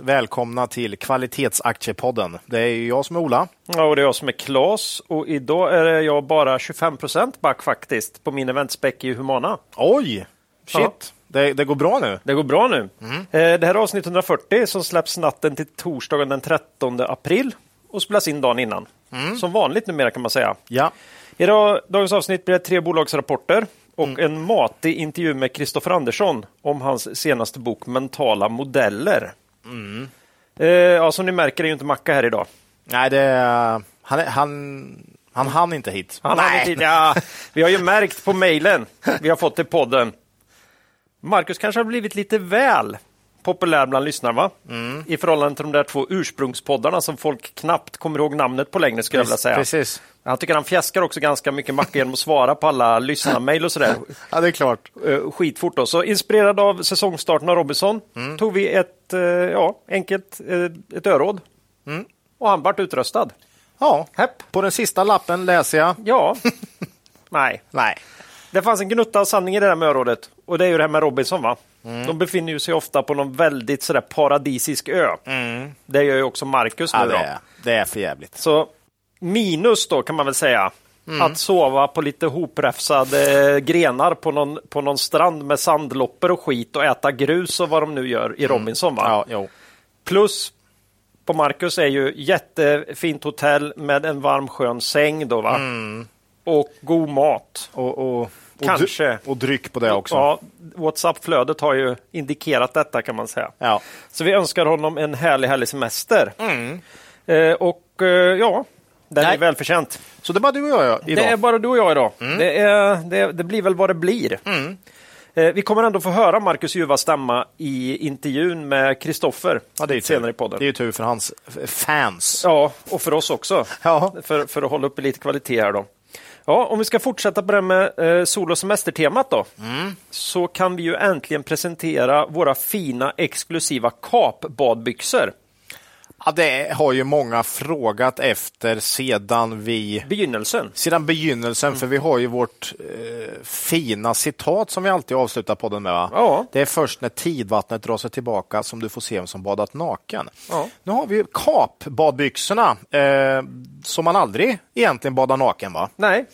välkomna till Kvalitetsaktiepodden. Det är jag som är Ola. Ja, och det är jag som är Klas och idag är jag bara 25 procent back faktiskt på min eventspec i Humana. Oj! Shit, Ja. det, det går bra nu. Det går bra nu. Eh, Det här är avsnitt 140 som släpps natten till torsdagen den 13 april och spelas in dagen innan. Som vanligt numera kan man säga. Ja, Idag, dagens avsnitt blir det tre bolagsrapporter och en matig intervju med Kristoffer Andersson om hans senaste bok Mentala modeller. Eh, ja, som ni märker är ju inte Macka här idag. nej, det, han, han, han hann inte hit. Han hade nej. tid, ja, vi har ju märkt på mejlen vi har fått till podden. Marcus kanske har blivit lite väl populär bland lyssnarna va? Mm. I förhållande till de där två ursprungspoddarna som folk knappt kommer ihåg namnet på längre skulle jag vilja säga. Precis. Han tycker han fjäskar också ganska mycket Macke genom att svara på alla lyssnarmail och sådär. Ja, det är klart. Eh, skitfort då. Så inspirerad av säsongstarten av Robinson Mm. tog vi ett, eh, ja, enkelt, eh, ett öråd. Mm. Och han vart utröstad. Ja, Hepp. på den sista lappen läser jag. Ja. Nej. Nej. Det fanns en gnutta av sanning i det där med örådet. Och det är ju det här med Robinson va? Mm. De befinner sig ofta på någon väldigt sådär paradisisk ö. Det gör ju också Marcus Mm. Ja, nu det, är, det är för jävligt. Så minus då kan man väl säga. Mm. Att sova på lite hopräfsade grenar på någon, på någon strand med sandloppor och skit och äta grus och vad de nu gör i Robinson. Va? Mm. Ja. Plus på Marcus är ju jättefint hotell med en varm skön säng då va? Mm. Och god mat. Och, och, Kanske. dry- och dryck på det också. Ja, Whatsapp-flödet har ju indikerat detta kan man säga. Ja. Så vi önskar honom en härlig, härlig semester. Mm. Eh, och eh, ja, den Nej. är välförtjänt. Så det är bara du och jag idag. Det är bara du och jag idag. Mm. Det, är, det, det blir väl vad det blir. Eh, vi kommer ändå få höra Marcus Juvas stämma i intervjun med Kristoffer Ja, senare i podden. Det är ju tur för hans fans. Ja, och för oss också. Ja. För, för att hålla uppe lite kvalitet här då. Ja, om vi ska fortsätta på det här med eh, sol och semestertemat då. Mm. Så kan vi ju äntligen presentera våra fina exklusiva kapbadbyxor. Ja, det har ju många frågat efter sedan vi Begynnelsen. sedan begynnelsen, för vi har ju vårt eh, fina citat som vi alltid avslutar podden med. Va? Ja. Det är först när tidvattnet drar sig tillbaka som du får se vem som badat naken. Ja. Nu har vi ju kapbadbyxorna eh, som man aldrig egentligen badar naken. va? Nej,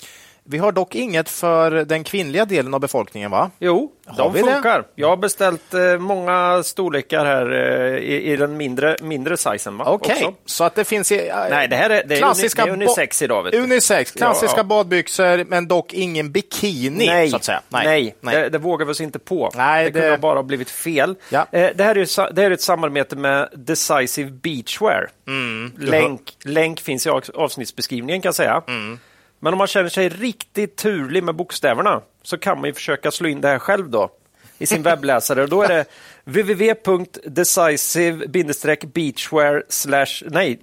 Vi har dock inget för den kvinnliga delen av befolkningen. va? jo, Har de vi det? funkar. Jag har beställt eh, många storlekar här eh, i, i den mindre, mindre sizen. Okej, också. så att det finns i, eh, Nej, det här är, det klassiska är unisex idag. Unisex, klassiska Ja, ja. badbyxor, men dock ingen bikini. Nej, så att säga. nej, Det, det vågar vi oss inte på. Nej, det kunde det- ha bara ha blivit fel. Ja. Det, här är, det här är ett samarbete med Decisive Beachwear. Mm, länk, länk finns i av- avsnittsbeskrivningen kan jag säga. Mm. Men om man känner sig riktigt turlig med bokstäverna så kan man ju försöka slå in det här själv då i sin webbläsare. Och då är det www.decisive-beachwear nej,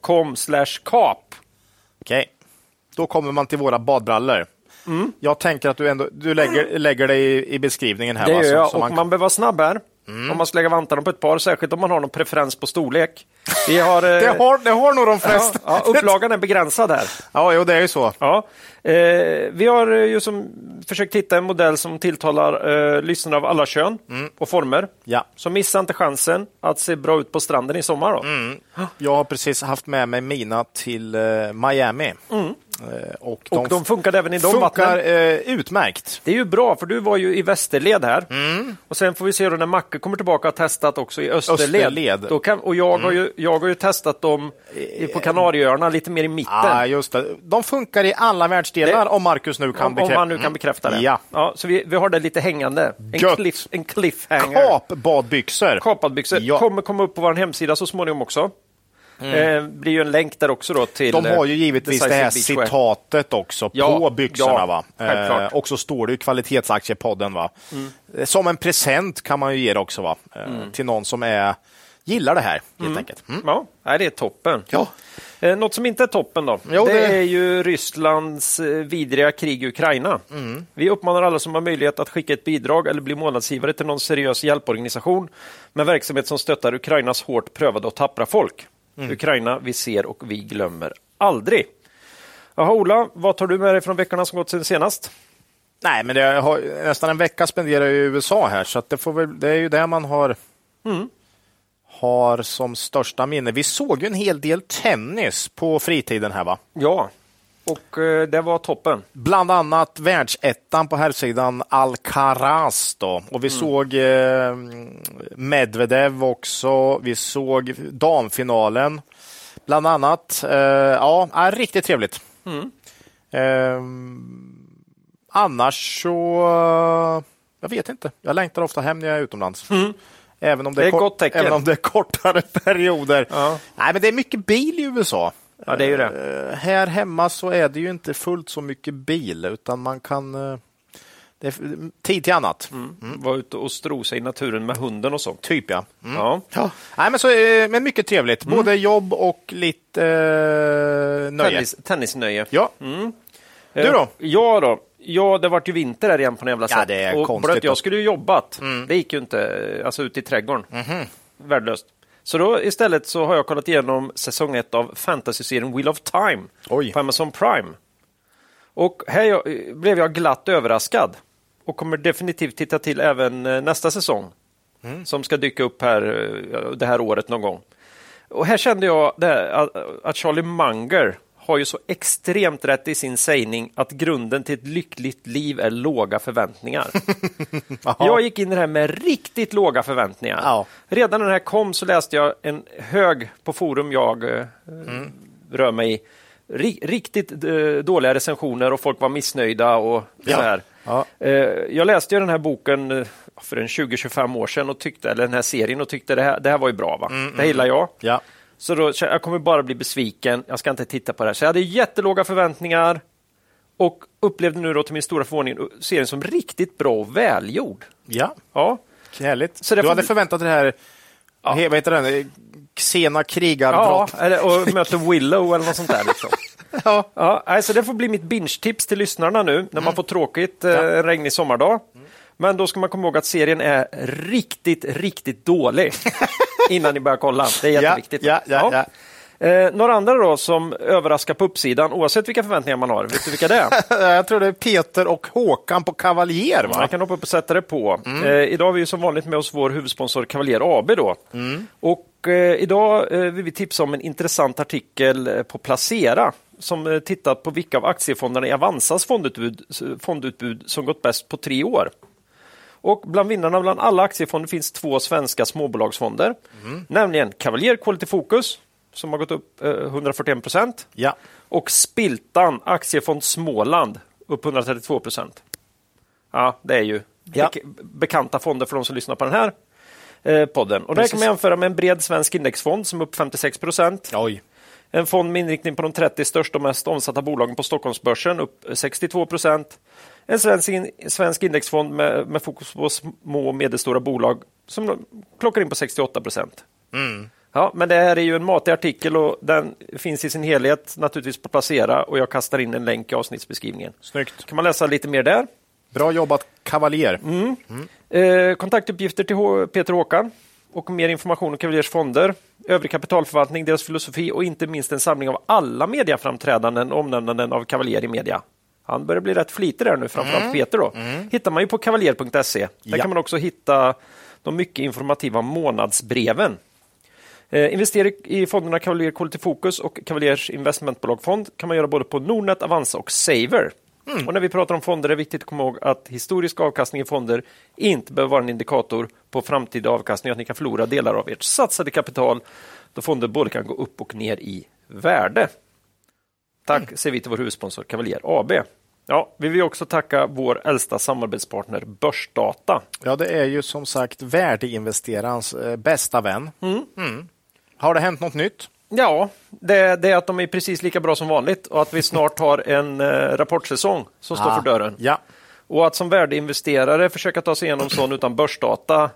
.com kap. Okej. Då kommer man till våra badbrallor. Jag tänker att du ändå du lägger, lägger det i, i beskrivningen här. Det va? gör jag och man- man, behöver vara snabb här. Om man ska lägga vantarna på ett par, särskilt om man har någon preferens på storlek. Vi har, eh, det, har, det har nog de ja, flesta. ja, upplagan är begränsad här. Ja, jo, det är ju så. Ja. Eh, vi har eh, ju som försökt hitta en modell som tilltalar eh, lyssnare av alla kön och former. Ja. Så missa inte chansen att se bra ut på stranden i sommar. Då. Jag har precis haft med mig mina till eh, Miami. Eh, och de, Och de funkade även i de funkar vattnen. eh, utmärkt. Det är ju bra, för du var ju i västerled här. Mm. Och sen får vi se då när Macke kommer tillbaka och testat också i österled. Österled. Då kan, och jag, har ju, jag har ju testat dem på Kanarieöarna, lite mer i mitten. Ja, just det. De funkar i alla världsdelar Det- om Marcus nu kan om, om bekräfta. man nu kan bekräfta det. Ja. så vi, vi har det lite hängande. En, Gött. cliff, en cliffhanger. Kapbadbyxor. Kapad-byxor. Ja. Kommer komma upp på vår hemsida så småningom också. Eh, blir ju en länk där också då till... Mm. De har ju eh, givetvis det här citatet också Ja, på byxorna. ja, va? Eh, och så står det i kvalitetsaktiepodden. Va? Mm. Eh, Som en present kan man ju ge det också va? Eh, till någon som är gillar det här helt enkelt. Mm. Ja, det är toppen. Ja. Eh, Något som inte är toppen då, Jo, det... det- är ju Rysslands eh, vidriga krig i Ukraina. Mm. Vi uppmanar alla som har möjlighet att skicka ett bidrag eller bli månadsgivare till någon seriös hjälporganisation med verksamhet som stöttar Ukrainas hårt prövade och tappra folk. Mm. Ukraina vi ser och vi glömmer aldrig. Jaha, Ola, vad tar du med dig från veckorna som gått sen senast? Nej, men det har, nästan en vecka spenderar jag i USA här, så att det, får väl, det är ju det man har, har som största minne. Vi såg ju en hel del tennis på fritiden här, va? Ja, och eh, det var toppen. Bland annat världsettan på herrsidan Alcaraz. Då. Och vi såg eh, Medvedev också. Vi såg damfinalen. Bland annat. Eh, ja, är riktigt trevligt. Eh, annars så... eh, jag vet inte. Jag längtar ofta hem när jag är utomlands. Även om det, Det är kort-. Även om det är kortare perioder. Ja. Nej, men det är mycket bil i USA. Ja, det är ju det. Eh, Här hemma så är det ju inte fullt så mycket bil, utan man kan... eh, Det är tid till annat. Var ute och strosa i naturen med hunden och så. Typ ja. Mm. Ja. ja. Nej, men, så, eh, men mycket trevligt. Både jobb och lite eh, nöje. Tennis, tennisnöje. Ja. Du då? Ja då. Ja, det vart ju vinter här igen på något jävla Ja, sätt. det är och konstigt blött, då. jag skulle ju jobbat. Det gick ju inte, alltså ute i trädgården. Värdelöst. Så då istället så har jag kollat igenom säsong ett av fantasy-serien Wheel of Time Oj. på Amazon Prime. Och här blev jag glatt överraskad och kommer definitivt titta till även eh, nästa säsong som ska dyka upp här eh, det här året någon gång. Och här kände jag här, att- att Charlie Munger har ju så extremt rätt i sin sägning att grunden till ett lyckligt liv är låga förväntningar. Jag gick in i det här med riktigt låga förväntningar. Ja. Redan när det här kom så läste jag en hög på forum jag eh, rör mig i. Ri- riktigt eh, dåliga recensioner och folk var missnöjda och Ja. så här. Ja. Eh, jag läste ju den här boken för en 20-25 år sedan och tyckte, eller den här serien och tyckte det här, det här var ju bra. Va? det här gillar jag. Ja. Så då, jag kommer bara bli besviken, jag ska inte titta på det här. Så jag hade jättelåga förväntningar och upplevde nu då till min stora förvåning serien som riktigt bra och välgjord. ja. Ja, Härligt. Så du hade förväntat dig det här, he- vad heter den, Eh, Xena ja krigarbrott. eller, och möter Willow eller något sånt där. Liksom. Ja. Ja, alltså det får bli mitt binge-tips till lyssnarna nu när man får tråkigt eh, en regnig sommardag. Men då ska man komma ihåg att serien är riktigt, riktigt dålig innan ni börjar kolla. Det är jätteviktigt. Ja, ja, ja, Eh, några andra då som överraskar på uppsidan, oavsett vilka förväntningar man har. Vet du vilka det är? Jag tror det är Peter och Håkan på Kavaljer. Va? Man kan hoppa upp och sätta det på. Eh, idag har vi ju som vanligt med oss vår huvudsponsor Cavalier AB. Då. Och eh, idag eh, vill vi tipsa om en intressant artikel eh, på Placera som eh, tittat på vilka av aktiefonderna i Avanzas fondutbud, fondutbud som gått bäst på tre år. Och bland vinnarna bland alla aktiefonder finns två svenska småbolagsfonder, nämligen Cavalier Quality Focus som har gått upp eh, 141 procent Ja. och Spiltan Aktiefond Småland upp 132 procent. Ja, det är ju Ja. bek- bekanta fonder för de som lyssnar på den här eh, podden. Och det kan man jämföra med en bred svensk indexfond som är upp 56 procent. En fond med inriktning på de 30 största och mest omsatta bolagen på Stockholmsbörsen upp 62 procent. En svensk, in, svensk indexfond med, med fokus på små och medelstora bolag som klockar in på 68 procent. Ja, men det här är ju en matig artikel och den finns i sin helhet naturligtvis på Placera och jag kastar in en länk i avsnittsbeskrivningen. Snyggt. Kan man läsa lite mer där? Bra jobbat Kavaljer. Eh, kontaktuppgifter till H- Peter Håkan och mer information om Cavaliers fonder, övrig kapitalförvaltning, deras filosofi och inte minst en samling av alla mediaframträdanden och omnämnanden av Cavalier i media. Han börjar bli rätt flitig där nu, framförallt Peter. Då. hittar man ju på kavaljer.se. Där Ja. kan man också hitta de mycket informativa månadsbreven. Eh, investera i fonderna Cavalier Quality Focus och Cavaliers investmentbolagfond kan man göra både på Nordnet, Avanza och Saver. Och när vi pratar om fonder är det viktigt att komma ihåg att historisk avkastning i fonder inte behöver vara en indikator på framtida avkastning, att ni kan förlora delar av ert satsade kapital då fonder både kan gå upp och ner i värde. Tack säger vi till vår huvudsponsor Cavalier AB. Ja, vi vill också tacka vår äldsta samarbetspartner Börsdata. Ja, det är ju som sagt värdeinvesterarens eh, bästa vän. Mm. Har det hänt något nytt? Ja, det, det är att de är precis lika bra som vanligt och att vi snart har en eh, rapportsäsong som står Ah, för dörren. Ja. Och att som värdeinvesterare försöka ta sig igenom sån utan börsdata,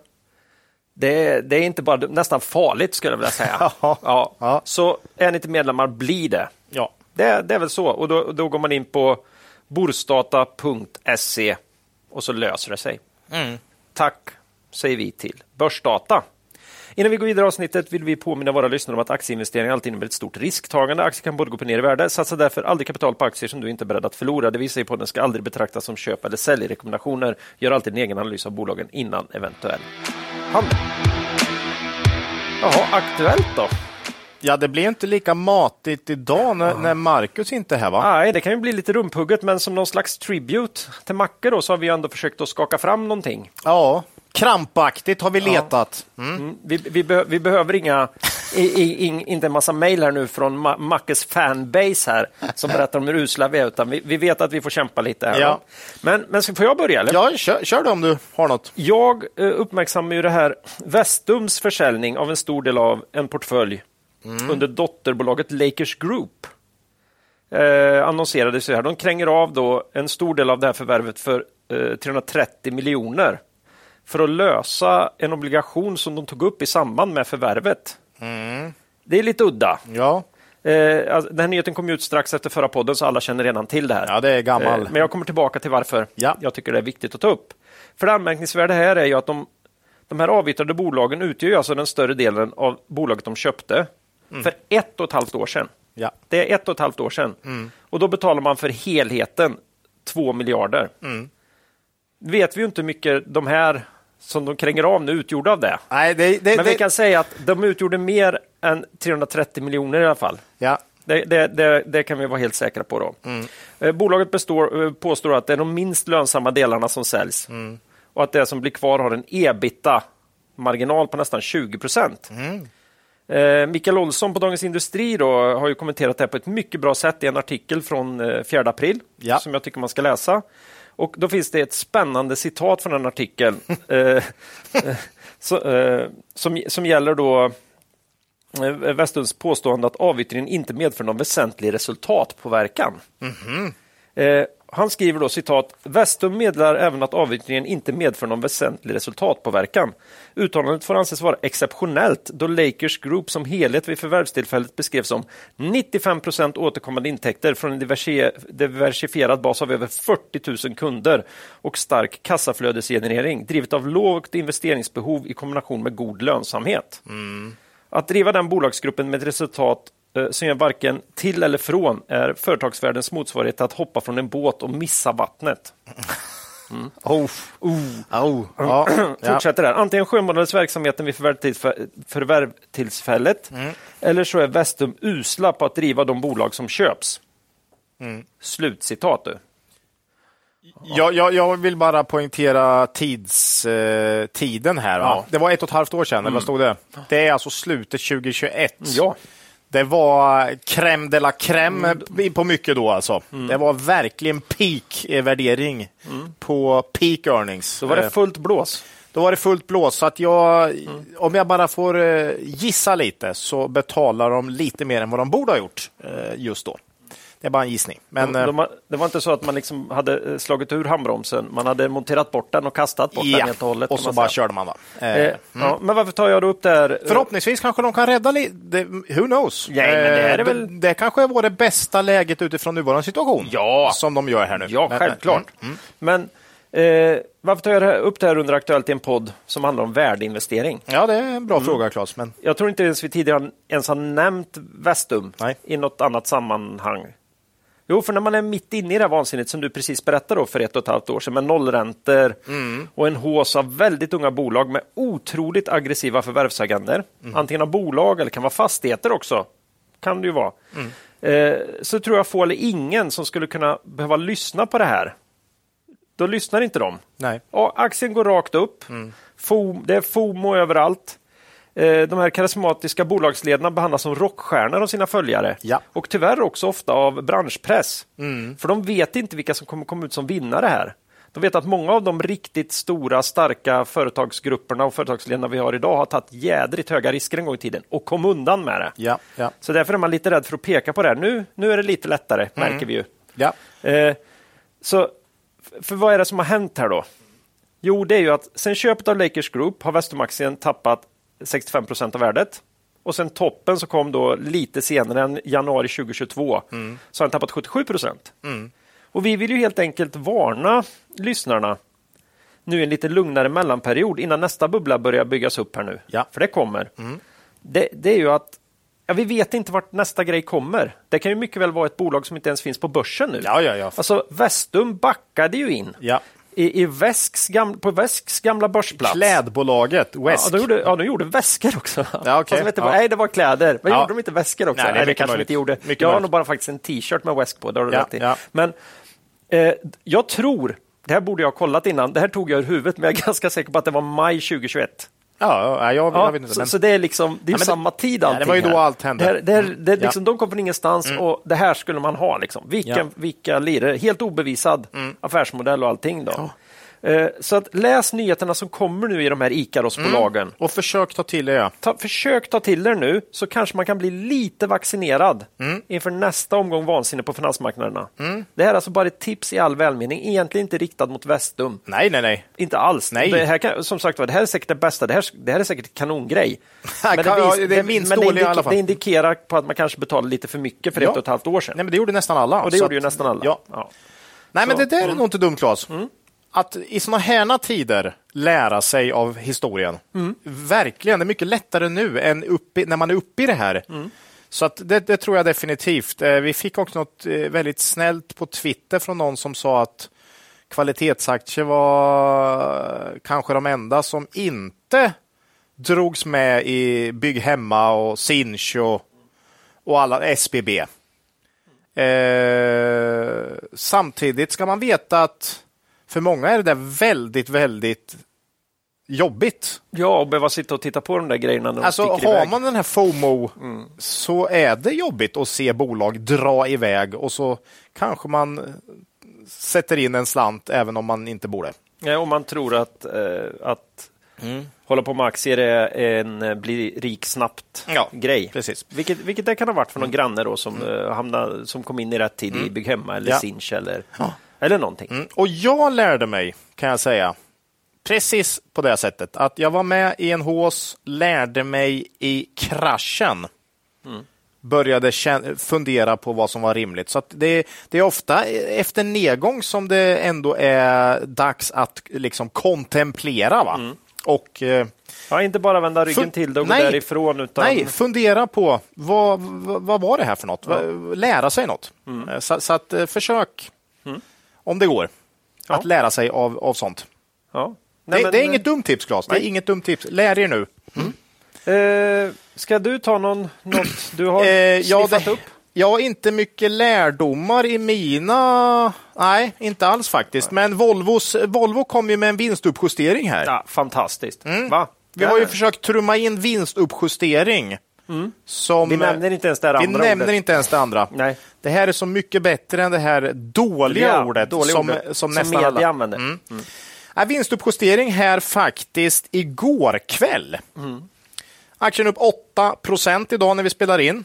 Det, det är inte bara nästan farligt skulle jag vilja säga. Ja. Så är ni inte medlemmar, bli det. Ja. Det, det är väl så. Och då, då går man in på borsdata.se och så löser det sig. Tack säger vi till Börsdata. Innan vi går vidare i avsnittet vill vi påminna våra lyssnare om att aktieinvesteringar alltid innebär ett stort risktagande. Aktier kan både gå upp och ner i värde. Satsa därför aldrig kapital på aktier som du inte är beredd att förlora. Det vi säger på den ska aldrig betraktas som köp eller säljrekommendationer. Gör alltid en egen analys av bolagen innan eventuell handel. Jaha, aktuellt då? Ja, det blir inte lika matigt idag när, när Marcus inte är här va? Nej, det kan ju bli lite rumphugget, men som någon slags tribute till Macke då, så har vi ändå försökt att skaka fram någonting. Ja, krampaktigt har vi letat. Mm. Vi, vi, behö- vi behöver inga, i, i, in, inte en massa mejl här nu från Ma- Mackes fanbase här som berättar om hur usla vi är, utan vi, vi vet att vi får kämpa lite här. Ja. Men, men får jag börja? Eller? Ja, kör, kör då om du har något. Jag eh, uppmärksammar ju det här Vestums försäljning av en stor del av en portfölj under dotterbolaget Lakers Group. Eh, annonserades ju här. De kränger av då en stor del av det här förvärvet för eh, 330 miljoner för att lösa en obligation som de tog upp i samband med förvärvet. Det är lite udda. Ja, Eh, alltså, den här nyheten kom ut strax efter förra podden så alla känner redan till det här. ja det är gammal. Eh, Men jag kommer tillbaka till varför Ja. jag tycker det är viktigt att ta upp. För det anmärkningsvärda här är ju att de, de här avyttrade bolagen utgör alltså den större delen av bolaget de köpte för ett och ett halvt år sedan. Ja. Det är ett och ett halvt år sedan. Och då betalar man för helheten 2 miljarder. Vet vi ju inte hur mycket de här som de kränger av nu utgjorde av det. Nej, det, det, Men det, vi kan säga att de utgjorde mer än 330 miljoner i alla fall. ja. Det, det, det, det kan vi vara helt säkra på. Då. Eh, Bolaget består, eh, påstår att det är de minst lönsamma delarna som säljs och att det som blir kvar har en ebita-marginal på nästan 20 procent. Eh, Mikael Olsson på Dagens Industri då, har ju kommenterat det här på ett mycket bra sätt i en artikel från eh, 4 april Ja. som jag tycker man ska läsa. Och Då finns det ett spännande citat från den artikeln eh, eh, så, eh, som, som gäller då eh, Vestlunds påstående att avyttringen inte medför någon väsentlig resultatpåverkan. Eh, han skriver då citat Vestum meddelar även att avyttringen inte medför någon väsentlig resultatpåverkan. Uttalandet får anses vara exceptionellt då Lakers Group som helhet vid förvärvstillfället beskrevs som 95 procent återkommande intäkter från en diversi- diversifierad bas av över 40 000 kunder och stark kassaflödesgenerering drivet av lågt investeringsbehov i kombination med god lönsamhet. Att driva den bolagsgruppen med ett resultat som gör varken till eller från är företagsvärldens motsvarighet att hoppa från en båt och missa vattnet. Oh. Oh. Ja. ja. Fortsätter där. Antingen skönmålades verksamheten vid förvärvstillfä- förvärvstillfället eller så är Vestum usla på att driva de bolag som köps. Slutcitat. Du. Jag, jag, jag vill bara poängtera tids, eh, tiden här. Ja. Det var ett och ett halvt år sedan, eller vad stod det? Det är alltså slutet 2021. Ja. Det var crème de la crème på mycket då alltså. Det var verkligen peak-värdering på peak earnings. Då var Eh, det fullt blås. Då var det fullt blås. Så att jag, om jag bara får eh, gissa lite så betalar de lite mer än vad de borde ha gjort eh, just då. Det är bara en gissning. Men De, eh, de, det var inte så att man liksom hade eh, slagit ur handbromsen. Man hade monterat bort den och kastat bort den ja, helt och hållet. och så bara körde man. Va? Eh, Eh, ja, men varför tar jag då upp det här? eh, Förhoppningsvis kanske de kan rädda lite. Who knows? Nej, men det är Eh, väl- det, det kanske var det bästa läget utifrån nuvarande situation. Ja. Som de gör här nu. Ja, Men- självklart. Mm. Men eh, varför tar jag det upp det här under Aktuellt i en podd som handlar om värdeinvestering? Ja, det är en bra Mm. fråga, Claes. Men Jag tror inte ens vi tidigare ens har nämnt Vestum Nej. i något annat sammanhang. Jo, för när man är mitt inne i det här vansinnet som du precis berättade då för ett och ett halvt år sedan med nollräntor Mm. och en hås av väldigt unga bolag med otroligt aggressiva förvärvsagender. Mm. Antingen av bolag eller kan vara fastigheter också. Kan det ju vara. Mm. Eh, så tror jag få eller ingen som skulle kunna behöva lyssna på det här. Då lyssnar inte de. nej. Ja, aktien går rakt upp. Fom, det är FOMO överallt. Eh, De här karismatiska bolagsledarna behandlas som rockstjärnor av sina följare. Ja. Och tyvärr också ofta av branschpress. För de vet inte vilka som kommer komma ut som vinnare här. De vet att många av de riktigt stora, starka företagsgrupperna och företagsledarna vi har idag har tagit jädrigt höga risker en gång i tiden och kom undan med det. Ja, ja. Så därför är man lite rädd för att peka på det här. Nu, nu är det lite lättare, märker vi ju. ja. Eh, så, för vad är det som har hänt här då? Jo, det är ju att sen köpet av Lakers Group har Vestum-aktien tappat 65 procent av värdet. Och sen toppen så kom då lite senare än januari 2022. Mm. Så har den tappat 77 procent. Och vi vill ju helt enkelt varna lyssnarna nu en lite lugnare mellanperiod innan nästa bubbla börjar byggas upp här nu. Ja. För det kommer. Det, det är ju att ja, vi vet inte vart nästa grej kommer. Det kan ju mycket väl vara ett bolag som inte ens finns på börsen nu. Ja, ja, ja. Alltså Vestum backade ju in Ja. I, i Väsks gam, på Väsks gamla börsplats. Klädbolaget West. Ja, de gjorde, ja, de gjorde väskor också. Ja, de inte, Ja. Nej, det var kläder. Men gjorde de inte väskor också? Nej, det Nej, det kanske de inte gjorde. Mycket jag har nog bara faktiskt en t-shirt med Väsk på. Det har du rätt i. ja. Men eh, jag tror, det här borde jag ha kollat innan, det här tog jag ur huvudet, men jag är ganska säker på att det var maj 2021. Ja, ja, jag, Ja, jag vet inte. så, men... så det är liksom, det är Ja, det- samma tid Ja, det allting var ju då här. allt hände. Det, här, det, här, Mm. det, liksom. De kom från ingenstans och det här skulle man ha. Liksom. Vilka, Ja. vilka lirare, helt obevisad Mm. affärsmodell och allting. Då. Eh, så att läs nyheterna som kommer nu i de här Ikaros-bolagen. Och försök ta till er. Ta, försök ta till er nu så kanske man kan bli lite vaccinerad Mm. inför nästa omgång vansinne på finansmarknaderna. Det här är alltså bara ett tips i all välmening, egentligen inte riktat mot Vestum. Nej, nej, nej. Inte alls. Nej. Det här kan, som sagt det här är säkert det bästa. Det här, det här är säkert en kanongrej. Ja, kan- ja, det är minst men det, dåliga alla fall. det indikerar på att man kanske betalade lite för mycket för Ja. ett och ett halvt år sedan. Nej, men det gjorde nästan alla. och det Så gjorde ju att- nästan alla. Ja. Ja. Nej, men Så, det där är nog inte dumt, Claes. Att i såna här tider lära sig av historien. Verkligen, det är mycket lättare nu än uppe, när man är uppe i det här. Så att det, det tror jag definitivt. Eh, Vi fick också något eh, väldigt snällt på Twitter från någon som sa att kvalitetsaktier var kanske de enda som inte drogs med i Bygg Hemma och Sinch och, och alla SBB. Eh, samtidigt ska man veta att för många är det där väldigt, väldigt jobbigt. ja, och behöva sitta och titta på de där grejerna när de Alltså har iväg. man den här FOMO så är det jobbigt att se bolag dra iväg och så kanske man sätter in en slant även om man inte borde. Ja, om man tror att, eh, att hålla på med aktier är en eh, bli rik snabbt Ja, grej. precis. Vilket, vilket det kan ha varit för någon granne då som, eh, hamnade, som kom in i rätt tid i Bygg Hemma eller Ja. Sinch eller, eller någonting. Mm. Och jag lärde mig, kan jag säga, precis på det sättet att jag var med i en hås, lärde mig i kraschen. Började kän- fundera på vad som var rimligt. Så det, det är ofta efter nedgång som det ändå är dags att liksom kontemplera. Va? Och eh, Ja, inte bara vända ryggen till och Nej. gå därifrån. Utan... Nej, fundera på vad, vad, vad var det här för något? Va- Lära sig något. Eh, Så, så att eh, försök, om det går, Ja. att lära sig av, av sånt. Ja. Det, Nej, men- det är inget dumt tips, Claes. Det är Nej. inget dumt tips. Lär er nu. Eh, ska du ta någon, något du har Eh, ja, sniffat det, upp? ja, inte mycket lärdomar i mina... Nej, inte alls faktiskt. Men Volvos, Volvo kom ju med en vinstuppjustering här. Ja, fantastiskt. Va? Mm. Vi har ju försökt trumma in vinstuppjustering. Som, Vi nämner inte ens det här Vi andra nämner ordet. inte ens det andra. Nej. Det här är så mycket bättre än det här dåliga Ja, ordet dåliga som, ordet, som som nästan alla. använder. Mm. Ja, vinstuppjustering här faktiskt igår kväll. Aktien upp 8 procent idag när vi spelar in.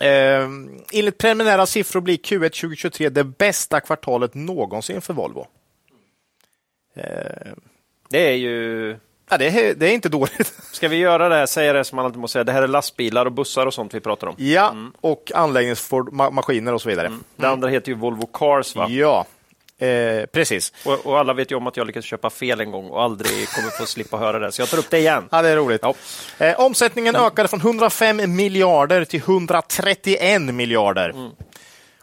Eh, enligt preliminära siffror blir Q1 2023 det bästa kvartalet någonsin för Volvo. Det är ju... Ja, det, är, det är inte dåligt. Ska vi göra det här, säga det som man alltid måste säga, det här är lastbilar och bussar och sånt vi pratar om. Ja, och anläggningsmaskiner och så vidare. Det andra heter ju Volvo Cars va? Ja, eh, precis. Och, och alla vet ju om att jag lyckades köpa fel en gång och aldrig kommer få slippa höra det. Så jag tar upp det igen. Ja, det är roligt. Ja. Eh, omsättningen ökade från 105 miljarder till 131 miljarder.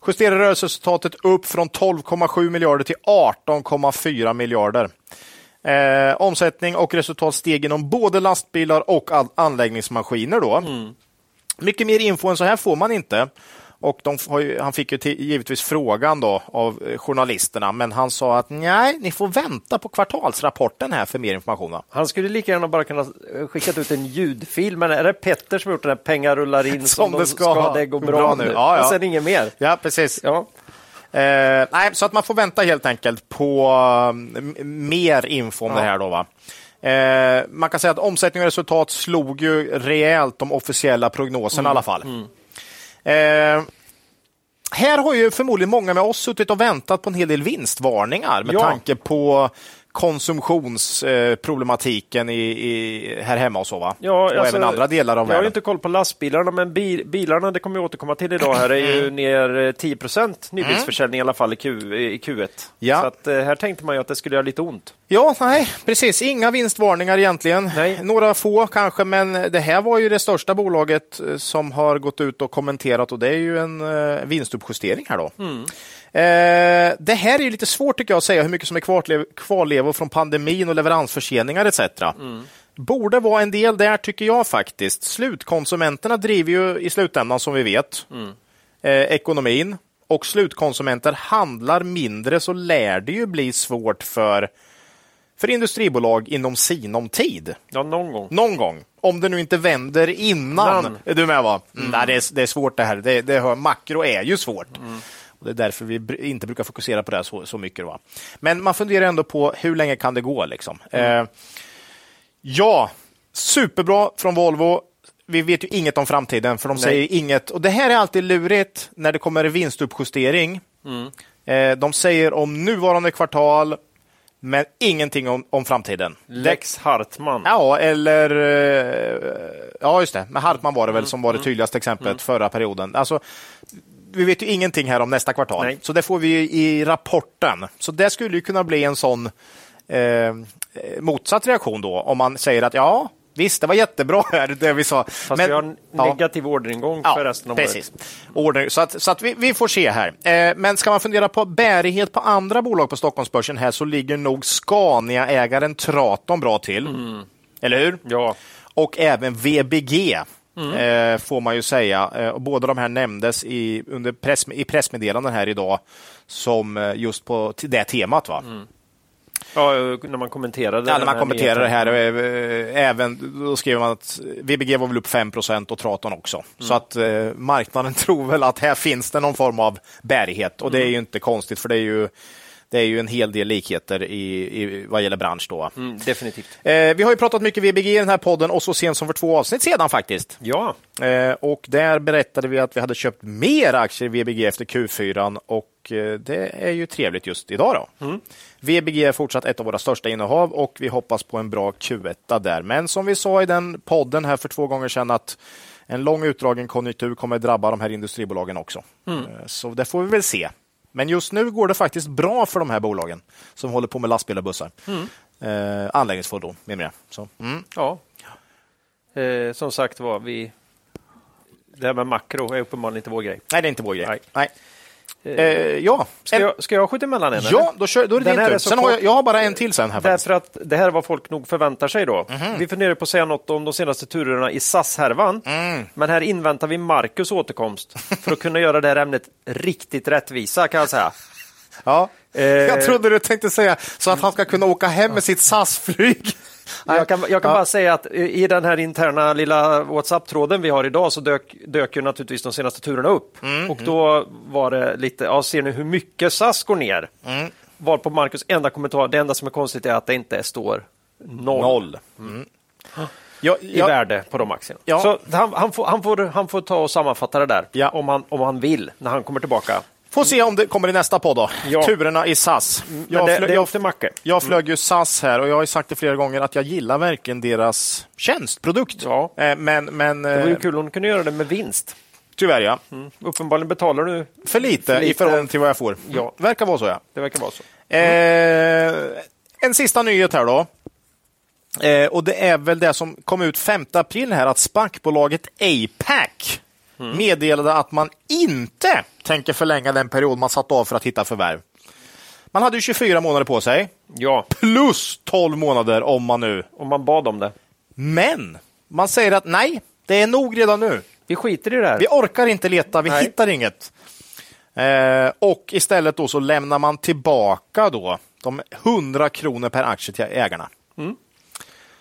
Justerade rörelseresultatet upp från 12,7 miljarder till 18,4 miljarder. Eh, omsättning och resultat steg inom både lastbilar och an- anläggningsmaskiner. Då. Mycket mer info än så här får man inte. Och ju, han fick ju till, givetvis frågan då av eh, journalisterna, men han sa att nej, ni får vänta på kvartalsrapporten här för mer information. va?" Han skulle lika gärna bara kunna skickat ut en ljudfil, men är det Petter som gjort den här pengar rullar in som, det de ska ha. Det Går bra, bra nu. nu. Ja, ja. Och sen inget mer. Ja, precis. Ja. Eh, nej, så att man får vänta helt enkelt på m- mer info om det här. Då, va? Eh, man kan säga att omsättning och resultat slog ju rejält de officiella prognoserna i alla fall. Eh, här har ju förmodligen många med oss suttit och väntat på en hel del vinstvarningar med Ja. tanke på konsumtionsproblematiken i, i, här hemma och så va? Ja, och alltså, även andra delar av Jag har världen. ju inte koll på lastbilarna, men bil, bilarna, det kommer vi återkomma till idag, här är ju ner eh, 10% nybilsförsäljning i alla fall i, Q, i Q1. Ja. Så att, eh, här tänkte man ju att det skulle göra lite ont. Ja, nej, precis. Inga vinstvarningar egentligen. Nej. Några få kanske, men det här var ju det största bolaget eh, som har gått ut och kommenterat och det är ju en vinstuppjustering här då. Eh, det här är ju lite svårt tycker jag att säga hur mycket som är kvarlev- kvarlevor från pandemin och leveransförseningar etc. Borde vara en del där tycker jag faktiskt. Slutkonsumenterna driver ju i slutändan som vi vet eh, ekonomin och slutkonsumenter handlar mindre så lär det ju bli svårt för för industribolag inom sinom tid. Ja, någon gång. Någon gång. Om det nu inte vänder innan. Innan. Är du med va? Mm. Nej, det, är, det är svårt det här. Det, det makro är ju svårt. Och det är därför vi inte brukar fokusera på det så, så mycket. Va? Men man funderar ändå på hur länge kan det gå? Liksom? Eh, ja, superbra från Volvo. Vi vet ju inget om framtiden, för de Nej. säger inget. Och Det här är alltid lurigt när det kommer vinstuppjustering. Eh, de säger om nuvarande kvartal, men ingenting om, om framtiden. Lex Hartman. Ja, eller... eh, Ja, just det. Men Hartman var det väl som var det tydligaste exemplet förra perioden. Alltså, vi vet ju ingenting här om nästa kvartal, Nej. så det får vi ju i rapporten. Så det skulle ju kunna bli en sån eh, motsatt reaktion då, om man säger att ja, visst, det var jättebra här, det vi sa. Fast vi har ja. negativ orderingång för resten av precis. året. Order, så att, så att vi, vi får se här. Eh, men ska man fundera på bärighet på andra bolag på Stockholmsbörsen här så ligger nog Scania-ägaren Traton bra till. Eller hur? Ja, Och även VBG eh, får man ju säga. Eh, och båda de här nämndes i, under press, i pressmeddelanden här idag som eh, just på det temat. Va? ja, när man kommenterade Ja, när man här kommenterar det här, eh, även, då skriver man att VBG var väl upp 5% och Traton också. Så att eh, marknaden tror väl att här finns det någon form av bärighet och det är ju inte konstigt för det är ju, det är ju en hel del likheter i, i vad gäller bransch. Då. Mm, definitivt. Eh, vi har ju pratat mycket VBG i den här podden och så sent som för två avsnitt sedan faktiskt. Ja, Eh, och där berättade vi att vi hade köpt mer aktier i VBG efter Q4 och eh, det är ju trevligt just idag. Då. VBG är fortsatt ett av våra största innehav och vi hoppas på en bra Q1 där. Men som vi sa i den podden här för två gånger sedan att en lång utdragen konjunktur kommer drabba de här industribolagen också. Eh, Så det får vi väl se. Men just nu går det faktiskt bra för de här bolagen som håller på med lastbilar och bussar. Eh, anläggningsfordon med mera. Så, mm. ja. Eh, som sagt var, vi... Det här med makro är uppenbarligen inte vår grej. Nej, det är inte vår grej. Nej. Nej. Eh, ja, Ska En- jag, ska jag skjuta emellan en? Ja, då, kör, då är det din tur. Sen har kort. jag, jag har bara en till sen här faktiskt. Därför att det här är vad folk nog förväntar sig då. Mhm. Vi funderar på att säga något om de senaste turerna i SAS-härvan. Mm. Men här inväntar vi Marcus återkomst för att kunna göra det här ämnet riktigt rättvisa kan jag säga. Ja. Eh, Jag trodde du tänkte säga så att han ska kunna åka hem med sitt SAS-flyg. Jag kan, jag kan Ja. bara säga att i den här interna lilla WhatsApp-tråden vi har idag så dök, dök ju naturligtvis de senaste turerna upp. Mm, Och då var det lite, ja ser ni hur mycket SAS går ner? Mm. Var på Marcus enda kommentar, det enda som är konstigt är att det inte står noll, Noll. Mm. Ja, i ja, värde på de aktierna. Ja. Så han, han, får, han, får, han får ta och sammanfatta det där Ja. om, han, om han vill när han kommer tillbaka. Får se om det kommer i nästa podd då. Ja. Turerna i SAS. Men Jag, det, flög, det jag, Macke. jag flög ju SAS här och jag har sagt det flera gånger att jag gillar verkligen deras tjänstprodukt. Ja. Eh, Men, men Det vore eh, kul om du kunde göra det med vinst. tyvärr ja. Uppenbarligen betalar du, För lite, För lite. i förhållande till vad jag får. Ja. Verkar vara så ja. det verkar vara så. Eh, en sista nyhet här då. Eh, och Det är väl det som kom ut 5 april här att SPAC-bolaget APAC meddelade att man inte tänker förlänga den period man satt av för att hitta förvärv. Man hade ju 24 månader på sig, Ja, plus 12 månader om man nu. om man bad om det. Men man säger att nej, det är nog redan nu. Vi skiter i det här. Vi orkar inte leta, vi Nej. hittar inget. Eh, och istället då så lämnar man tillbaka då de 100 kronor per aktie till ägarna.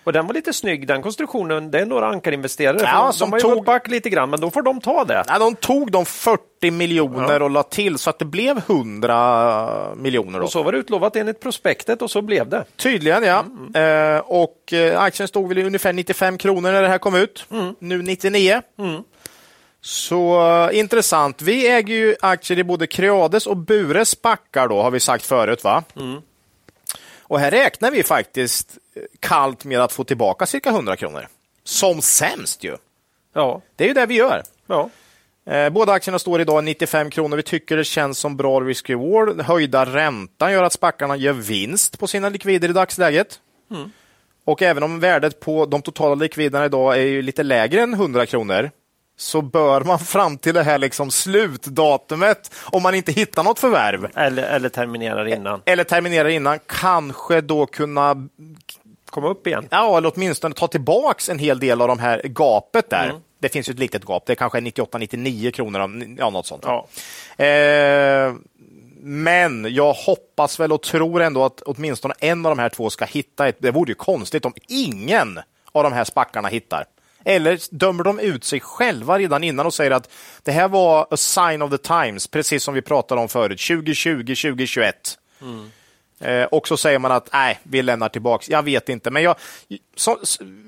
Och den var lite snygg, den konstruktionen. Det är några ankarinvesterare. Ja, som de har tog- gått back lite grann, men då får de ta det. Nej, de tog de 40 miljoner och la till så att det blev 100 miljoner. Då. Och så var det utlovat enligt prospektet och så blev det. Tydligen, ja. Mm, Eh, och eh, aktien stod väl i ungefär 95 kronor när det här kom ut. Mm. Nu 99. Så eh, intressant. Vi äger ju aktier i både Creades och Bures backar då, har vi sagt förut. va? Mm. Och här räknar vi faktiskt kallt med att få tillbaka cirka 100 kronor. Som sämst ju. Ja. Det är ju det vi gör. ja. Eh, Båda aktierna står idag 95 kronor. Vi tycker det känns som bra risk-reward. Höjda räntan gör att spackarna gör vinst på sina likvider i dagsläget. Och även om värdet på de totala likviderna idag är ju lite lägre än 100 kronor så bör man fram till det här liksom slutdatumet, om man inte hittar något förvärv Eller, eller terminerar innan. eller terminerar innan, kanske då kunna Komma upp igen. Ja, eller åtminstone ta tillbaks en hel del av de här gapet där. Det finns ju ett litet gap, det är kanske 98-99 kronor, ja, något sånt. Ja. Eh, men jag hoppas väl och tror ändå att åtminstone en av de här två ska hitta ett. Det vore ju konstigt om ingen av de här spackarna hittar. Eller dömer de ut sig själva redan innan och säger att det här var a sign of the times, precis som vi pratade om förut, 2020, 2021. Eh, och så säger man att nej, vi lämnar tillbaks. Jag vet inte, men jag, så,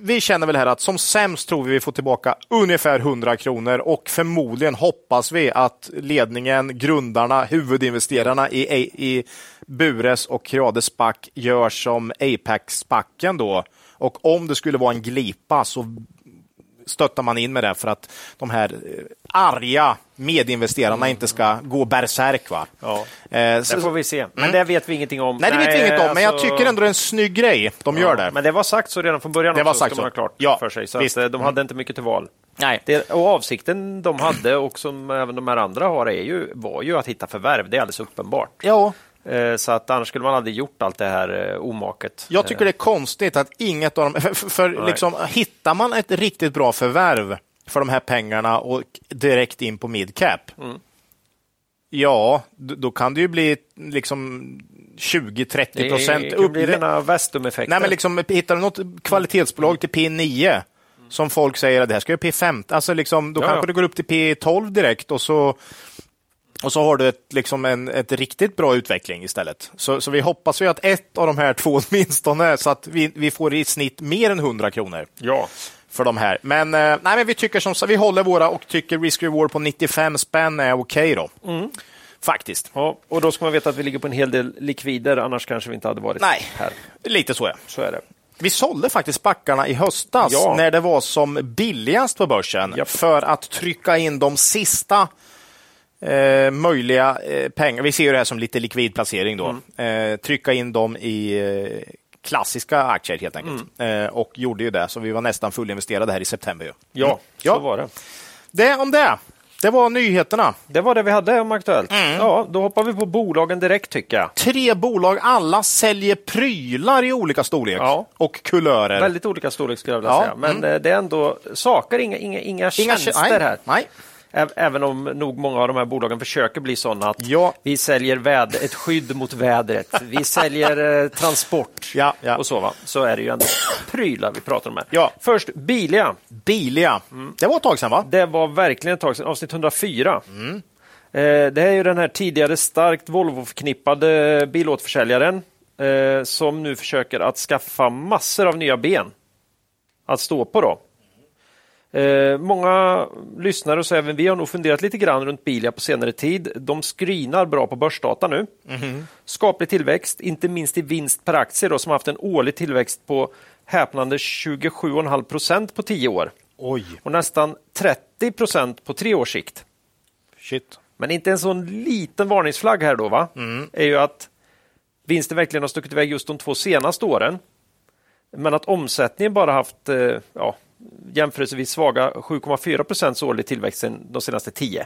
vi känner väl här att som sämst tror vi vi får tillbaka ungefär 100 kronor och förmodligen hoppas vi att ledningen, grundarna, huvudinvesterarna i, i, i Bures och Creades SPAC gör som Apex-spacken då. Och om det skulle vara en glipa så stöttar man in med det för att de här eh, arga medinvesterarna inte ska gå bärsärk. Va? Ja. Eh, så- Det får vi se. Men det vet vi ingenting om. Nej, det vet vi inget om, men jag alltså- tycker ändå det är en snygg grej de gör där. Men det var sagt så redan från början. Det var också, sagt ska man så. klart Ja, för sig. Så visst. att, eh, de hade inte mycket till val. Nej. Det, och avsikten de hade och som även de här andra har är ju, var ju att hitta förvärv. Det är alldeles uppenbart. Ja, Så att annars skulle man aldrig gjort allt det här eh, omaket. jag tycker det är konstigt att inget av dem... För, för, liksom, hittar man ett riktigt bra förvärv för de här pengarna och direkt in på midcap, Mm. ja, då kan det ju bli liksom 20-30 procent Det kan bli upp. rena Vestum-effekter. Nej, men liksom, hittar du något kvalitetsbolag till P9 som folk säger att det här ska ju P15, alltså liksom, då Ja, kanske ja. det går upp till P12 direkt och så och så har du ett, liksom en ett riktigt bra utveckling istället. Så, så vi hoppas ju att ett av de här två åtminstone, så att vi, vi får i snitt mer än 100 kronor Ja. för de här. Men, eh, nej, men vi tycker som så, vi håller våra och tycker risk-reward på 95 spänn är okej då. Mm. Faktiskt. ja. Och då ska man veta att vi ligger på en hel del likvider, annars kanske vi inte hade varit Nej. här. Lite så är Så är det. Vi sålde faktiskt backarna i höstas Ja. när det var som billigast på börsen Japp. för att trycka in de sista eh, möjliga eh, pengar. Vi ser ju det här som lite likvidplacering då. Mm. Eh, trycka in dem i eh, klassiska aktier helt enkelt. Mm. Eh, och gjorde ju det, så vi var nästan fullinvesterade här i september. Ju. Ja, Mm. Ja. så var det. Det om det. Det var nyheterna. Det var det vi hade om Aktuellt. Mm. Ja, då hoppar vi på bolagen direkt tycker jag. Tre bolag, alla säljer prylar i olika storlek Ja. och kulörer. Väldigt olika storlek skulle jag vilja Ja, säga. Men mm. eh, det är ändå saker, inga, inga, inga Inga tjänster nej, här. Nej. Även om nog många av de här bolagen försöker bli sådana att Ja. vi säljer väd- ett skydd mot vädret. Vi säljer eh, transport Ja, ja. och så. Va? Så är det ju ändå prylar vi pratar om här. Ja. Först Bilia. Bilia. Det var ett tag sedan va? Det var verkligen ett tag sedan, avsnitt 104. Mm. Eh, det är ju den här tidigare starkt Volvo-förknippade bilåterförsäljaren eh, som nu försöker att skaffa massor av nya ben att stå på. då. Eh, många lyssnare och så även vi har nog funderat lite grann runt Bilia på senare tid. De screenar bra på börsdata nu. Skaplig tillväxt, inte minst i vinst per aktie då, som haft en årlig tillväxt på häpnande 27,5 procent på tio år Oj. och nästan 30 procent på tre års sikt. Shit. Men inte en sån liten varningsflagg här då, va? är ju att vinsten verkligen har stuckit iväg just de två senaste åren. Men att omsättningen bara haft eh, ja, jämförelsevis svaga 7,4 procents årlig tillväxt de senaste tio.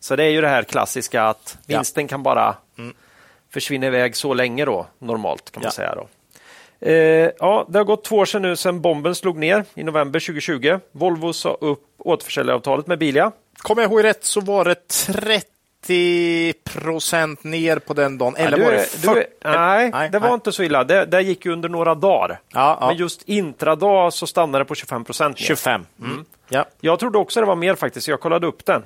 Så det är ju det här klassiska att Ja. vinsten kan bara försvinna iväg så länge då, normalt kan man Ja. säga. då. Eh, ja, det har gått två år sedan nu sedan bomben slog ner i november 2020. Volvo sa upp återförsäljaravtalet med Bilia. Kommer jag ihåg rätt så var det 30 procent ner på den dagen. Eller Ja, var det är- 40? du är- nej, det var nej. inte så illa. Det, det gick ju under några dagar. Ja, ja. Men just intradag så stannade det på 25 procent. 25. Mm. Ja. Jag trodde också det var mer faktiskt, så jag kollade upp den.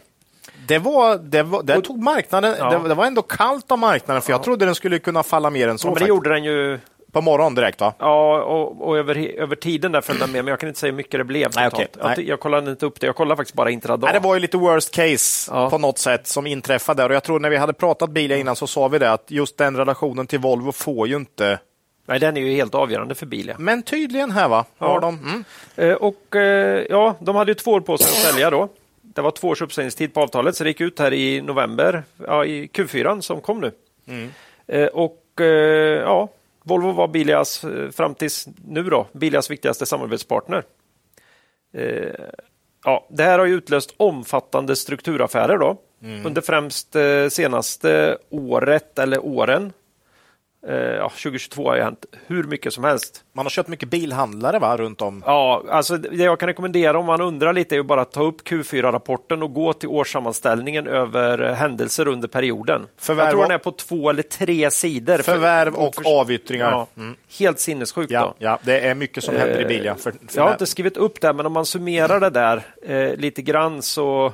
Det var, det var, där tog marknaden, det, det var ändå kallt av marknaden för jag trodde den skulle kunna falla mer än så. Men det faktiskt. gjorde den ju. På morgonen direkt va? Ja, och, och över, över tiden där följde den med, men jag kan inte säga hur mycket det blev. Nej, okej. Jag, jag kollade inte upp det, jag kollade faktiskt bara intradag. Nej, det var ju lite worst case Ja. på något sätt som inträffade. Och jag tror när vi hade pratat bilar innan så sa vi det att just den relationen till Volvo får ju inte Nej, den är ju helt avgörande för Bilia. Men tydligen här va? Har Ja. de, mm. Eh, och eh, ja, de hade ju två år på sig att sälja då. Det var två års uppsägningstid på avtalet, så det gick ut här i november, ja, i Q4 som kom nu. Eh, och ja, Volvo var Bilias, eh, fram tills nu då, Bilias viktigaste samarbetspartner. Eh, ja, det här har utlöst omfattande strukturaffärer då, under främst eh, senaste året eller åren. Eh, ja, 2022 har ju hänt hur mycket som helst. Man har köpt mycket bilhandlare va, runt om. Ja, alltså det jag kan rekommendera om man undrar lite är ju bara att ta upp Q4-rapporten och gå till årssammanställningen över eh, händelser under perioden. Förvärv jag tror den är på två eller tre sidor. För- Förvärv och för- avyttringar. Ja, Helt sinnessjukt. Ja, ja, det är mycket som händer i Bilia. För, för Jag har inte skrivit upp det, men om man summerar det där eh, lite grann så,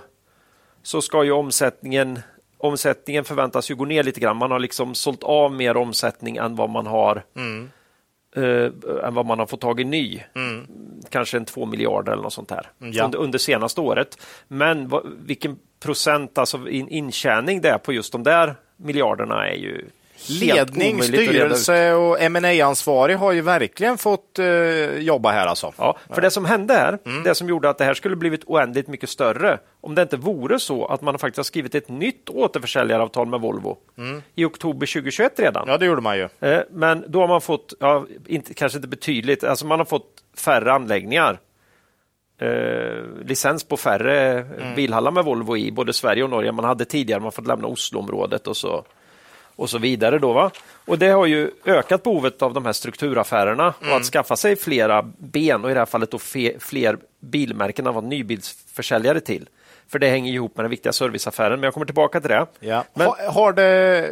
så ska ju omsättningen Omsättningen förväntas ju gå ner lite grann. Man har liksom sålt av mer omsättning än vad man har eh, än vad man har fått tag i ny. Kanske en två miljarder eller något sånt här Ja. under, under senaste året. Men vad, vilken procent alltså in, intjäning det är på just de där miljarderna är ju Ledning, styrelse och ma ansvarig har ju verkligen fått eh, jobba här alltså. Ja, för det som hände här, Mm. det som gjorde att det här skulle blivit oändligt mycket större, om det inte vore så att man faktiskt har skrivit ett nytt återförsäljaravtal med Volvo i oktober 2021 redan. Mm. Ja, det gjorde man ju. Eh, Men då har man fått, ja, inte, kanske inte betydligt, alltså man har fått färre anläggningar. Eh, licens på färre Mm. bilhallar med Volvo i både Sverige och Norge. Man hade tidigare man fått lämna Osloområdet och så, och så vidare. Då, va? Och det har ju ökat behovet av de här strukturaffärerna och att skaffa sig flera ben och i det här fallet då fler bilmärken att vara nybilsförsäljare till. För det hänger ihop med den viktiga serviceaffären, men jag kommer tillbaka till det. Ja. Men- har, har, det,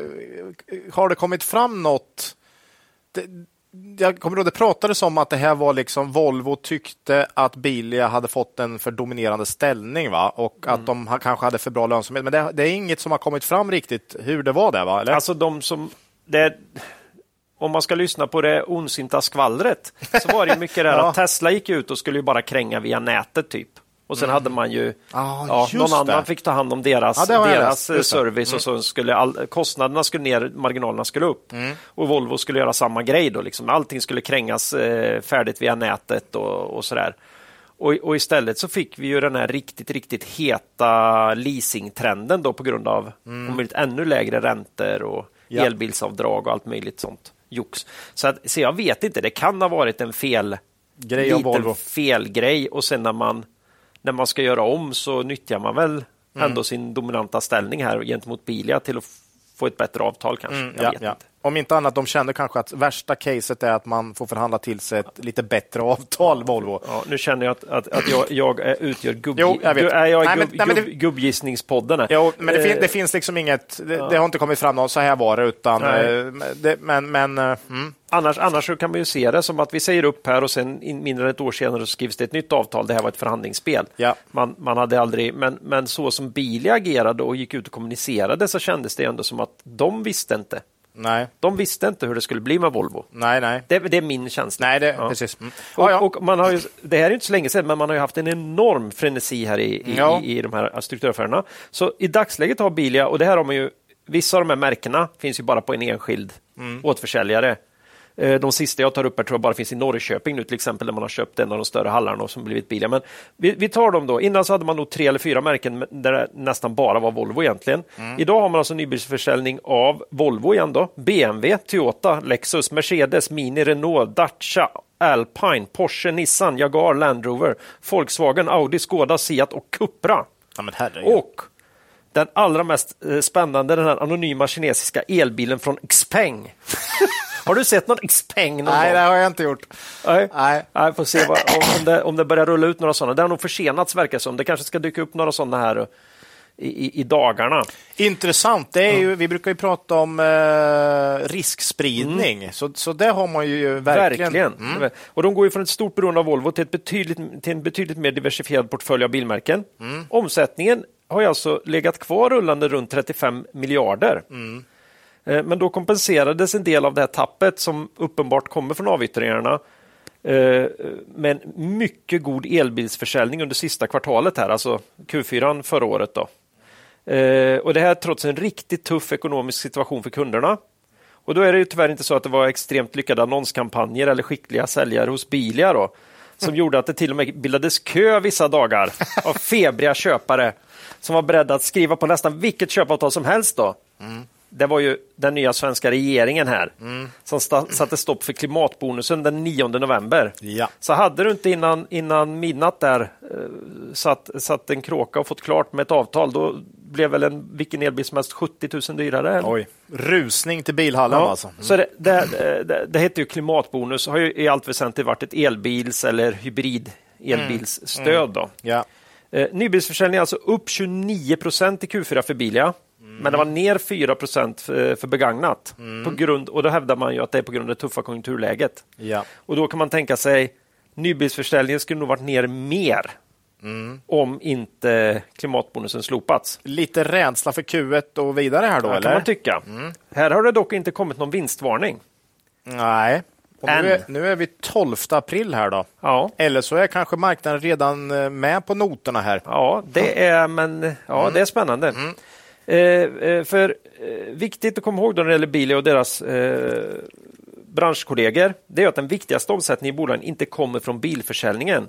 har det kommit fram något? Det, jag kommer ihåg det pratades om att det här var liksom Volvo tyckte att Bilia hade fått en för dominerande ställning va? och Mm. att de kanske hade för bra lönsamhet. Men det, det är inget som har kommit fram riktigt hur det var där va? Eller? Alltså de som... Det, om man ska lyssna på det ondsinta skvallret så var det mycket det Ja. att Tesla gick ut och skulle ju bara kränga via nätet typ. Och sen hade man ju Ah, ja, någon det. annan fick ta hand om deras, Ja, deras Just det. Mm. service och så skulle all, kostnaderna skulle ner, marginalerna skulle upp. Och Volvo skulle göra samma grej då. Liksom. Allting skulle krängas eh, färdigt via nätet och, och sådär. Och, och istället så fick vi ju den här riktigt, riktigt heta leasingtrenden då på grund av om möjligt ännu lägre räntor och Ja. elbilsavdrag och allt möjligt sånt jox. Så, att, så jag vet inte, det kan ha varit en fel Grej av liten Volvo. felgrej och sen när man, när man ska göra om så nyttjar man väl Mm. ändå sin dominanta ställning här gentemot Bilia till att få ett bättre avtal kanske. jag Mm, Ja, vet ja. inte. Om inte annat, de kände kanske att värsta caset är att man får förhandla till sig ett lite bättre avtal, Volvo. Ja, nu känner jag att, att, att jag, jag är- utgör gubb, Jo, jag vet. är jag Nej, men- gubb, nej, men det- gubb, gubbgissningspodden. här. Jo, men det, fin- Eh, det finns liksom inget, det, det har inte kommit fram något så här var det, utan eh, det, men, men eh, mm. Annars, annars kan man ju se det som att vi säger upp här och sen in, mindre än ett år senare så skrivs det ett nytt avtal. Det här var ett förhandlingsspel. Ja. Man, man hade aldrig, men, men så som Bilia agerade och gick ut och kommunicerade så kändes det ändå som att de visste inte. Nej, De visste inte hur det skulle bli med Volvo. nej, nej. Det, det är min känsla. Nej, det, Ja. precis. Mm. Och, Ja, och man har ju, det här är inte så länge sedan, men man har ju haft en enorm frenesi här i, i, Ja. i, i de här strukturaffärerna. Så i dagsläget har Bilia, och det här har man ju, vissa av de här märkena finns ju bara på en enskild Mm. återförsäljare. Eh, De sista jag tar upp här tror jag bara finns i Norrköping nu till exempel, där man har köpt en av de större hallarna och som blivit Bilia. Men vi, vi tar dem då. Innan så hade man nog tre eller fyra märken där det nästan bara var Volvo egentligen. Mm. Idag har man alltså nybilsförsäljning av Volvo igen då, BMW, Toyota, Lexus, Mercedes, Mini, Renault, Dacia, Alpine, Porsche, Nissan, Jaguar, Land Rover, Volkswagen, Audi, Skoda, Seat och Cupra. ja. Och den allra mest eh, spännande, den här anonyma kinesiska elbilen från Xpeng. har du sett någon Xpeng någon nej, gång? det har jag inte gjort. Nej. Nej. Nej, får se vad, om, det, om det börjar rulla ut några sådana. Det har nog försenats verkar det som. Det kanske ska dyka upp några sådana här i, i, i dagarna. Intressant. Det är ju, Vi brukar ju prata om eh, riskspridning, så, så det har man ju verkligen. Verkligen. Mm. Och de går ju från ett stort beroende av Volvo till, ett betydligt, till en betydligt mer diversifierad portfölj av bilmärken. Mm. Omsättningen har ju alltså legat kvar rullande runt 35 miljarder. Eh, men då kompenserades en del av det här tappet som uppenbart kommer från avyttringarna eh, med en mycket god elbilsförsäljning under sista kvartalet här, alltså Q4 förra året. Då. Eh, och det här trots en riktigt tuff ekonomisk situation för kunderna. Och då är det ju tyvärr inte så att det var extremt lyckade annonskampanjer eller skickliga säljare hos Bilia då, som gjorde att det till och med bildades kö vissa dagar av febriga köpare som var beredda att skriva på nästan vilket köpavtal som helst. då. Mm. Det var ju den nya svenska regeringen här som sta- satte stopp för klimatbonusen den 9 november. Ja. Så hade du inte innan, innan midnatt där eh, satt, satt en kråka och fått klart med ett avtal, då blev väl en vilken elbil som helst 70 000 dyrare. eller? Oj, rusning till bilhallen Ja, alltså. Mm. så det, det, det, det heter ju klimatbonus har ju i allt väsentligt varit ett elbils eller hybrid elbilsstöd. Då. Ja. Eh, nybilsförsäljning är alltså upp 29 procent i Q4 för Bilia. Men det var ner 4 procent för, för begagnat. På grund, och då hävdar man ju att det är på grund av det tuffa konjunkturläget. Ja. Och då kan man tänka sig nybilsförsäljningen skulle nog varit ner mer om inte klimatbonusen slopats. Lite rädsla för Q1 och vidare här då, Det kan man tycka. Här har det dock inte kommit någon vinstvarning. Nej. Nu, är, nu är vi 12 april här då. Ja, Eller så är kanske marknaden redan eh, med på noterna här. ja det är, men, ja, det är spännande. Eh, eh, för eh, Viktigt att komma ihåg då när det gäller Bilia och deras eh, branschkollegor, det är att den viktigaste omsättningen i bolagen inte kommer från bilförsäljningen,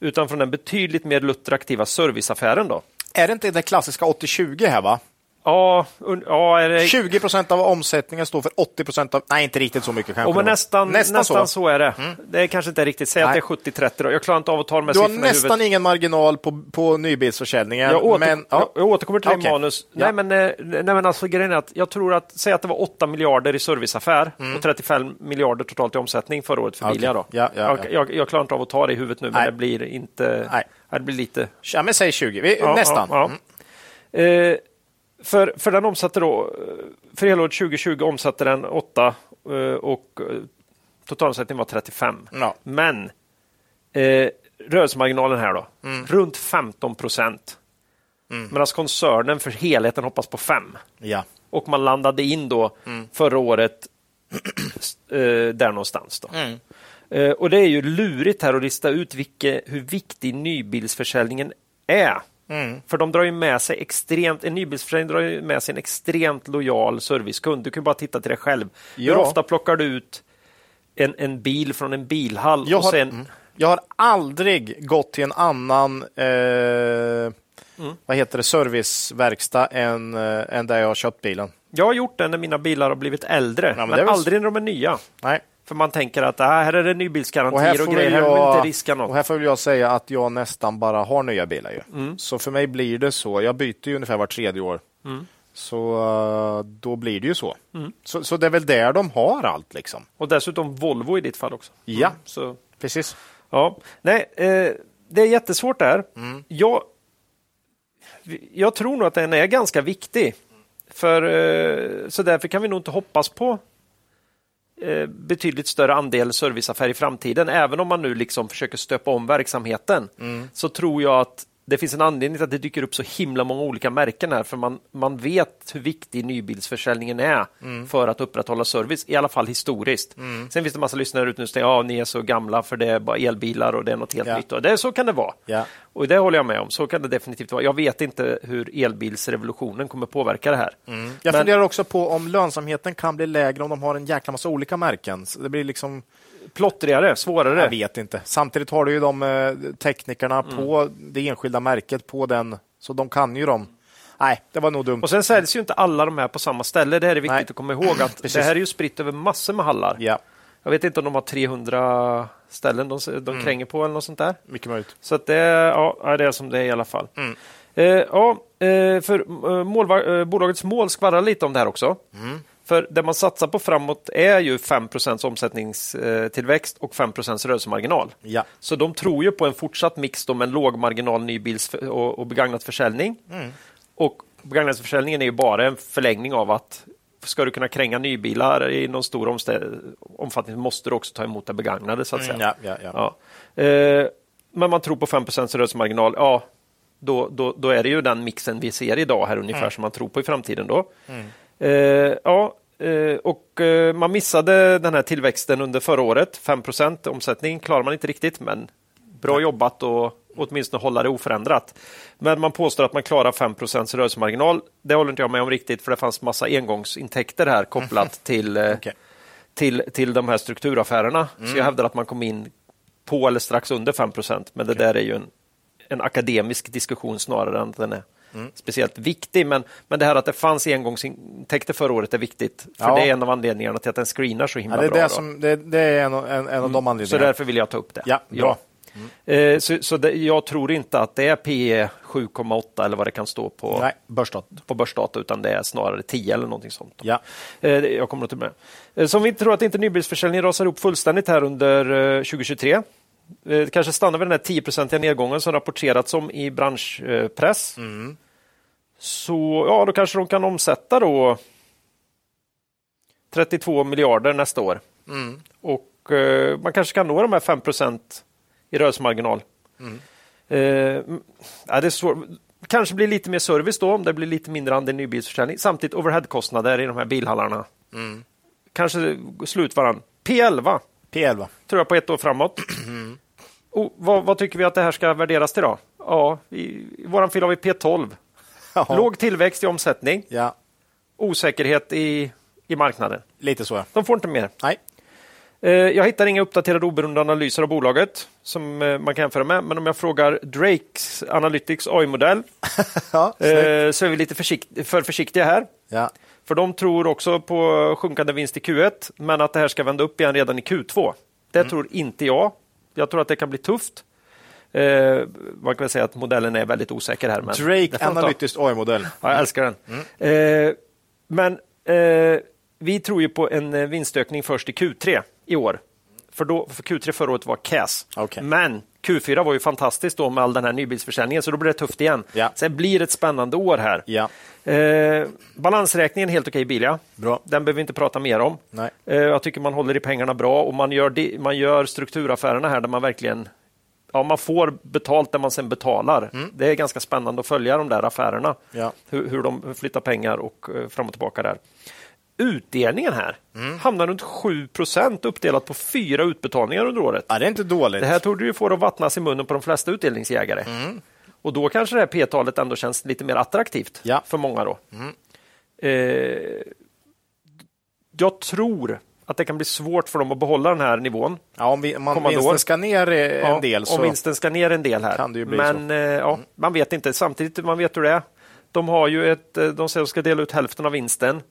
utan från den betydligt mer luttraktiva serviceaffären. Då. Är det inte det klassiska 80-20 här va? Ja, ja är det, 20 procent av omsättningen står för 80 procent av... Nej, inte riktigt så mycket kanske. oh, men då. nästan, nästan, så. så. är det. Det är kanske inte riktigt. Säg att Nej. det är 70-30. då. Jag klarar inte av att ta de här Du har nästan ingen marginal på, på nybilsförsäljningen. Jag, åter, men, ja. jag, återkommer till det Okej. manus. Ja. Nej, men, eh, nej, men alltså, grejen är att jag tror att, säg att det var 8 miljarder i serviceaffär och 35 miljarder totalt i omsättning förra året för Mm. Okej. Bilia. Då. Ja, ja, jag, ja. Jag, jag klarar inte av att ta det i huvudet nu, men Nej. det blir inte... Nej. Det blir lite... Ja, men säg 20. Vi, nästan. ja. Eh, för, för den omsatte då, för helåret 2020 omsatte den 8 eh, och eh, totalomsättningen var 35. Ja. Men eh, rörelsemarginalen här då, Mm. runt 15 procent. Medan koncernen för helheten hoppas på 5. Ja. Och man landade in då Mm. förra året eh, där någonstans. Då. Mm. Eh, och det är ju lurigt här att lista ut vilke, hur viktig nybilsförsäljningen är. Mm. För de drar ju med sig extremt, en nybilsförsäljning drar ju med sig en extremt lojal servicekund. Du kan ju bara titta till dig själv. Hur Ja. ofta plockar du ut en, en bil från en bilhall Jag och har, sen... mm. jag har aldrig gått till en annan eh, Mm. vad heter det, serviceverkstad än, eh, än där jag har köpt bilen. Jag har gjort det när mina bilar har blivit äldre, men men, är väl aldrig när de är nya. Nej. För man tänker att ah, här är det Och här, och, grejer, väl här vill jag, inte riska något. och här får jag säga att jag nästan bara har nya bilar. Ju. Mm. Så för mig blir det så. Jag byter ju ungefär var tredje år. Mm. Så eh, då blir det ju så. så. Så det är väl där de har allt liksom. Och dessutom Volvo i ditt fall också. Ja, Så, precis. ja. Nej, eh, det är jättesvårt där. Mm. Jag, jag tror nog att den är ganska viktig. För, eh, så därför kan vi nog inte hoppas på betydligt större andel serviceaffär i framtiden. Även om man nu liksom försöker stöpa om verksamheten Mm. så tror jag att det finns en anledning till att det dyker upp så himla många olika märken här. För man, man vet hur viktig nybilsförsäljningen är Mm. för att upprätthålla service, i alla fall historiskt. Sen finns det massa lyssnare ute nu som säger ja, ni är så gamla för det är bara elbilar och det är något helt Ja. nytt. Och det, så kan det vara. Ja. Och det håller jag med om. Så kan det definitivt vara. Jag vet inte hur elbilsrevolutionen kommer påverka det här. Jag Men- funderar också på om lönsamheten kan bli lägre om de har en jäkla massa olika märken. Så det blir liksom, Plottrigare, svårare. jag vet inte. Samtidigt har du ju de eh, teknikerna Mm. på det enskilda märket på den, så de kan ju dem. Nej, det var nog dumt. Och sen säljs ju inte alla de här på samma ställe. Det här är viktigt Nej. att komma ihåg. att. Det här är ju spritt över massor med hallar. Ja, Jag vet inte om de har 300 ställen de, de Mm. kränger på eller något sånt där. mycket möjligt. Så det, ja, det är som det är i alla fall. Mm. Eh, ja, eh, för eh, eh, bolagets mål skvallrar lite om det här också. Mm. För det man satsar på framåt är ju 5% omsättningstillväxt och 5 rörelsemarginal. Ja. Så de tror ju på en fortsatt mix med en lågmarginal nybils och, och begagnat försäljning. Mm. Och begagnatförsäljningen är ju bara en förlängning av att ska du kunna kränga nybilar i någon stor omfattning måste du också ta emot det begagnade så att säga. Mm, ja, ja, ja. Eh, men man tror på 5 rörelsemarginal, ja, då, då, då är det ju den mixen vi ser idag här ungefär som man tror på i framtiden. Då. Eh, ja, eh, och eh, man missade den här tillväxten under förra året, 5% omsättning klarar man inte riktigt, men bra jobbat och åtminstone hålla det oförändrat. Men man påstår att man klarar 5% rörelsemarginal. Det håller inte jag med om riktigt, för det fanns massa engångsintäkter här kopplat till, eh, Okej. till, till de här strukturaffärerna. Så jag hävdar att man kom in på eller strax under 5% men det där är ju en, en akademisk diskussion snarare än att den är speciellt viktig. Men, men det här att det fanns engångsintäkter förra året är viktigt, för Ja. det är en av anledningarna till att den screenar så himla Ja, det, är bra. det, som, det, det är en, en, en av de Så anledningarna. därför vill jag ta upp det. Ja, bra. Eh, Så, så det, jag tror inte att det är P 7,8 eller vad det kan stå på, Nej, börsdata. på börsdata, utan det är snarare 10 eller någonting sånt. Ja. Eh, Jag kommer att ta med. Eh, Så om vi tror att inte nybilsförsäljningen rasar upp fullständigt här under eh, 2023. Eh, kanske stannar vid den här 10-procentiga nedgången som rapporterats om i branschpress. Mm. Så ja, då kanske de kan omsätta då 32 miljarder nästa år. Mm. Och eh, man kanske kan nå de här 5% i rörelsemarginal. Mm. Eh, ja, det är svårt. Kanske blir lite mer service då, om det blir lite mindre andel nybilsförsäljning. Samtidigt overheadkostnader i de här bilhallarna. Mm. Kanske slut varann. P11 P11. tror jag på ett år framåt. Och vad, vad tycker vi att det här ska värderas till då? Ja, i, i våran fil har vi P12. Jaha. Låg tillväxt i omsättning, Ja, osäkerhet i, i marknaden. lite så. ja. De får inte mer. Nej. Eh, Jag hittar inga uppdaterade oberoende analyser av bolaget som eh, man kan jämföra med. Men om jag frågar Drakes Analytics AI-modell Ja, eh, så är vi lite försikt för försiktiga här. ja. För de tror också på sjunkande vinst i Q1, men att det här ska vända upp igen redan i Q2. Det tror inte jag. Jag tror att det kan bli tufft. Eh, man kan väl säga att modellen är väldigt osäker här. Men Drake. Analytics AI-modell. Ja, jag älskar den. Eh, men eh, vi tror ju på en eh, vinstökning först i Q3 i år. För, då, för Q3 förra året var CAS. Okej. Men Q4 var ju fantastiskt då med all den här nybilsförsäljningen, så då blir det tufft igen. Ja. Sen blir det ett spännande år här. Ja. Eh, balansräkningen helt okej Bilia. Bra. Den behöver vi inte prata mer om. Nej. Eh, jag tycker man håller i pengarna bra och man gör, de, man gör strukturaffärerna här där man verkligen Ja, man får betalt där man sen betalar. Det är ganska spännande att följa de där affärerna. Ja. Hur, hur de flyttar pengar och eh, fram och tillbaka där. Utdelningen här hamnar runt 7% uppdelat på fyra utbetalningar under året. ja, det är inte dåligt. Det här torde ju få det att vattnas i munnen på de flesta utdelningsjägare. Och då kanske det här P-talet ändå känns lite mer attraktivt Ja. för många. då. Eh, jag tror att det kan bli svårt för dem att behålla den här nivån. ja, om vi, man kommande vinsten år. ska ner en Ja, del så... Om vinsten ska ner en del här. kan det ju bli Men eh, ja, man vet inte. Samtidigt, man vet hur det är. De har ju ett, eh, de säger att de ska dela ut hälften av vinsten.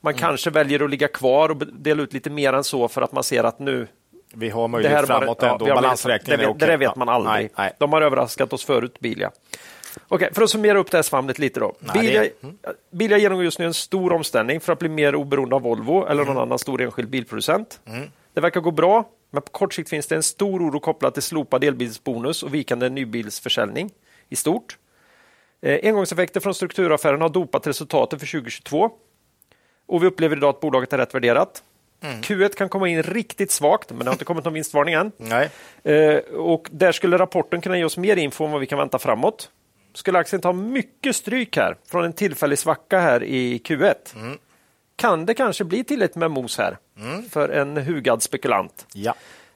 Man Mm. kanske väljer att ligga kvar och dela ut lite mer än så för att man ser att nu Vi har möjlighet framåt ja, ändå. möjlighet- Balansräkningen det, är okej. Det vet Ja. man aldrig. Nej, nej. De har överraskat oss förut, Bilia. Okej, för att summera upp det här svamlet lite då. Nej, Bilia, det- mm. Bilia genomgår just nu en stor omställning för att bli mer oberoende av Volvo eller Mm. någon annan stor enskild bilproducent. Det verkar gå bra, men på kort sikt finns det en stor oro kopplat till slopad elbilsbonus och vikande nybilsförsäljning i stort. Eh, engångseffekter från strukturaffären har dopat resultatet för 2022. Och vi upplever idag att bolaget är rätt värderat. Mm. Q1 kan komma in riktigt svagt, men det har inte kommit någon vinstvarning än. Nej. Eh, och där skulle rapporten kunna ge oss mer info om vad vi kan vänta framåt. Skulle aktien ta mycket stryk här från en tillfällig svacka här i Q1 kan det kanske bli tillräckligt med mos här för en hugad spekulant. Ja.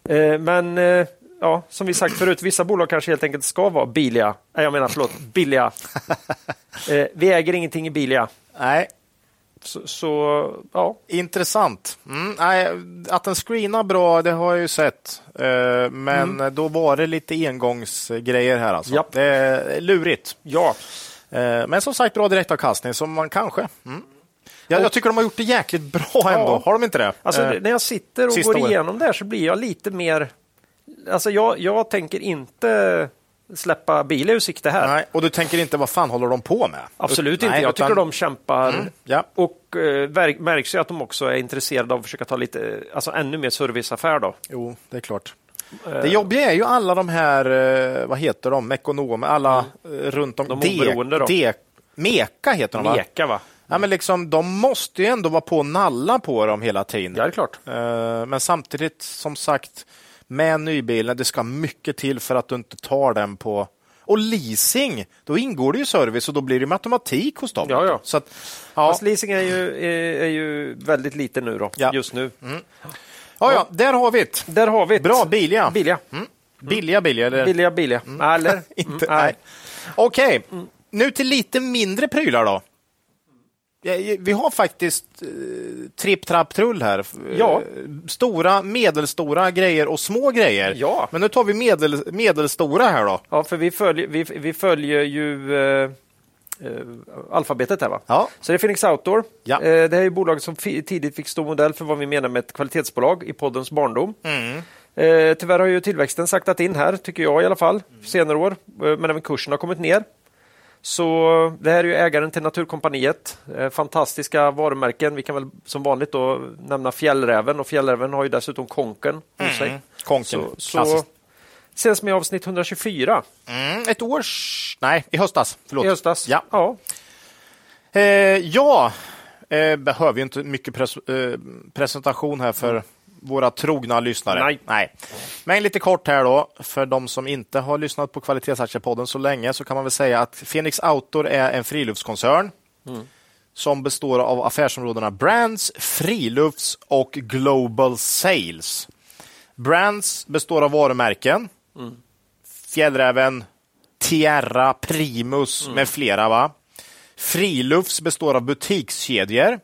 Eh, men eh, ja, som vi sagt förut, vissa bolag kanske helt enkelt ska vara billiga. Nej, jag menar förlåt, billiga. Eh, vi äger ingenting i Bilia. Nej. Så, så ja, Intressant. Mm, nej, att den screenar bra, det har jag ju sett. Eh, men då var det lite engångsgrejer här. Alltså. Japp. Det är lurigt. ja. Eh, men som sagt, bra direktavkastning, som man kanske... Mm. Jag, jag tycker de har gjort det jäkligt bra ändå. Har de inte det? Alltså, Eh, när jag sitter och sista går igenom det här så blir jag lite mer... Alltså jag, jag tänker inte släppa bilen ur sikte här. nej, och du tänker inte, vad fan håller de på med? Absolut Nej, inte. Jag utan- tycker de kämpar. Mm, ja. Och eh, märks ju att de också är intresserade av att försöka ta lite, alltså ännu mer serviceaffär då. Jo, det är klart. Det jobbiga är ju alla de här, eh, vad heter de, ekonomer, alla eh, runt om. De oberoende då. D- Meka heter de va? Meka va? Ja, men liksom, de måste ju ändå vara på och nalla på dem hela tiden. Ja, det är klart. Eh, Men samtidigt, som sagt, med nybilen, det ska mycket till för att du inte tar den på... Och leasing, då ingår det ju service och då blir det med automatik hos dem. Ja, ja. Så att, ja. Fast leasing är ju, är, är ju väldigt lite nu då, Ja. just nu. ja, ja, där har vi det. Där har vi det. Bra, Bilia. Bilia. Billiga, billiga? Eller? Billiga, billiga. Eller? Inte, Mm, nej. Okej, nu till lite mindre prylar då. Ja, Vi har faktiskt eh, tripp, trapp, trull här. Ja. Eh, Stora, medelstora grejer och små grejer. Ja. Men nu tar vi medel, medelstora här då. Ja, för vi följer, vi, vi följer ju eh, eh, alfabetet här va? Ja. Så det är Phoenix Outdoor. Ja. Eh, det här är bolaget som tidigt fick stå modell för vad vi menar med ett kvalitetsbolag i poddens barndom. Mm. Eh, tyvärr har ju tillväxten saktat in här, tycker jag i alla fall, senare år. Eh, men även kursen har kommit ner. Så det här är ju ägaren till Naturkompaniet. Eh, fantastiska varumärken. Vi kan väl som vanligt då nämna Fjällräven och Fjällräven har ju dessutom Konken hos sig. Konken, Så, så ses med avsnitt 124 Mm, ett års... Nej, i höstas. Förlåt. i höstas. Ja. ja. Eh, ja, eh, behöver ju inte mycket pres eh, presentation här för våra trogna lyssnare. Nej. Men lite kort här då, för de som inte har lyssnat på Kvalitetsaktiepodden så länge så kan man väl säga att Phoenix Outdoor är en friluftskoncern som består av affärsområdena Brands, Frilufts och Global Sales. Brands består av varumärken. Fjällräven, Tierra, Primus med flera. Va? Frilufts består av butikskedjor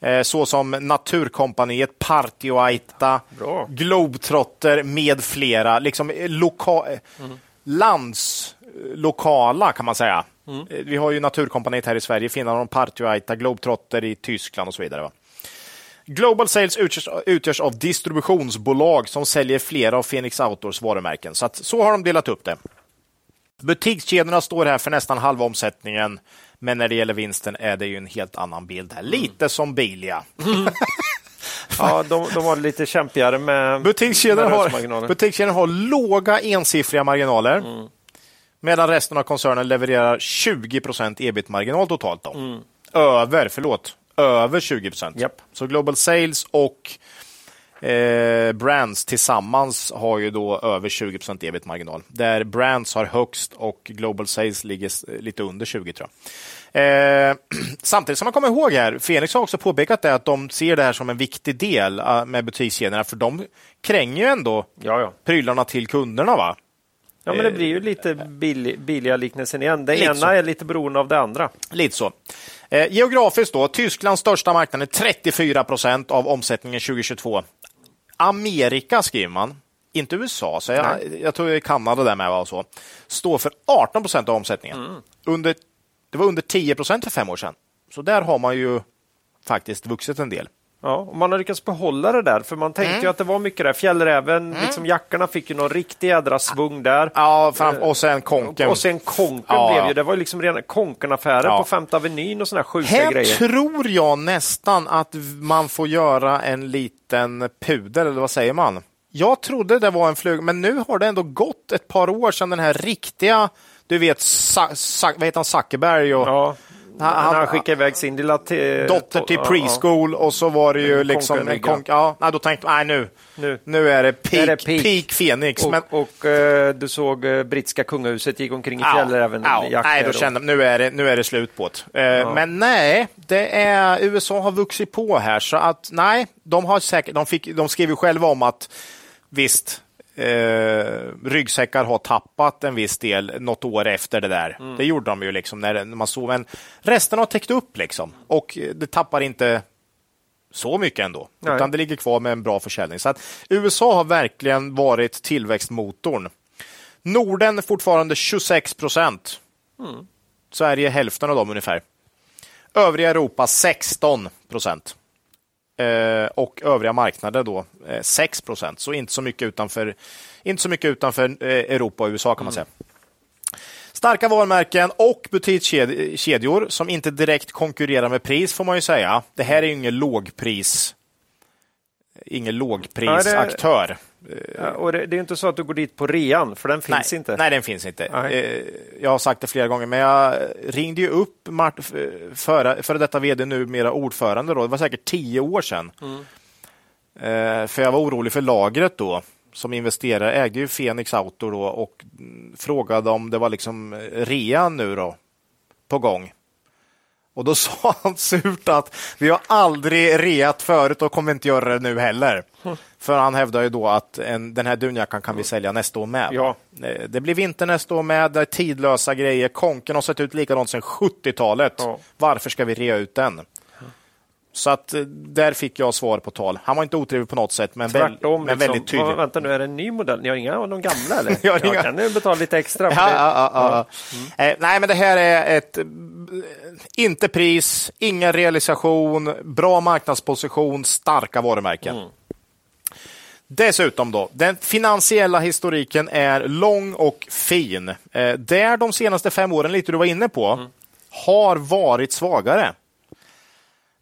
eh, såsom Naturkompaniet, Partioaita. Globetrotter med flera. Liksom eh, loka eh, landslokala kan man säga. Eh, Vi har ju Naturkompaniet här i Sverige, Finland har Partioaita, Globetrotter i Tyskland och så vidare. Va? Global Sales utgörs, utgörs av distributionsbolag som säljer flera av Phoenix Outdoors varumärken. Så, att, så har de delat upp det. Butikskedjorna står här för nästan halva omsättningen, men när det gäller vinsten är det ju en helt annan bild här. Lite som Bilia. Ja, de, de var lite kämpigare med, Butikskedjorna med har, butikskedjorna har låga ensiffriga marginaler, Mm. medan resten av koncernen levererar 20 procent ebit-marginal totalt. Då. Mm. Över, förlåt, över 20 procent. Japp. Så Global Sales och eh, Brands tillsammans har ju då över 20 procent ebit-marginal. Där Brands har högst och Global Sales ligger lite under 20 tror jag. Eh, samtidigt som man kommer ihåg här, Fenix har också påpekat det att de ser det här som en viktig del eh, med butikskedjorna, för de kränger ju ändå Ja, ja. prylarna till kunderna. va? ja, men det blir ju lite billig, billiga liknelsen igen. Det Lite ena så. är lite beroende av det andra. Lite så. Eh, geografiskt då, Tysklands största marknad är 34 procent av omsättningen 2022. Amerika skriver man, inte USA, så jag, jag tror Kanada där med. va, Och så. Står för 18 procent av omsättningen. Under, det var under 10 procent för fem år sedan. Så där har man ju faktiskt vuxit en del. Ja, och man har lyckats behålla det där, för man tänkte Mm. ju att det var mycket där. Fjällräven, liksom jackorna fick ju någon riktig jädra svung där. Ja, fram, och sen Konken. Och sen Konken Ja. blev ju, det var ju liksom rena Konken-affärer Ja. på Femte Avenyn och här sjuka Här grejer. tror jag nästan att man får göra en liten pudel, eller vad säger man? Jag trodde det var en fluga, men nu har det ändå gått ett par år sedan den här riktiga, du vet, Sa Sa vad heter han, Zuckerberg och Ja, Han- han, han- skickade iväg sin lilla till, dotter till ja, ja. preschool och så var det ju liksom en konkenrygga. konk... Ja, då tänkte jag, nej nu, Nu. nu är det peak, är det peak. peak Phoenix. Och, men, och eh, du såg eh, brittiska kungahuset gick omkring i Ja, fjällräven ja, jackor nej, då kände nu är det, nu är det slut på det. Eh, Men nej, det är, USA har vuxit på här, så att nej, de har säkert, de, fick, de skrev ju själva om att visst, eh, ryggsäckar har tappat en viss del något år efter det där. Mm. Det gjorde de ju liksom när, när man såg, men resten har täckt upp liksom och det tappar inte så mycket ändå, Nej. utan det ligger kvar med en bra försäljning. Så att USA har verkligen varit tillväxtmotorn. Norden fortfarande 26 procent. Sverige hälften av dem ungefär. Övriga Europa 16 procent. Eh, och övriga marknader då eh, 6 procent. Så inte så mycket utanför, inte så mycket utanför eh, Europa och USA kan man säga. Starka varumärken och butikskedjor som inte direkt konkurrerar med pris får man ju säga. Det här är ju ingen lågpris ingen lågprisaktör. Ja, och det, det är inte så att du går dit på rean, för den finns nej, inte. Nej, den finns inte. Nej. Eh, Jag har sagt det flera gånger, men jag ringde ju upp Mart, före, före detta vd, numera ordförande. Då. Det var säkert tio år sedan. Mm. Eh, För jag var orolig för lagret då. Som investerare ägde ju Phoenix Auto då och frågade om det var liksom rea nu då på gång. Och då sa han surt att vi har aldrig reat förut och kommer inte göra det nu heller. För han hävdar ju då att en, den här dunjackan kan vi sälja nästa år med. Ja. Eh, Det blir vinter nästa år med, det är tidlösa grejer. Konken har sett ut likadant sedan 70-talet. Ja. Varför ska vi rea ut den? Så att eh, där fick jag svar på tal. Han var inte otrevlig på något sätt, men, väl, men liksom. väldigt tydlig. "Vad, vänta nu, är det en ny modell? Ni har inga av de gamla eller? Jag har ja, inga- kan du betala lite extra? Ja, ja, ja, ja. Eh, nej, men det här är ett... eh, Inte pris, ingen realisation, bra marknadsposition, starka varumärken. Dessutom då, den finansiella historiken är lång och fin. Eh, där de senaste fem åren, lite du var inne på, har varit svagare.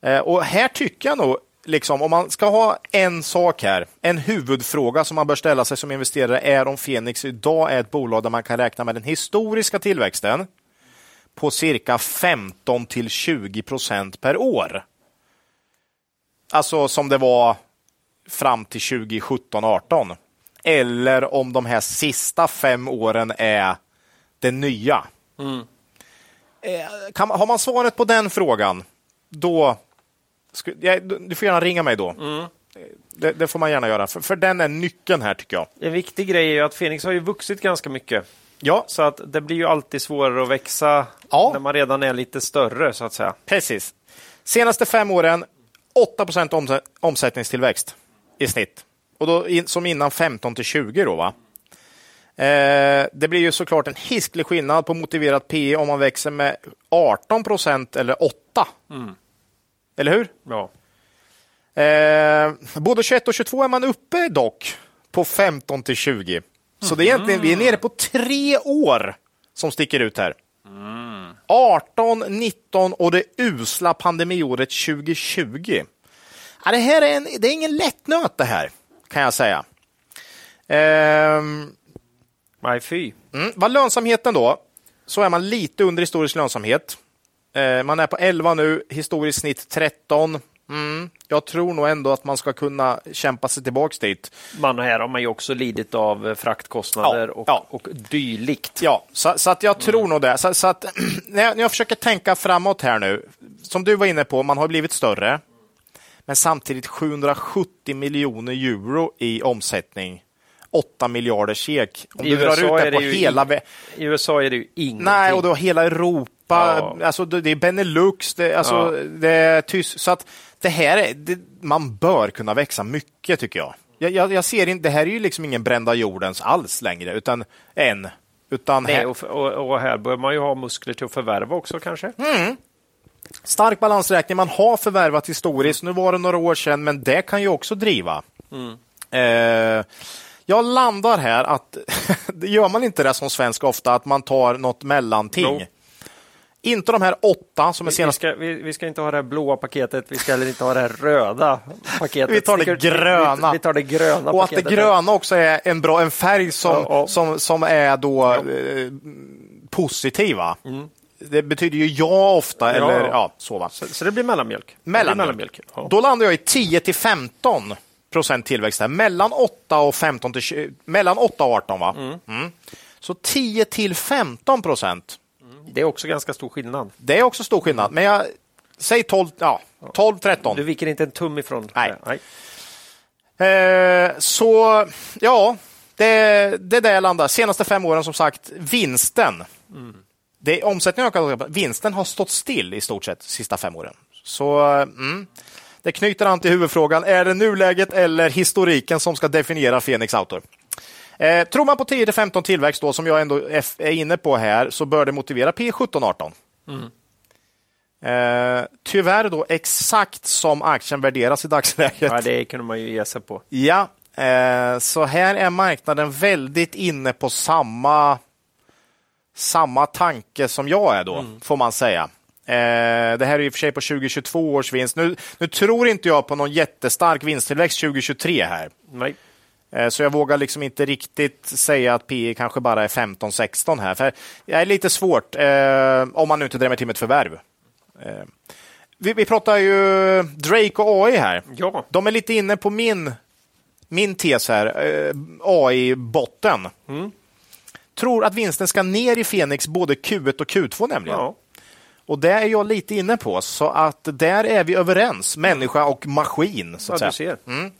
Eh, och här tycker jag nog, liksom, om man ska ha en sak här, en huvudfråga som man bör ställa sig som investerare är om Fenix idag är ett bolag där man kan räkna med den historiska tillväxten på cirka 15 till 20 procent per år. Alltså som det var fram till 2017-18. Eller om de här sista fem åren är det nya. Eh, Kan, har man svaret på den frågan, då... Du får gärna ringa mig då. Eh, Det, det får man gärna göra, för, för den är nyckeln här tycker jag. En viktig grej är ju att Phoenix har ju vuxit ganska mycket. Ja, Så att det blir ju alltid svårare att växa Ja. när man redan är lite större så att säga. precis. Senaste fem åren, 8 procent omsä- omsättningstillväxt i snitt. Och då, in, som innan 15 till 20 då va? Eh, det blir ju såklart en hisklig skillnad på motiverat PE om man växer med 18 procent eller 8. Eller hur? Ja. Eh, både 21 och 22 är man uppe dock på 15 till 20. Så det är egentligen, vi är nere på tre år som sticker ut här. 18, 19 och det usla pandemiåret 2020. Ja, det här är, en, det är ingen lätt nöt det här, kan jag säga. Ehm, Nej, fy. Mm. Vad lönsamheten då, så är man lite under historisk lönsamhet. Eh, man är på 11 nu, historiskt snitt 13. Mm. Jag tror nog ändå att man ska kunna kämpa sig tillbaks dit. Man här har man ju också lidit av eh, fraktkostnader Ja, och, ja. och dylikt. Ja, så, så att jag tror nog det. Så, så att, när, jag, när jag försöker tänka framåt här nu, som du var inne på, man har blivit större, men samtidigt 770 miljoner euro i omsättning. 8 miljarder SEK. Om I du drar USA ut är det på hela... i- I USA är det ju ingenting. Nej, och har hela Europa, Ja. alltså det är Benelux, det, alltså, Ja. det är tyst. Så att det här är, det, man bör kunna växa mycket tycker jag. Jag, jag, jag ser inte, det här är ju liksom ingen brända jordens alls längre, utan än. Utan Nej, här, och, och, och här bör man ju ha muskler till att förvärva också kanske. Mm. stark balansräkning, man har förvärvat historiskt. Nu var det några år sedan, men det kan ju också driva. Eh, jag landar här att, det gör man inte det som svensk ofta, att man tar något mellanting. Jo. Inte de här åtta som är Vi senast ska, vi, vi ska inte ha det här blåa paketet, vi ska heller inte ha det här röda paketet. Vi tar det gröna. Vi, vi tar det gröna Och att det gröna också är en bra en färg som, Ja, ja. som, som är då eh, positiva. Det betyder ju ja ofta, Mm. Ja. eller ja, så va. Så, så det blir mellanmjölk? Det blir Mellanmjölk. mellanmjölk. Ja. Då landar jag i 10 till 15 procent tillväxt här. Mellan 8 och 15 till 20, mellan 8 och 18 va? Mm. Så 10 till 15 procent. Det är också ganska stor skillnad. Det är också stor skillnad. Men jag säg 12, ja, 12 13. Du viker inte en tum ifrån. Nej. Nej. Eh, så ja, det, det är där jag landar. Senaste fem åren som sagt, vinsten. Det, omsättningen har ökat, vinsten har stått still i stort sett de sista fem åren. Så mm, det knyter an till huvudfrågan. Är det nuläget eller historiken som ska definiera Fenix Autor? Eh, tror man på 10-15 tillväxt då, som jag ändå är inne på här, så bör det motivera P 17-18. Eh, tyvärr då exakt som aktien värderas i dagsläget. Ja, det kunde man ju ge sig på. Ja, eh, så här är marknaden väldigt inne på samma, samma tanke som jag är då, får man säga. Eh, det här är i och för sig på 2022 års vinst. Nu, nu tror inte jag på någon jättestark vinsttillväxt 2023 här. Nej. Eh, Så jag vågar liksom inte riktigt säga att PE kanske bara är 15-16 här. För det är lite svårt eh, om man nu inte drämmer till med ett förvärv. Eh, vi, vi pratar ju Drake och AI här. Ja. De är lite inne på min, min tes här, eh, AI-botten. Tror att vinsten ska ner i Fenix både Q1 och Q2 nämligen. Ja. Och det är jag lite inne på, så att där är vi överens, människa och maskin. Så att Ja, säga. Mm. Eh,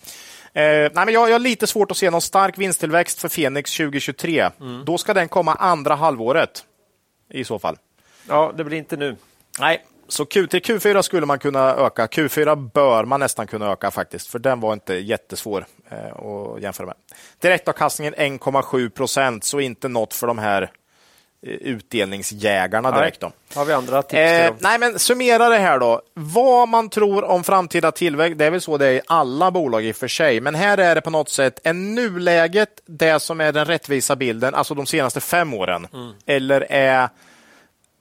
nej, men jag, jag har lite svårt att se någon stark vinsttillväxt för Fenix 2023. Mm. Då ska den komma andra halvåret i så fall. Ja, det blir inte nu. Nej, så Q3, Q4 skulle man kunna öka. Q4 bör man nästan kunna öka faktiskt, för den var inte jättesvår eh, att jämföra med. Direktavkastningen 1,7 procent, så inte något för de här utdelningsjägarna direkt. Då. Har vi andra tips Eh, nej, men summera det här då. Vad man tror om framtida tillväxt, det är väl så det är i alla bolag i och för sig, men här är det på något sätt en nuläget det som är den rättvisa bilden, alltså de senaste fem åren, eller är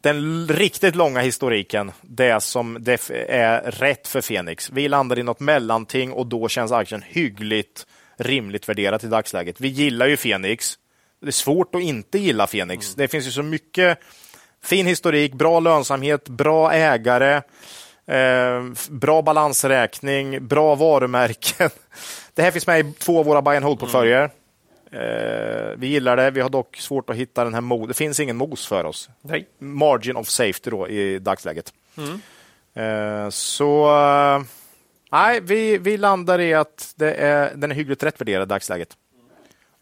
den riktigt långa historiken det som det är rätt för Fenix. Vi landar i något mellanting och då känns aktien hyggligt rimligt värderat i dagsläget. Vi gillar ju Fenix. Det är svårt att inte gilla Fenix. Det finns ju så mycket fin historik, bra lönsamhet, bra ägare, eh, bra balansräkning, bra varumärken. Det här finns med i två av våra buy and hold-portföljer. Eh, vi gillar det. Vi har dock svårt att hitta den här mos. Det finns ingen mos för oss. Nej. Margin of safety då i dagsläget. Eh, så eh, nej, vi, vi landar i att det är, den är hyggligt rätt värderad i dagsläget.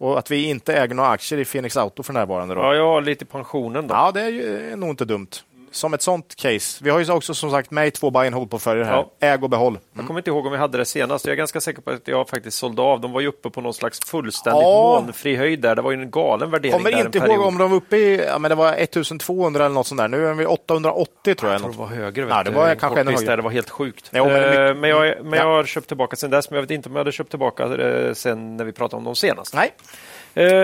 Och att vi inte äger några aktier i Phoenix Auto för närvarande. Då. Ja, jag har lite pensionen då. Ja, det är ju nog inte dumt. Som ett sånt case. Vi har ju också som sagt med i två buy and hold-portföljer här. Ja. Äg och behåll. Jag kommer inte ihåg om vi hade det senast. Jag är ganska säker på att jag faktiskt sålde av. De var ju uppe på någon slags fullständigt Ja. molnfri höjd där. Det var ju en galen värdering Kommer där inte ihåg om de var uppe i, ja, men det var 1200 eller något sånt där. Nu är vi 880 tror jag. Jag tror det var högre. Vet det var En kanske ännu högre. Det var helt sjukt. Jo, men Eh, mycket- men jag, men jag Ja. har köpt tillbaka sen dess. Men jag vet inte om jag hade köpt tillbaka eh, sen när vi pratade om dem senast. Nej,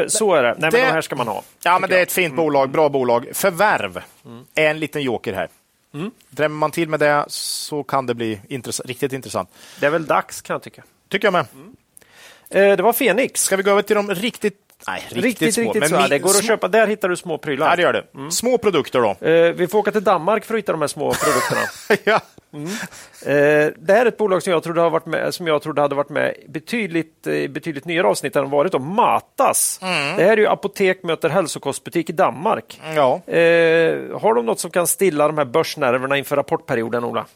Så är det. Nej, men Det- de här ska man ha. Ja, men det är ett Mm. fint bolag, bra bolag. Förvärv är en liten joker här. Mm. Drämmer man till med det så kan det bli intress- riktigt intressant. Det är väl dags kan jag tycka. Tycker jag med. Eh, Det var Fenix. Ska vi gå över till de riktigt, nej, riktigt, Riktigt, små. riktigt men så. Det går att små- köpa. Där hittar du små prylar. Ja, det gör det. Små produkter då. Eh, Vi får åka till Danmark för att hitta de här små produkterna. ja. Eh, Det här är ett bolag som jag trodde, har varit med, som jag trodde hade varit med betydligt, eh, betydligt nyare avsnitt än varit. Om Matas. Det här är ju apotek möter hälsokostbutik i Danmark. ja. Eh, har de något som kan stilla de här börsnerverna inför rapportperioden, Ola?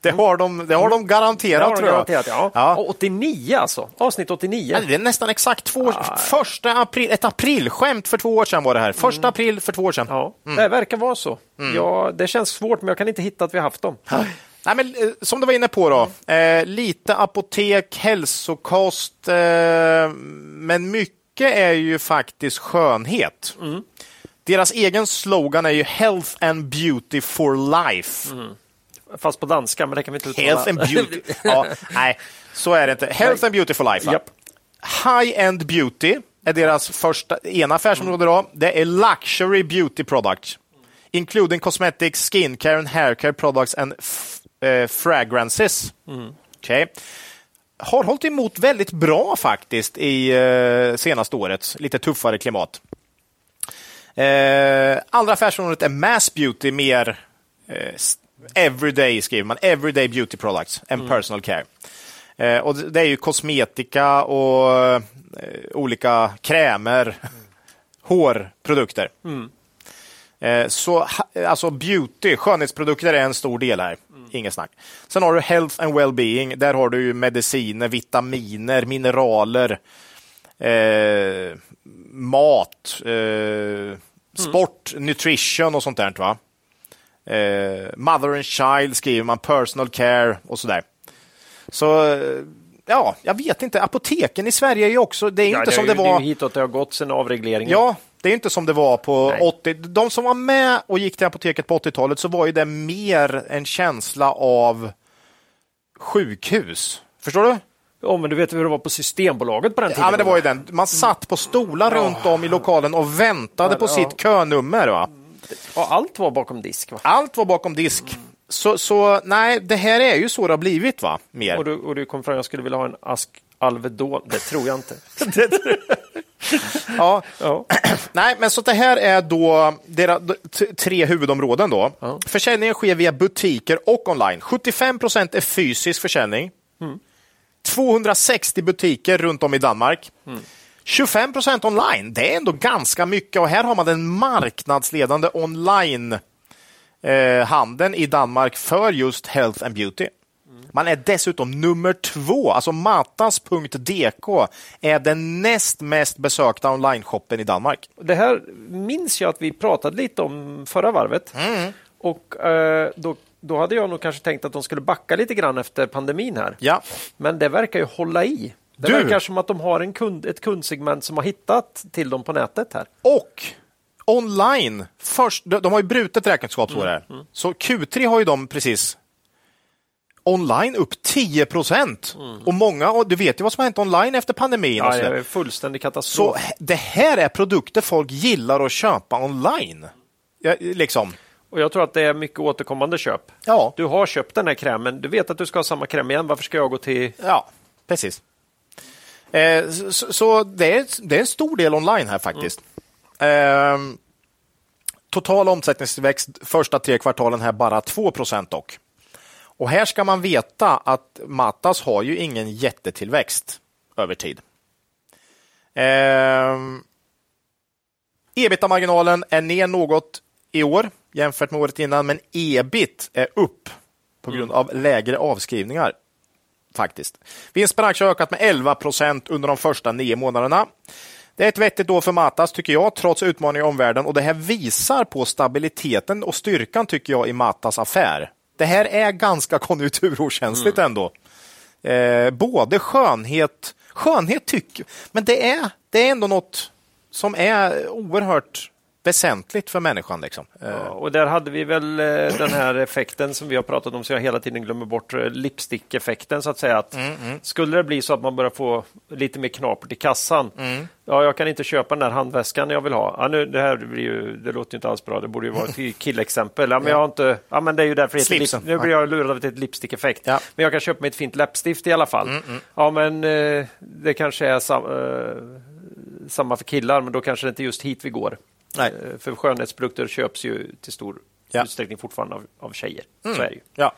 Det har de, det har de garanterat, har de tror jag. garanterat, ja. Ja. Och 89 alltså. Avsnitt 89. Ja, det är nästan exakt två år Första april, ett aprilskämt för två år sedan var det här. Första april för två år sedan. Ja, det verkar vara så. Ja, det känns svårt, men jag kan inte hitta att vi har haft dem. Nej, men, eh, som du var inne på, då, eh, lite apotek, hälsokost, eh, men mycket är ju faktiskt skönhet. Deras egen slogan är ju Health and Beauty for Life. Fast på danska, men det kan vi inte uttala. Health and Beauty. ja, nej, så är det inte. Health and Beauty for Life. va? Japp. High-end beauty är deras första, ena affärsområde. Då. Det är luxury beauty products, including cosmetics, skincare and haircare products and eh, fragrances. Okej. Har hållit emot väldigt bra faktiskt i eh, senaste årets lite tuffare klimat. Eh, andra affärsområdet är mass beauty, mer eh, everyday skriver man, everyday beauty products and personal care. Eh, och det är ju kosmetika och eh, olika krämer, hårprodukter. Eh, så alltså beauty, skönhetsprodukter är en stor del här. Inget snack. Sen har du health and well-being. Där har du ju mediciner, vitaminer, mineraler, eh, mat, eh, sport, nutrition och sånt där. Va? Eh, mother and child skriver man, personal care och sådär. Så eh, ja, jag vet inte. Apoteken i Sverige är ju också, det är Ja, inte det som är det ju- Det är var. ju hitåt det har gått sen avregleringen. Ja, det är inte som det var på Nej. 80. De som var med och gick till apoteket på 80-talet så var ju det mer en känsla av sjukhus. Förstår du? Ja, men du vet hur det var på Systembolaget på den tiden? Ja, men det var ju den. Man satt på stolar runt om i lokalen och väntade på sitt könummer. Va? Ja, allt var bakom disk. Va? Allt var bakom disk. Så, så nej, det här är ju så det har blivit. va? Mer. Och, du, och du kom fram jag skulle vilja ha en ask Alvedon. Det tror jag inte. Ja. Ja. Nej, men så det här är då deras tre huvudområden. Då. Ja. Försäljningen sker via butiker och online. 75 procent är fysisk försäljning. 260 butiker runt om i Danmark. 25 procent online. Det är ändå ganska mycket och här har man den marknadsledande online eh, handeln i Danmark för just health and beauty. Man är dessutom nummer två, alltså matas.dk är den näst mest besökta online-shoppen i Danmark. Det här minns jag att vi pratade lite om förra varvet. Mm. Och eh, då, då hade jag nog kanske tänkt att de skulle backa lite grann efter pandemin här. Ja, Men det verkar ju hålla i. Det Du! verkar som att de har en kund, ett kundsegment som har hittat till dem på nätet här. och online, först, de, har ju brutit räkenskapsår här. Mm, Så Q3 har ju de precis online upp 10 procent. Och många, och du vet ju vad som har hänt online efter pandemin. och Mm. Ja, så det där. är fullständig Så katastrof. h- det här är produkter folk gillar att köpa online. Ja, liksom. Och jag tror att det är mycket återkommande köp. Ja. Du har köpt den här krämen, du vet att du ska ha samma kräm igen. Varför ska jag gå till... Ja, precis. Eh, så så det, är, det är en stor del online här faktiskt. Eh, total omsättningstillväxt första tre kvartalen här bara 2 dock. Och här ska man veta att Matas har ju ingen jättetillväxt över tid. Eh, Ebitda-marginalen är ner något i år jämfört med året innan, men ebit är upp på grund av lägre avskrivningar faktiskt. Vinst per aktie har ökat med 11 procent under de första nio månaderna. Det är ett vettigt år för Matas, tycker jag, trots utmaningar i omvärlden. Och Det här visar på stabiliteten och styrkan, tycker jag, i Matas affär. Det här är ganska konjunkturokänsligt ändå. Eh, både skönhet, skönhet tycker men det är, det är ändå något som är oerhört väsentligt för människan. Liksom. Eh, Ja, och där hade vi väl eh, den här effekten som vi har pratat om, så jag hela tiden glömmer bort, eh, lipstick-effekten så att säga. Att Skulle det bli så att man börjar få lite mer knapert i kassan, ja, jag kan inte köpa den där handväskan jag vill ha. Ja, nu, det här blir ju, det låter ju inte alls bra, det borde ju vara ett killexempel. Ja, men jag har inte, ja, men det är ju därför det lip, nu blir jag lurad av ett lipstick-effekt. Ja. Men jag kan köpa mig ett fint läppstift i alla fall. Ja, men eh, det kanske är sam, eh, samma för killar, men då kanske det inte är just hit vi går. Nej. Eh, För skönhetsprodukter köps ju till stor Ja. utsträckning fortfarande av, av tjejer. Så är det ju. ja.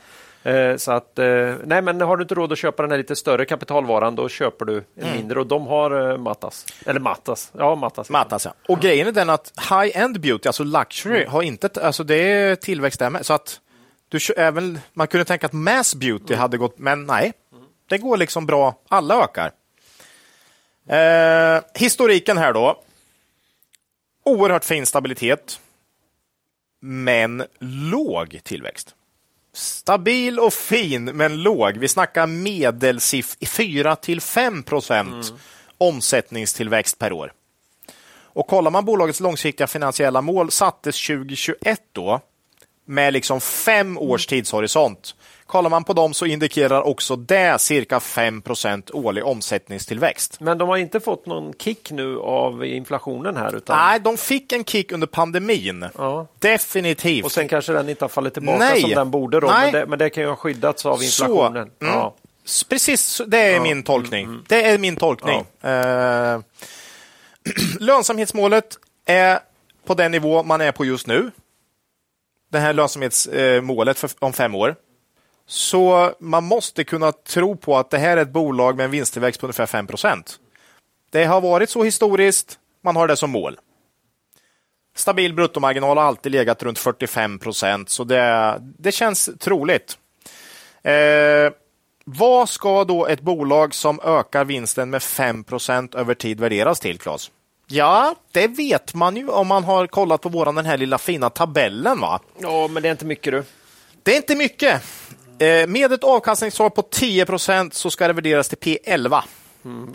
Eh, Så att, eh, nej, men har du inte råd att köpa den här lite större kapitalvaran, då köper du en mindre och de har Matas. Eller Matas. Ja, Matas. Matas, ja. Och grejen är den att high-end beauty, alltså luxury, har inte, alltså det är tillväxt där med. Så att du, även, man kunde tänka att mass beauty hade gått, men nej. Det går liksom bra, alla ökar. Eh, historiken här då. Oerhört fin stabilitet, men låg tillväxt. Stabil och fin, men låg. Vi snackar medelsiff 4 till 5 procent omsättningstillväxt per år. Och kollar man bolagets långsiktiga finansiella mål sattes 2021 då med liksom fem års tidshorisont. Kollar man på dem så indikerar också det cirka 5 procent årlig omsättningstillväxt. Men de har inte fått någon kick nu av inflationen här. Utan, Nej, de fick en kick under pandemin. Ja. Definitivt. Och sen kanske den inte har fallit tillbaka Nej. som den borde. Då, men, det, men det kan ju ha skyddats av inflationen. Så, mm. Ja. Precis, det är min tolkning. Det är min tolkning. Eh, lönsamhetsmålet är på den nivå man är på just nu. Det här lönsamhetsmålet för, om fem år. Så man måste kunna tro på att det här är ett bolag med en vinsttillväxt på ungefär 5% Det har varit så historiskt. Man har det som mål. Stabil bruttomarginal har alltid legat runt 45 procent, så det, det känns troligt. Eh, vad ska då ett bolag som ökar vinsten med 5% över tid värderas till, Claes? Ja, det vet man ju om man har kollat på våran, den här lilla fina tabellen. va? ja, men det är inte mycket du. Det är inte mycket. Eh, med ett avkastningstal på 10% så ska det värderas till P11.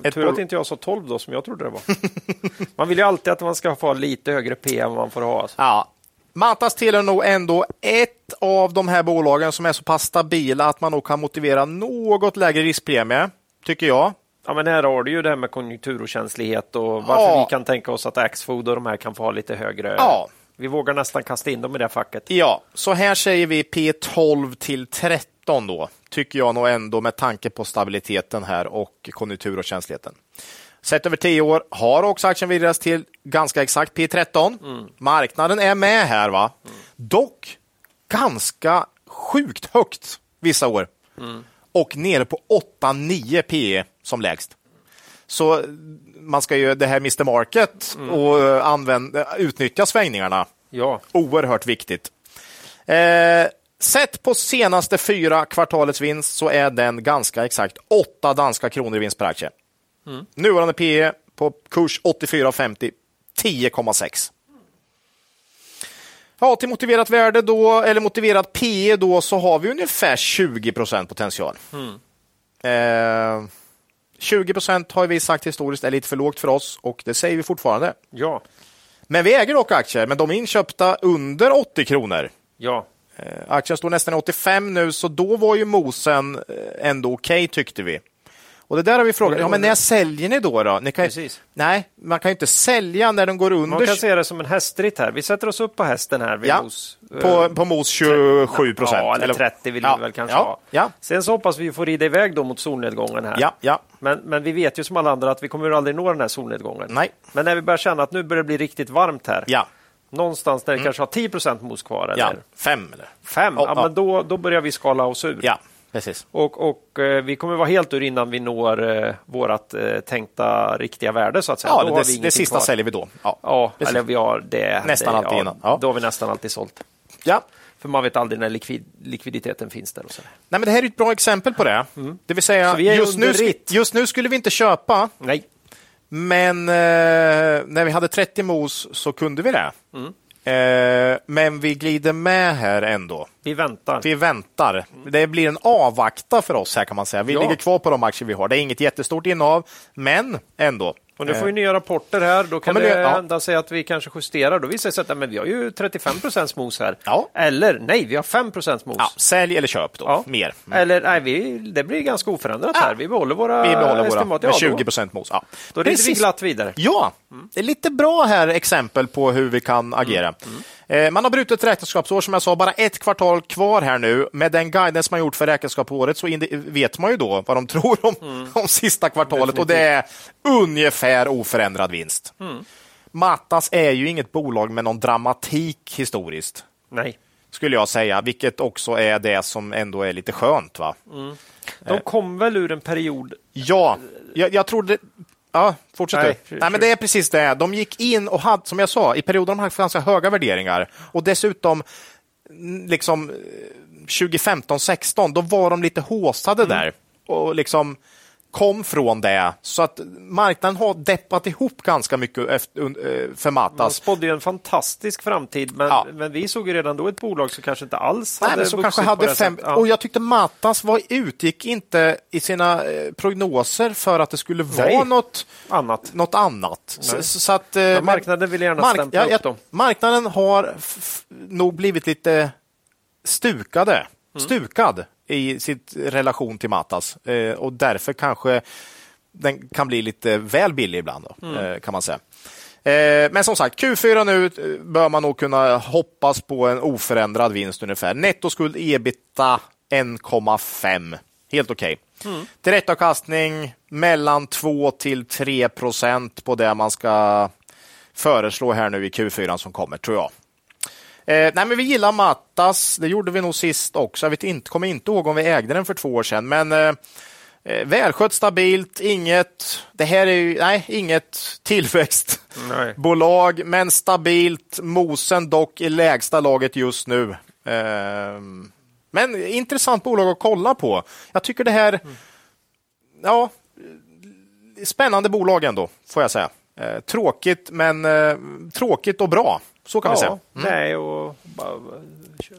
Ett Tur att inte jag sa 12 då, som jag trodde det var. man vill ju alltid att man ska få lite högre P än vad man får ha. Alltså. Ja. Matas tillhör nog ändå ett av de här bolagen som är så pass stabila att man nog kan motivera något lägre riskpremie, tycker jag. Ja, men här har du ju det här med konjunkturokänslighet och varför Ja. vi kan tänka oss att Axfood och de här kan få ha lite högre. Ja. Vi vågar nästan kasta in dem i det facket. Ja, så här säger vi P12 till 13 då, tycker jag nog ändå med tanke på stabiliteten här och konjunkturokänsligheten. Sett över 10 år har också aktien värderats till ganska exakt P13. Marknaden är med här, va? Dock ganska sjukt högt vissa år. Och nere på 8-9 PE som lägst. Så man ska ju det här Mr Market och använda, utnyttja svängningarna. Ja, Oerhört viktigt. Eh, sett på senaste fyra kvartalets vinst så är den ganska exakt 8 danska kronor i vinst per aktie. Mm. Nuvarande PE på kurs 84,50 10,6. Ja, till motiverat värde då, eller motiverat PE då, så har vi ungefär 20 procent potential. Mm. Eh, 20 procent har vi sagt historiskt är lite för lågt för oss och det säger vi fortfarande. Ja. Men vi äger dock aktier, men de är inköpta under 80 kronor. Ja. Eh, aktien står nästan 85 nu, så då var ju mosen eh, ändå okej okay, tyckte vi. Och det där har vi frågat, ja men när säljer ni då? då? Ni kan, Precis. Nej, man kan ju inte sälja när den går under. Man kan se det som en hästritt här. Vi sätter oss upp på hästen här vid ja, mos. På, på mos 27 procent. Ja, eller 30 vill ja, vi väl kanske ja, ha. Ja. Sen så hoppas vi få rida iväg då mot solnedgången här. Ja, ja. Men, men vi vet ju som alla andra att vi kommer aldrig nå den här solnedgången. Nej. Men när vi börjar känna att nu börjar det bli riktigt varmt här. Ja. Någonstans där det mm. kanske har 10 procent mos kvar. Eller? Ja, fem eller? Fem, oh, ja, men då, då börjar vi skala oss ur. Ja, precis. Och, och eh, vi kommer vara helt ur innan vi når eh, vårt eh, tänkta riktiga värde så att säga. Ja, då det, det sista kvar. säljer vi då. Ja, ja eller vi har det. Nästan det, alltid ja, innan. Ja. Då har vi nästan alltid sålt. Ja. För man vet aldrig när likvid, likviditeten finns där. Och så. Nej, men det här är ett bra exempel på det. Mm. Det vill säga, just nu, just nu skulle vi inte köpa. Nej. Men eh, när vi hade 30 mos så kunde vi det. Mm. Eh, men vi glider med här ändå. Vi väntar. Vi väntar. Det blir en avvakta för oss här kan man säga. Vi ja. ligger kvar på de aktier vi har. Det är inget jättestort innehav, men ändå. Och nu får vi eh. nya rapporter här. Då kan det ja. hända sig att vi kanske justerar. Då visar det sig att men vi har ju 35 procents mos här. Ja. Eller nej, vi har 5 procents mos. Ja, sälj eller köp då, ja. mer. Mm. Eller nej, vi, det blir ganska oförändrat här. Vi behåller våra Vi behåller våra med 20 procent mos. Ja. Då rider vi glatt vidare. Ja, mm. det är lite bra här exempel på hur vi kan agera. Mm. mm. Eh, man har brutit räkenskapsår, som jag sa, bara ett kvartal kvar här nu. Med den guidance man gjort för räkenskapsåret så vet man ju då vad de tror om, mm. om sista kvartalet Definitivt. och det är ungefär oförändrad vinst. Mm. Matas är ju inget bolag med någon dramatik historiskt. Nej. Skulle jag säga, vilket också är det som ändå är lite skönt. Va? Mm. De kom väl ur en period? Ja, jag, jag tror det, Ja, fortsätt Nej, du. Nej, men det är precis det. De gick in och hade, som jag sa, i perioder de hade ganska höga värderingar och dessutom liksom 2015-16, då var de lite håsade mm. där och liksom kom från det. Så att marknaden har deppat ihop ganska mycket efter, eh, för Matas. Man spådde ju en fantastisk framtid, men, ja. men vi såg ju redan då ett bolag som kanske inte alls hade Nej, som kanske hade fem, ja. Och jag tyckte Matas var, utgick inte i sina eh, prognoser för att det skulle vara Nej. något annat. Något annat. Så, så, att, eh, marknaden vill gärna mark stämpla ja, upp dem. Marknaden har nog blivit lite stukade. Mm. Stukad i sitt relation till Matas eh, och därför kanske den kan bli lite väl billig ibland, då, mm. eh, kan man säga. Eh, men som sagt, Q4 nu bör man nog kunna hoppas på en oförändrad vinst ungefär. Nettoskuld ebita 1,5. Helt okej. Okay. Mm. Direktavkastning mellan 2 till 3 procent på det man ska föreslå här nu i Q4 som kommer, tror jag. Eh, nej, men vi gillar Mattas. Det gjorde vi nog sist också. Jag vet inte, kommer inte ihåg om vi ägde den för två år sedan, men eh, eh välskött, stabilt, inget. Det här är ju, nej, inget tillväxtbolag, nej. men stabilt. Mosen dock i lägsta laget just nu. Eh, men intressant bolag att kolla på. Jag tycker det här, mm. ja, spännande bolag ändå, får jag säga. Eh, tråkigt, men eh, tråkigt och bra. Så kan ja, vi säga. Mm. Nej, och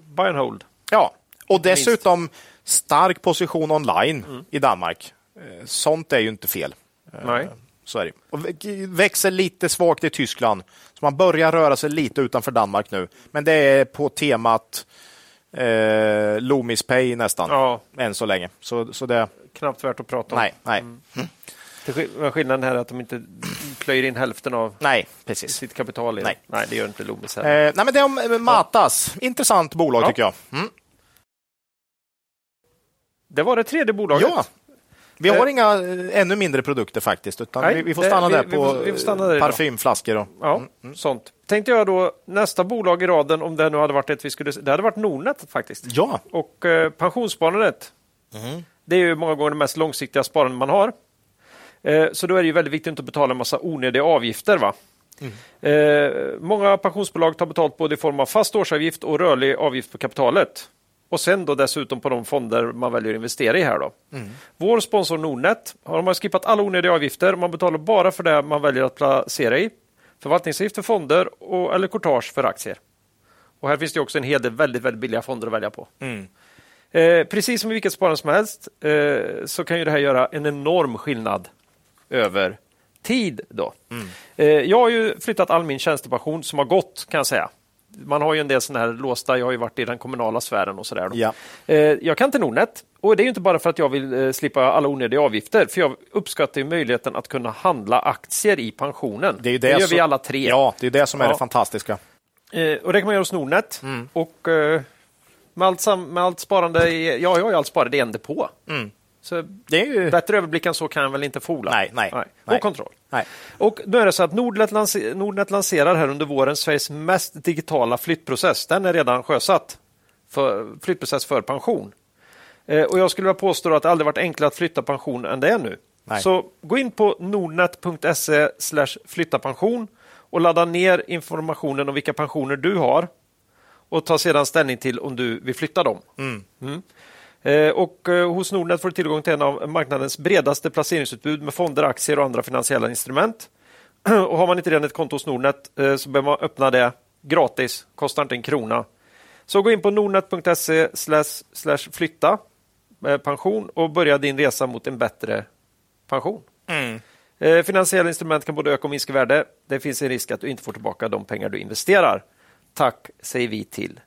buy and hold. Ja, och dessutom minst. stark position online mm. i Danmark. Eh, sånt är ju inte fel. Nej. Så är det. Och växer lite svagt i Tyskland. Så man börjar röra sig lite utanför Danmark nu. Men det är på temat eh, Loomis Pay nästan, ja. än så länge. Så, så det... Knappt värt att prata om. Nej, nej. Mm. Skillnaden här är att de inte plöjer in hälften av nej, precis. sitt kapital. I nej. nej, det gör inte Loomis. Eh, nej, men det är om eh, Matas. Intressant bolag ja. tycker jag. Mm. Det var det tredje bolaget. Ja. Vi har eh. inga eh, ännu mindre produkter faktiskt, utan nej, vi, vi, får stanna det, där vi, på vi får stanna där parfymflaskor. Och, ja, mm, mm. sånt. Tänkte jag då, nästa bolag i raden, om det nu hade varit ett vi skulle... Det hade varit Nordnet faktiskt. Ja. Och eh, pensionssparandet. Mm. Det är ju många gånger det mest långsiktiga sparandet man har. Eh, så då är det ju väldigt viktigt att inte betala en massa onödiga avgifter. Va? Eh, många pensionsbolag tar betalt både i form av fast årsavgift och rörlig avgift på kapitalet. Och sen då dessutom på de fonder man väljer att investera i här. Då. Vår sponsor Nordnet har har skippat alla onödiga avgifter. Man betalar bara för det man väljer att placera i. Förvaltningsavgift för fonder och, eller courtage för aktier. Och här finns det också en hel del väldigt, väldigt billiga fonder att välja på. Eh, precis som i vilket sparande som helst eh, så kan ju det här göra en enorm skillnad över tid. Då. Eh, jag har ju flyttat all min tjänstepension som har gått kan jag säga. Man har ju en del sådana här låsta, jag har ju varit i den kommunala sfären och sådär. Ja. Eh, jag kan till Nordnet och det är ju inte bara för att jag vill eh, slippa alla onödiga avgifter, för jag uppskattar ju möjligheten att kunna handla aktier i pensionen. Det, är ju det, gör som- vi alla tre. Ja, det är det som är Ja. det fantastiska. Och det kan man göra hos Nordnet. Mm. Och med allt, med allt sparande, i, ja, jag har ju allt sparande i en depå. Så Det är ju... bättre överblick än så kan jag väl inte fola. Nej, nej, Och nej. kontroll. Nej. Och nu är det så att Nordnet, lanse- Nordnet lanserar här under våren Sveriges mest digitala flyttprocess. Den är redan sjösatt. För, flyttprocess för pension. Eh, och jag skulle vilja påstå att det aldrig varit enklare att flytta pension än det är nu. Nej. Så gå in på nordnet.se flytta pension och ladda ner informationen om vilka pensioner du har och ta sedan ställning till om du vill flytta dem. Mm. Eh, Och eh, hos Nordnet får du tillgång till en av marknadens bredaste placeringsutbud med fonder, aktier och andra finansiella instrument. Och har man inte redan ett konto hos Nordnet eh, så behöver man öppna det gratis, kostar inte en krona. Så gå in på nordnet.se flytta eh, pension och börja din resa mot en bättre pension. Eh, Finansiella instrument kan både öka och minska värde. Det finns en risk att du inte får tillbaka de pengar du investerar. Tack säger vi till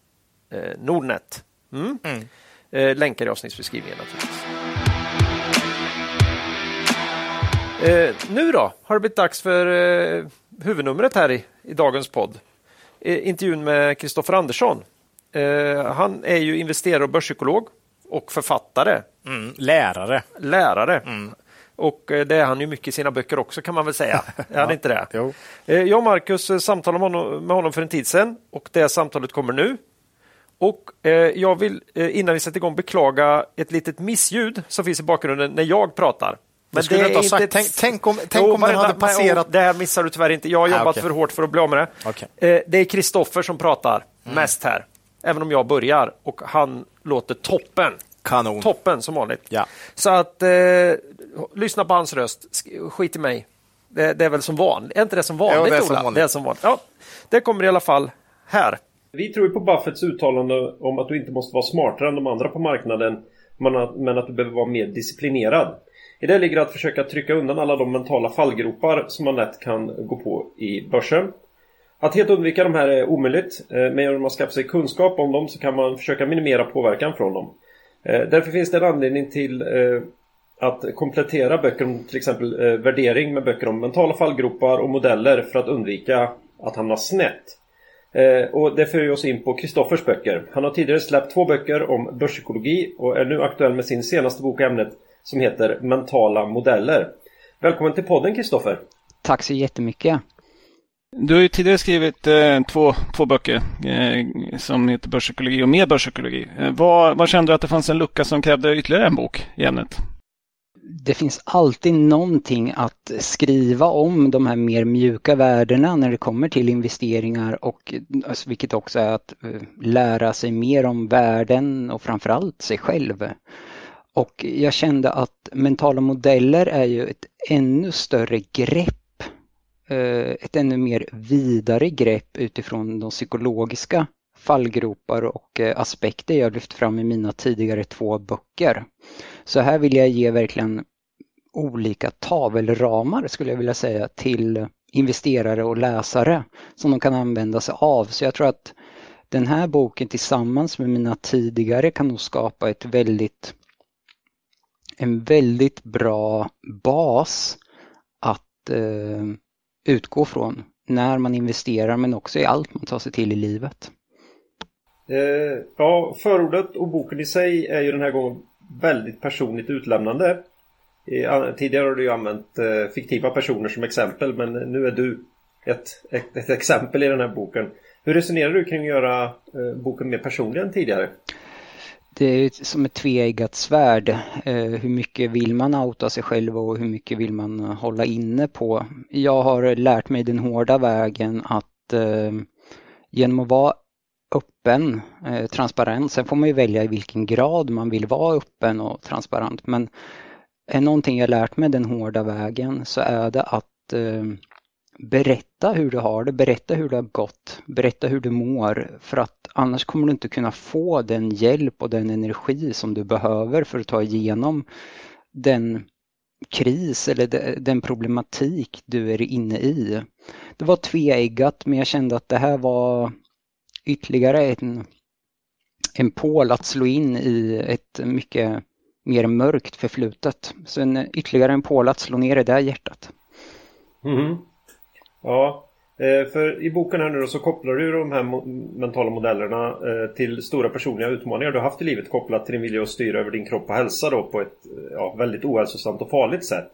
eh, Nordnet. Mm. Eh, länkar i avsnittsbeskrivningen naturligtvis. Eh, nu då har det blivit dags för eh, huvudnumret här i, i dagens podd. Eh, intervjun med Kristoffer Andersson. Eh, han är ju investerare och börspsykolog och författare, Mm. Lärare. lärare. Och eh, det är han ju mycket i sina böcker också kan man väl säga. Är han inte det? Jo. Eh, Jag och Marcus eh, samtalade med honom, med honom för en tid sedan och det samtalet kommer nu. Och eh, jag vill eh, innan vi sätter igång beklaga ett litet missljud som finns i bakgrunden när jag pratar. Men skulle du inte ha sagt, tänk, tänk om, tänk Jo, om den hade passerat... det här missar du tyvärr inte. Jag har Ah, jobbat okej. för hårt för att bli av med det. Mm. Eh, det är Kristoffer som pratar mest här. Även om jag börjar och han låter toppen. Kanon. Toppen som vanligt. Ja. Så att eh, lyssna på hans röst. Sk- Skit i mig. Det, det är väl som vanligt. Är inte det som vanligt, Jo, det är som Ola? vanligt. Det är som vanligt. Ja, det kommer i alla fall här. Vi tror ju på Buffetts uttalande om att du inte måste vara smartare än de andra på marknaden men att, du behöver vara mer disciplinerad. I det ligger att försöka trycka undan alla de mentala fallgropar som man lätt kan gå på i börsen. Att helt undvika de här är omöjligt, eh, men genom att skaffa sig kunskap om dem så kan man försöka minimera påverkan från dem. Eh, därför finns det en anledning till eh, att komplettera böcker om till exempel värdering med böcker om mentala fallgropar och modeller för att undvika att hamna snett. Eh, Och det för oss in på Kristoffers böcker. Han har tidigare släppt två böcker om börspsykologi och är nu aktuell med sin senaste bok i ämnet som heter Mentala modeller. Välkommen till podden Kristoffer! Tack så jättemycket. Du har ju tidigare skrivit eh, två, två böcker eh, som heter Börspsykologi och mer börspsykologi. Eh, vad, vad kände du att det fanns en lucka som krävde ytterligare en bok i ämnet? Det finns alltid någonting att skriva om de här mer mjuka värdena när det kommer till investeringar och alltså, vilket också är att eh, lära sig mer om världen och framförallt sig själv. Och jag kände att mentala modeller är ju ett ännu större grepp, eh, ett ännu mer vidare grepp utifrån de psykologiska fallgropar och eh, aspekter jag lyft fram i mina tidigare två böcker. Så här vill jag ge verkligen olika tavelramar skulle jag vilja säga till investerare och läsare som de kan använda sig av. Så jag tror att den här boken tillsammans med mina tidigare kan nog skapa ett väldigt en väldigt bra bas att eh, utgå från när man investerar men också i allt man tar sig till i livet. Eh, ja, förordet och boken i sig är ju den här gången väldigt personligt utlämnande. Tidigare har du ju använt eh, fiktiva personer som exempel men nu är du ett, ett, ett exempel i den här boken. Hur resonerar du kring att göra eh, boken mer personlig än tidigare? det är som ett tveeggat svärd. Eh, hur mycket vill man outa sig själv och hur mycket vill man hålla inne på? Jag har lärt mig den hårda vägen att genom att vara öppen, eh, transparent, sen får man ju välja i vilken grad man vill vara öppen och transparent, men är någonting jag lärt mig den hårda vägen så är det att eh, berätta hur du har det, berätta hur det har gått, berätta hur du mår. För att annars kommer du inte kunna få den hjälp och den energi som du behöver för att ta igenom den kris eller den problematik du är inne i. Det var tveeggat men jag kände att det här var ytterligare en, en pål att slå in i ett mycket mer mörkt förflutet. Så en, ytterligare en pål att slå ner i det hjärtat. Mm. Ja, eh, för i boken här nu då så kopplar du de här mentala modellerna eh, till stora personliga utmaningar du haft i livet kopplat till din vilja att styra över din kropp och hälsa då på ett eh, ja, väldigt ohälsosamt och farligt sätt.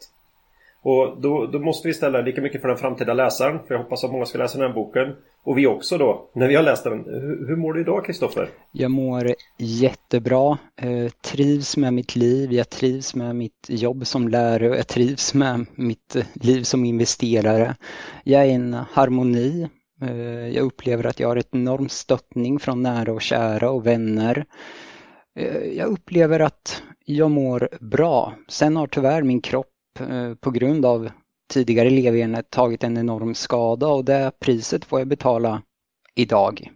Och då, då, måste vi ställa lika mycket för den framtida läsaren, för jag hoppas att många ska läsa den här boken. Och vi också då, när vi har läst den. Hur, hur mår du idag Kristoffer? Jag mår jättebra, eh, trivs med mitt liv, jag trivs med mitt jobb som lärare och jag trivs med mitt liv som investerare. Jag är i en harmoni, eh, jag upplever att jag har ett enorm stöttning från nära och kära och vänner. Eh, jag upplever att jag mår bra. Sen har tyvärr min kropp på grund av tidigare levergenhet tagit en enorm skada och det priset får jag betala idag.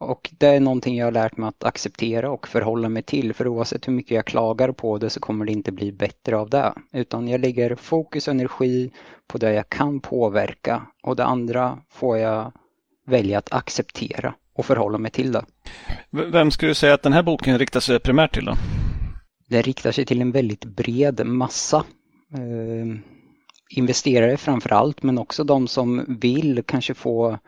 Och det är någonting jag har lärt mig att acceptera och förhålla mig till för oavsett hur mycket jag klagar på det så kommer det inte bli bättre av det. Utan jag lägger fokus och energi på det jag kan påverka och det andra får jag välja att acceptera och förhålla mig till det. Vem skulle du säga att den här boken riktar sig primärt till då? Den riktar sig till en väldigt bred massa eh, Ehm, investerare framför allt, men också de som vill kanske få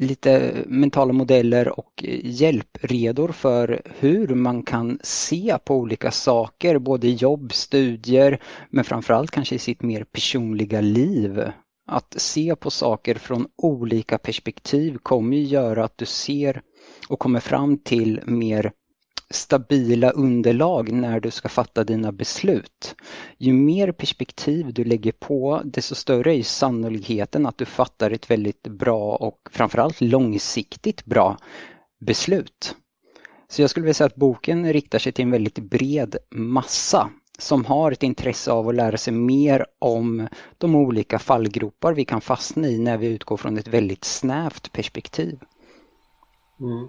lite mentala modeller och hjälpredor för hur man kan se på olika saker, både jobb, studier, men framförallt kanske i sitt mer personliga liv. Att se på saker från olika perspektiv kommer ju göra att du ser och kommer fram till mer stabila underlag när du ska fatta dina beslut. Ju mer perspektiv du lägger på desto större är sannolikheten att du fattar ett väldigt bra och framförallt långsiktigt bra beslut. Så jag skulle vilja säga att boken riktar sig till en väldigt bred massa som har ett intresse av att lära sig mer om de olika fallgropar vi kan fastna i när vi utgår från ett väldigt snävt perspektiv. Mm.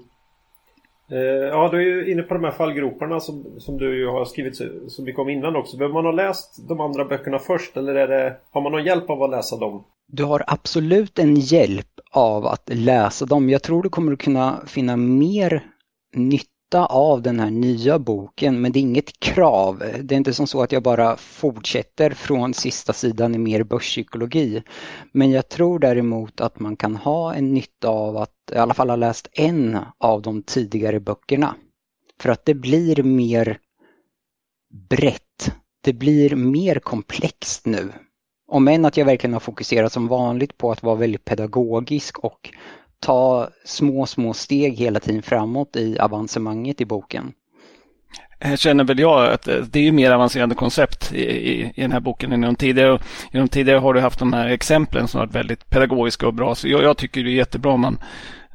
Eh, ja, du är ju inne på de här fallgroparna som, som du ju har skrivit så mycket om innan också. Behöver man ha läst de andra böckerna först eller är det, har man någon hjälp av att läsa dem? Du har absolut en hjälp av att läsa dem. Jag tror du kommer att kunna finna mer nytta njuta av den här nya boken men det är inget krav. Det är inte som så att jag bara fortsätter från sista sidan i mer börspsykologi. Men jag tror däremot att man kan ha en nytta av att i alla fall ha läst en av de tidigare böckerna. För att det blir mer brett. Det blir mer komplext nu. Om än att jag verkligen har fokuserat som vanligt på att vara väldigt pedagogisk och ta små, små steg hela tiden framåt i avancemanget i boken. Här känner väl jag att eh, det är mer avancerade koncept i, i, i den här boken än i de tidigare. I de tidigare har du haft de här exemplen som varit väldigt pedagogiska och bra. Så jag, jag tycker det är jättebra om man,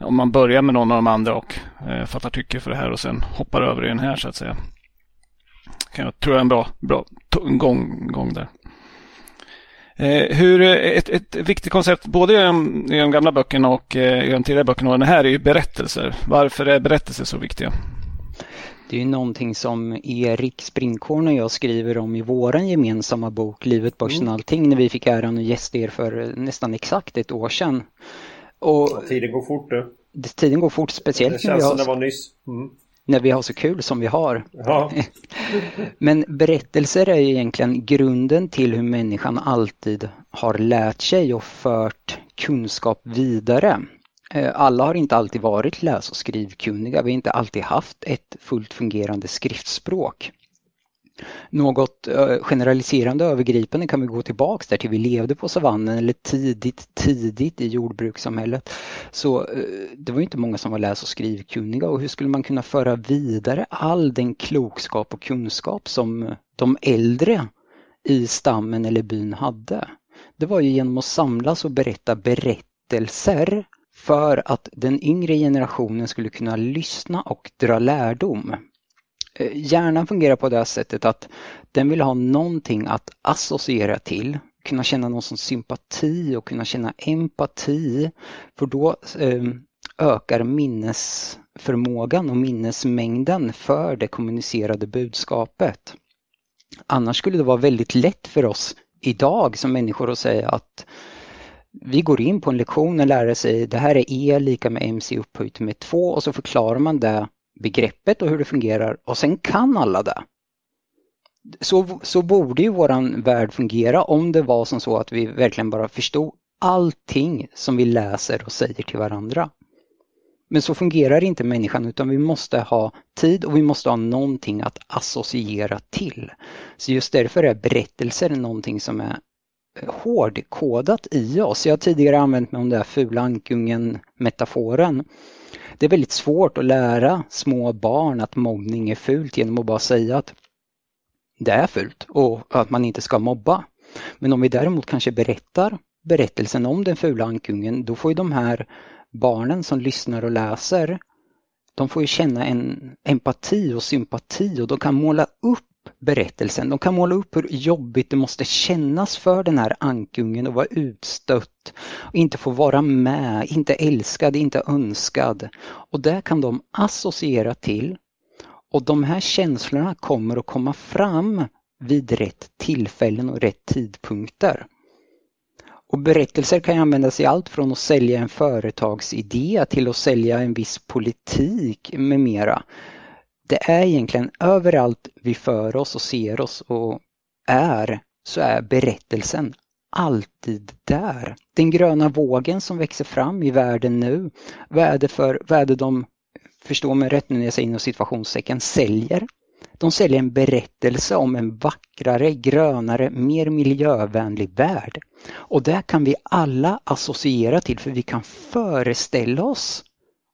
om man börjar med någon av de andra och eh, fattar tycke för det här och sen hoppar över i den här så att säga. Jag tror jag är en bra, bra gång, gång där. Eh, hur, ett, ett viktigt koncept både i de, i de gamla böckerna och eh, i de tidigare böckerna och den här är ju berättelser. Varför är berättelser så viktiga? Det är ju någonting som Erik Springkorn och jag skriver om i våran gemensamma bok Livet, börsen, mm. allting när vi fick äran att gästa er för nästan exakt ett år sedan. Och tiden går fort du. Tiden går fort, speciellt det känns när vi har... som det var nyss. Mm när vi har så kul som vi har. Ja. Men berättelser är egentligen grunden till hur människan alltid har lärt sig och fört kunskap vidare. Eh, alla har inte alltid varit läs och skrivkunniga, vi har inte alltid haft ett fullt fungerande skriftspråk. Något eh, generaliserande övergripande kan vi gå tillbaks där till vi levde på savannen eller tidigt, tidigt i jordbrukssamhället. Så eh, det var inte många som var läs och skrivkunniga och hur skulle man kunna föra vidare all den klokskap och kunskap som eh, de äldre i stammen eller byn hade? Det var ju genom att samlas och berätta berättelser för att den yngre generationen skulle kunna lyssna och dra lärdom. Eh, hjärnan fungerar på det sättet att den vill ha någonting att associera till, kunna känna någon som sympati och kunna känna empati. För då eh, ökar minnesförmågan och minnesmängden för det kommunicerade budskapet. Annars skulle det vara väldigt lätt för oss idag som människor att säga att vi går in på en lektion och lär säger det här är E lika med MC upphöjt med 2 och så förklarar man det begreppet och hur det fungerar och sen kan alla det. Så, så borde ju våran värld fungera om det var som så att vi verkligen bara förstod allting som vi läser och säger till varandra. Men så fungerar inte människan utan vi måste ha tid och vi måste ha någonting att associera till. Så just därför är berättelser någonting som är hårdkodat i oss. Jag har tidigare använt mig om den där fula ankungen-metaforen. Det är väldigt svårt att lära små barn att mobbning är fult genom att bara säga att det är fult och att man inte ska mobba. Men om vi däremot kanske berättar berättelsen om den fula ankungen, då får ju de här barnen som lyssnar och läser, de får ju känna en empati och sympati och de kan måla upp berättelsen. De kan måla upp hur jobbigt det måste kännas för den här ankungen att vara utstött, och inte få vara med, inte älskad, inte önskad. Och det kan de associera till. Och de här känslorna kommer att komma fram vid rätt tillfällen och rätt tidpunkter. Och berättelser kan användas i allt från att sälja en företagsidé till att sälja en viss politik med mera det är egentligen överallt vi för oss och ser oss och är, så är berättelsen alltid där. Den gröna vågen som växer fram i världen nu, vad är det, för, vad är det de, förstå mig rätt nu när jag säger inom situationstecken, säljer? De säljer en berättelse om en vackrare, grönare, mer miljövänlig värld. Och det kan vi alla associera till för vi kan föreställa oss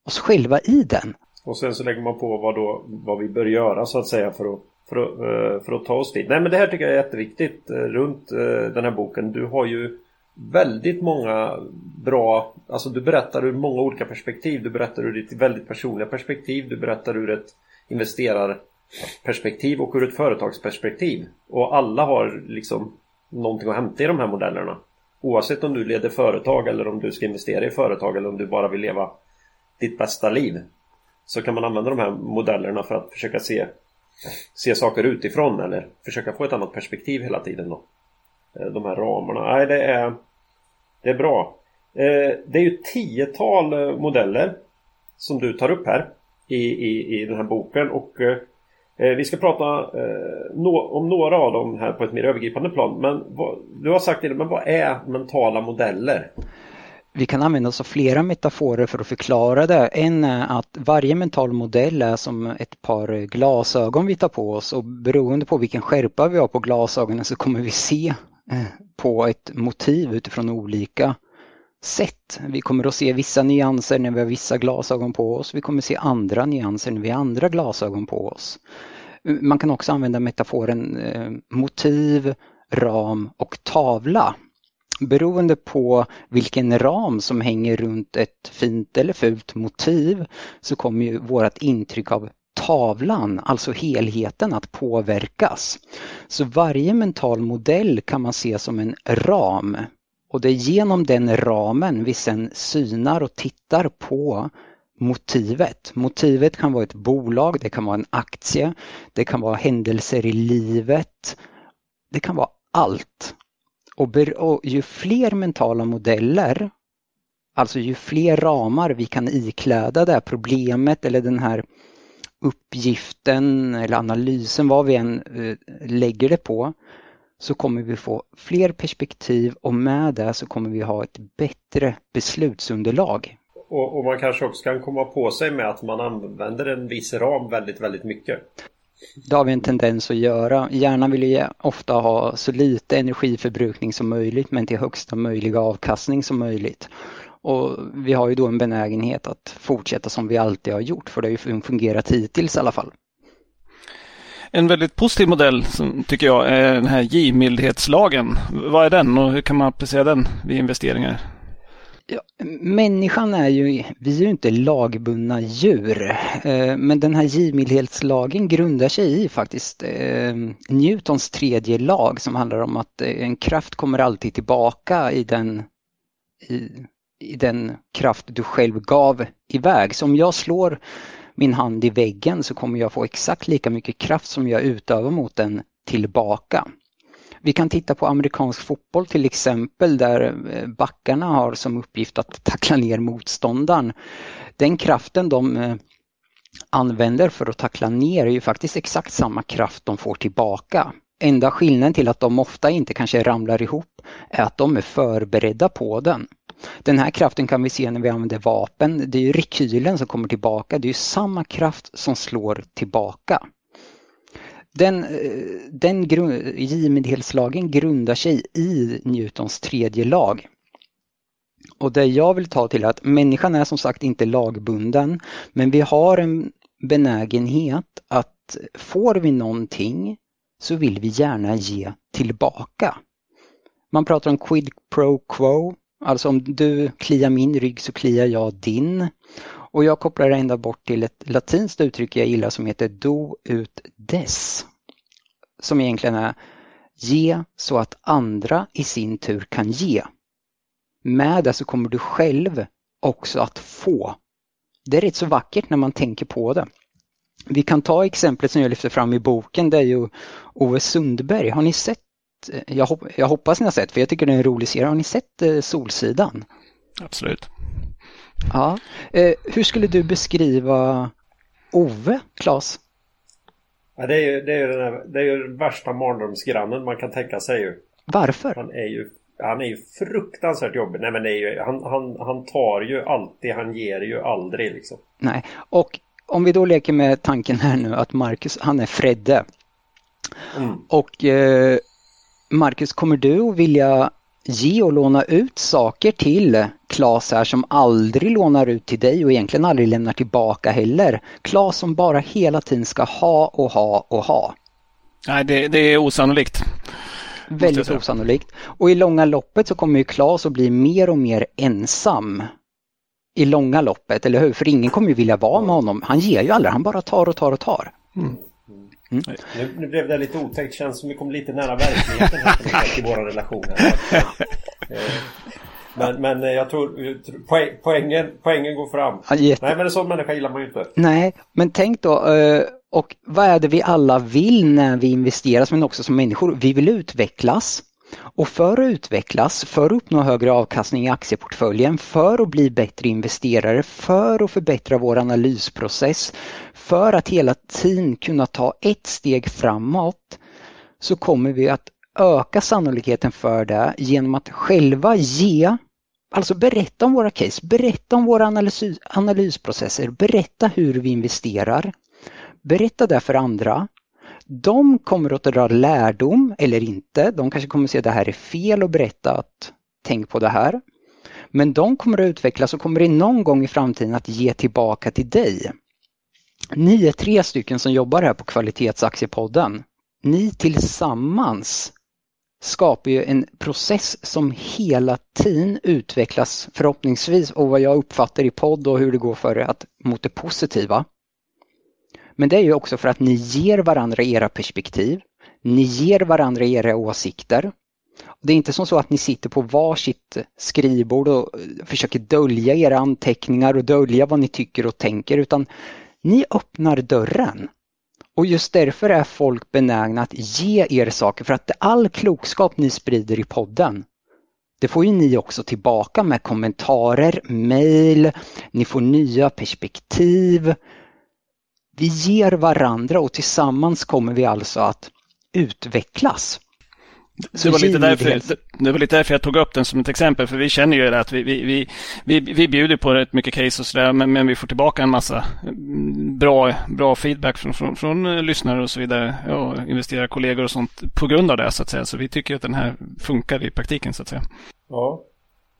oss själva i den. Och sen så lägger man på vad, då, vad vi bör göra så att säga för att, för att, eh, för att ta oss dit. Nej men det här tycker jag är jätteviktigt eh, runt eh, den här boken. Du har ju väldigt många bra, alltså du berättar ur många olika perspektiv. Du berättar ur ditt väldigt personliga perspektiv. Du berättar ur ett investerarperspektiv och ur ett företagsperspektiv. Och alla har liksom någonting att hämta i de här modellerna. Oavsett om du leder företag eller om du ska investera i företag eller om du bara vill leva ditt bästa liv så kan man använda de här modellerna för att försöka se, se saker utifrån eller försöka få ett annat perspektiv hela tiden. Då. Eh, de här ramarna. Nej, det är, det är bra. Eh, det är ju tiotal eh, modeller som du tar upp här i, i, i den här boken och vi ska prata om några av dem här på ett mer övergripande plan. Men du har sagt det, men vad är mentala modeller? Vi kan använda oss av flera metaforer för att förklara det. En är att varje mental modell är som ett par glasögon vi tar på oss och beroende på vilken skärpa vi har på glasögonen så kommer vi se eh, på ett motiv utifrån olika sätt. Vi kommer att se vissa nyanser när vi har vissa glasögon på oss. Vi kommer att se andra nyanser när vi har andra glasögon på oss. Man kan också använda metaforen eh, motiv, ram och tavla beroende på vilken ram som hänger runt ett fint eller fult motiv så kommer ju vårt intryck av tavlan, alltså helheten, att påverkas. Så varje mental modell kan man se som en ram och det är genom den ramen vi sen synar och tittar på motivet. Motivet kan vara ett bolag, det kan vara en aktie, det kan vara händelser i livet, det kan vara allt. Och, och ju fler mentala modeller, alltså ju fler ramar vi kan ikläda det här problemet eller den här uppgiften eller analysen, vad vi än eh, lägger det på, så kommer vi få fler perspektiv och med det så kommer vi ha ett bättre beslutsunderlag. Och, och, man kanske också kan komma på sig med att man använder en viss ram väldigt, väldigt mycket. Det har vi en tendens att göra. Hjärnan vill ju ofta ha så lite energiförbrukning som möjligt men till högsta möjliga avkastning som möjligt. Och vi har ju då en benägenhet att fortsätta som vi alltid har gjort för det har ju fungerat hittills i alla fall. En väldigt positiv modell som tycker jag är den här givmildhetslagen. Vad är den och hur kan man applicera den vid investeringar? Ja, människan är ju, vi är ju inte lagbundna djur, eh, men den här givmildhetslagen grundar sig i faktiskt eh, Newtons tredje lag som handlar om att eh, en kraft kommer alltid tillbaka i den, i, i den kraft du själv gav iväg. Så om jag slår min hand i väggen så kommer jag få exakt lika mycket kraft som jag utövar mot den tillbaka. Vi kan titta på amerikansk fotboll till exempel där eh, backarna har som uppgift att tackla ner motståndaren. Den kraften de eh, använder för att tackla ner är ju faktiskt exakt samma kraft de får tillbaka. Enda skillnaden till att de ofta inte kanske ramlar ihop är att de är förberedda på den. Den här kraften kan vi se när vi använder vapen. Det är ju rekylen som kommer tillbaka. Det är samma kraft som slår tillbaka. Den, eh, den grund, givmildhetslagen grundar sig i Newtons tredje lag. Och det jag vill ta till är att människan är som sagt inte lagbunden men vi har en benägenhet att får vi någonting så vill vi gärna ge tillbaka. Man pratar om quid pro quo, alltså om du kliar min rygg så kliar jag din. Och jag kopplar ända bort till ett latinskt uttryck jag gillar som heter do ut des. Som egentligen är ge så att andra i sin tur kan ge. Med det så kommer du själv också att få. Det är rätt så vackert när man tänker på det. Vi kan ta exemplet som jag lyfter fram i boken, det är ju Ove Sundberg. Har ni sett, jag, jag hoppas ni har sett, för jag tycker det är en rolig serie. Har ni sett eh, Solsidan? Absolut. Ja. Eh, hur skulle du beskriva Ove, Claes? Ja, det är ju, det är ju den, här, det är ju den värsta mardrömsgrannen man kan tänka sig ju. Varför? Han är ju, han är ju fruktansvärt jobbig. Nej men det är ju, han, han, han tar ju alltid, han ger ju aldrig liksom. Nej, och om vi då leker med tanken här nu att Marcus, han är Fredde. Mm. Och eh, Marcus, kommer du att vilja ge och låna ut saker till Klas här som aldrig lånar ut till dig och egentligen aldrig lämnar tillbaka heller. Klas som bara hela tiden ska ha och ha och ha. Nej, det, det är osannolikt. Väldigt osannolikt. Och i långa loppet så kommer ju Klas att bli mer och mer ensam. I långa loppet, eller hur? För ingen kommer ju vilja vara med honom. Han ger ju aldrig, han bara tar och tar och tar. Mm. Mm. Nu, nu, blev det lite otäckt. Känns som vi kom lite nära verkligheten här i våra relationer. Eh, men, men jag tror poäng, poängen, poängen går fram. Ja, Nej men en sån människa gillar man ju inte. Nej, men tänk då. Eh, och vad är det vi alla vill när vi investerar, men också som människor? Vi vill utvecklas. Och för att utvecklas, för att uppnå högre avkastning i aktieportföljen, för att bli bättre investerare, för att förbättra vår analysprocess, för att hela tiden kunna ta ett steg framåt så kommer vi att öka sannolikheten för det genom att själva ge, alltså berätta om våra case, berätta om våra analys, analysprocesser, berätta hur vi investerar. Berätta det för andra de kommer att dra lärdom eller inte. De kanske kommer att se att det här är fel och berätta att tänk på det här. Men de kommer att utvecklas och kommer i någon gång i framtiden att ge tillbaka till dig. Ni är tre stycken som jobbar här på Kvalitetsaktiepodden. Ni tillsammans skapar ju en process som hela tiden utvecklas förhoppningsvis och vad jag uppfattar i podd och hur det går för er att mot det positiva. Men det är ju också för att ni ger varandra era perspektiv. Ni ger varandra era åsikter. Det är inte som så att ni sitter på varsitt skrivbord och försöker dölja era anteckningar och dölja vad ni tycker och tänker utan ni öppnar dörren. Och just därför är folk benägna att ge er saker för att all klokskap ni sprider i podden det får ju ni också tillbaka med kommentarer, mejl, ni får nya perspektiv, vi ger varandra och tillsammans kommer vi alltså att utvecklas. Det var, lite därför, det var lite därför jag tog upp den som ett exempel, för vi känner ju att vi, vi, vi, vi, vi bjuder på rätt mycket case och sådär, men, men vi får tillbaka en massa bra, bra feedback från, från, från lyssnare och så vidare, och investerarkollegor och sånt på grund av det så att säga. Så vi tycker att den här funkar i praktiken så att säga. Ja.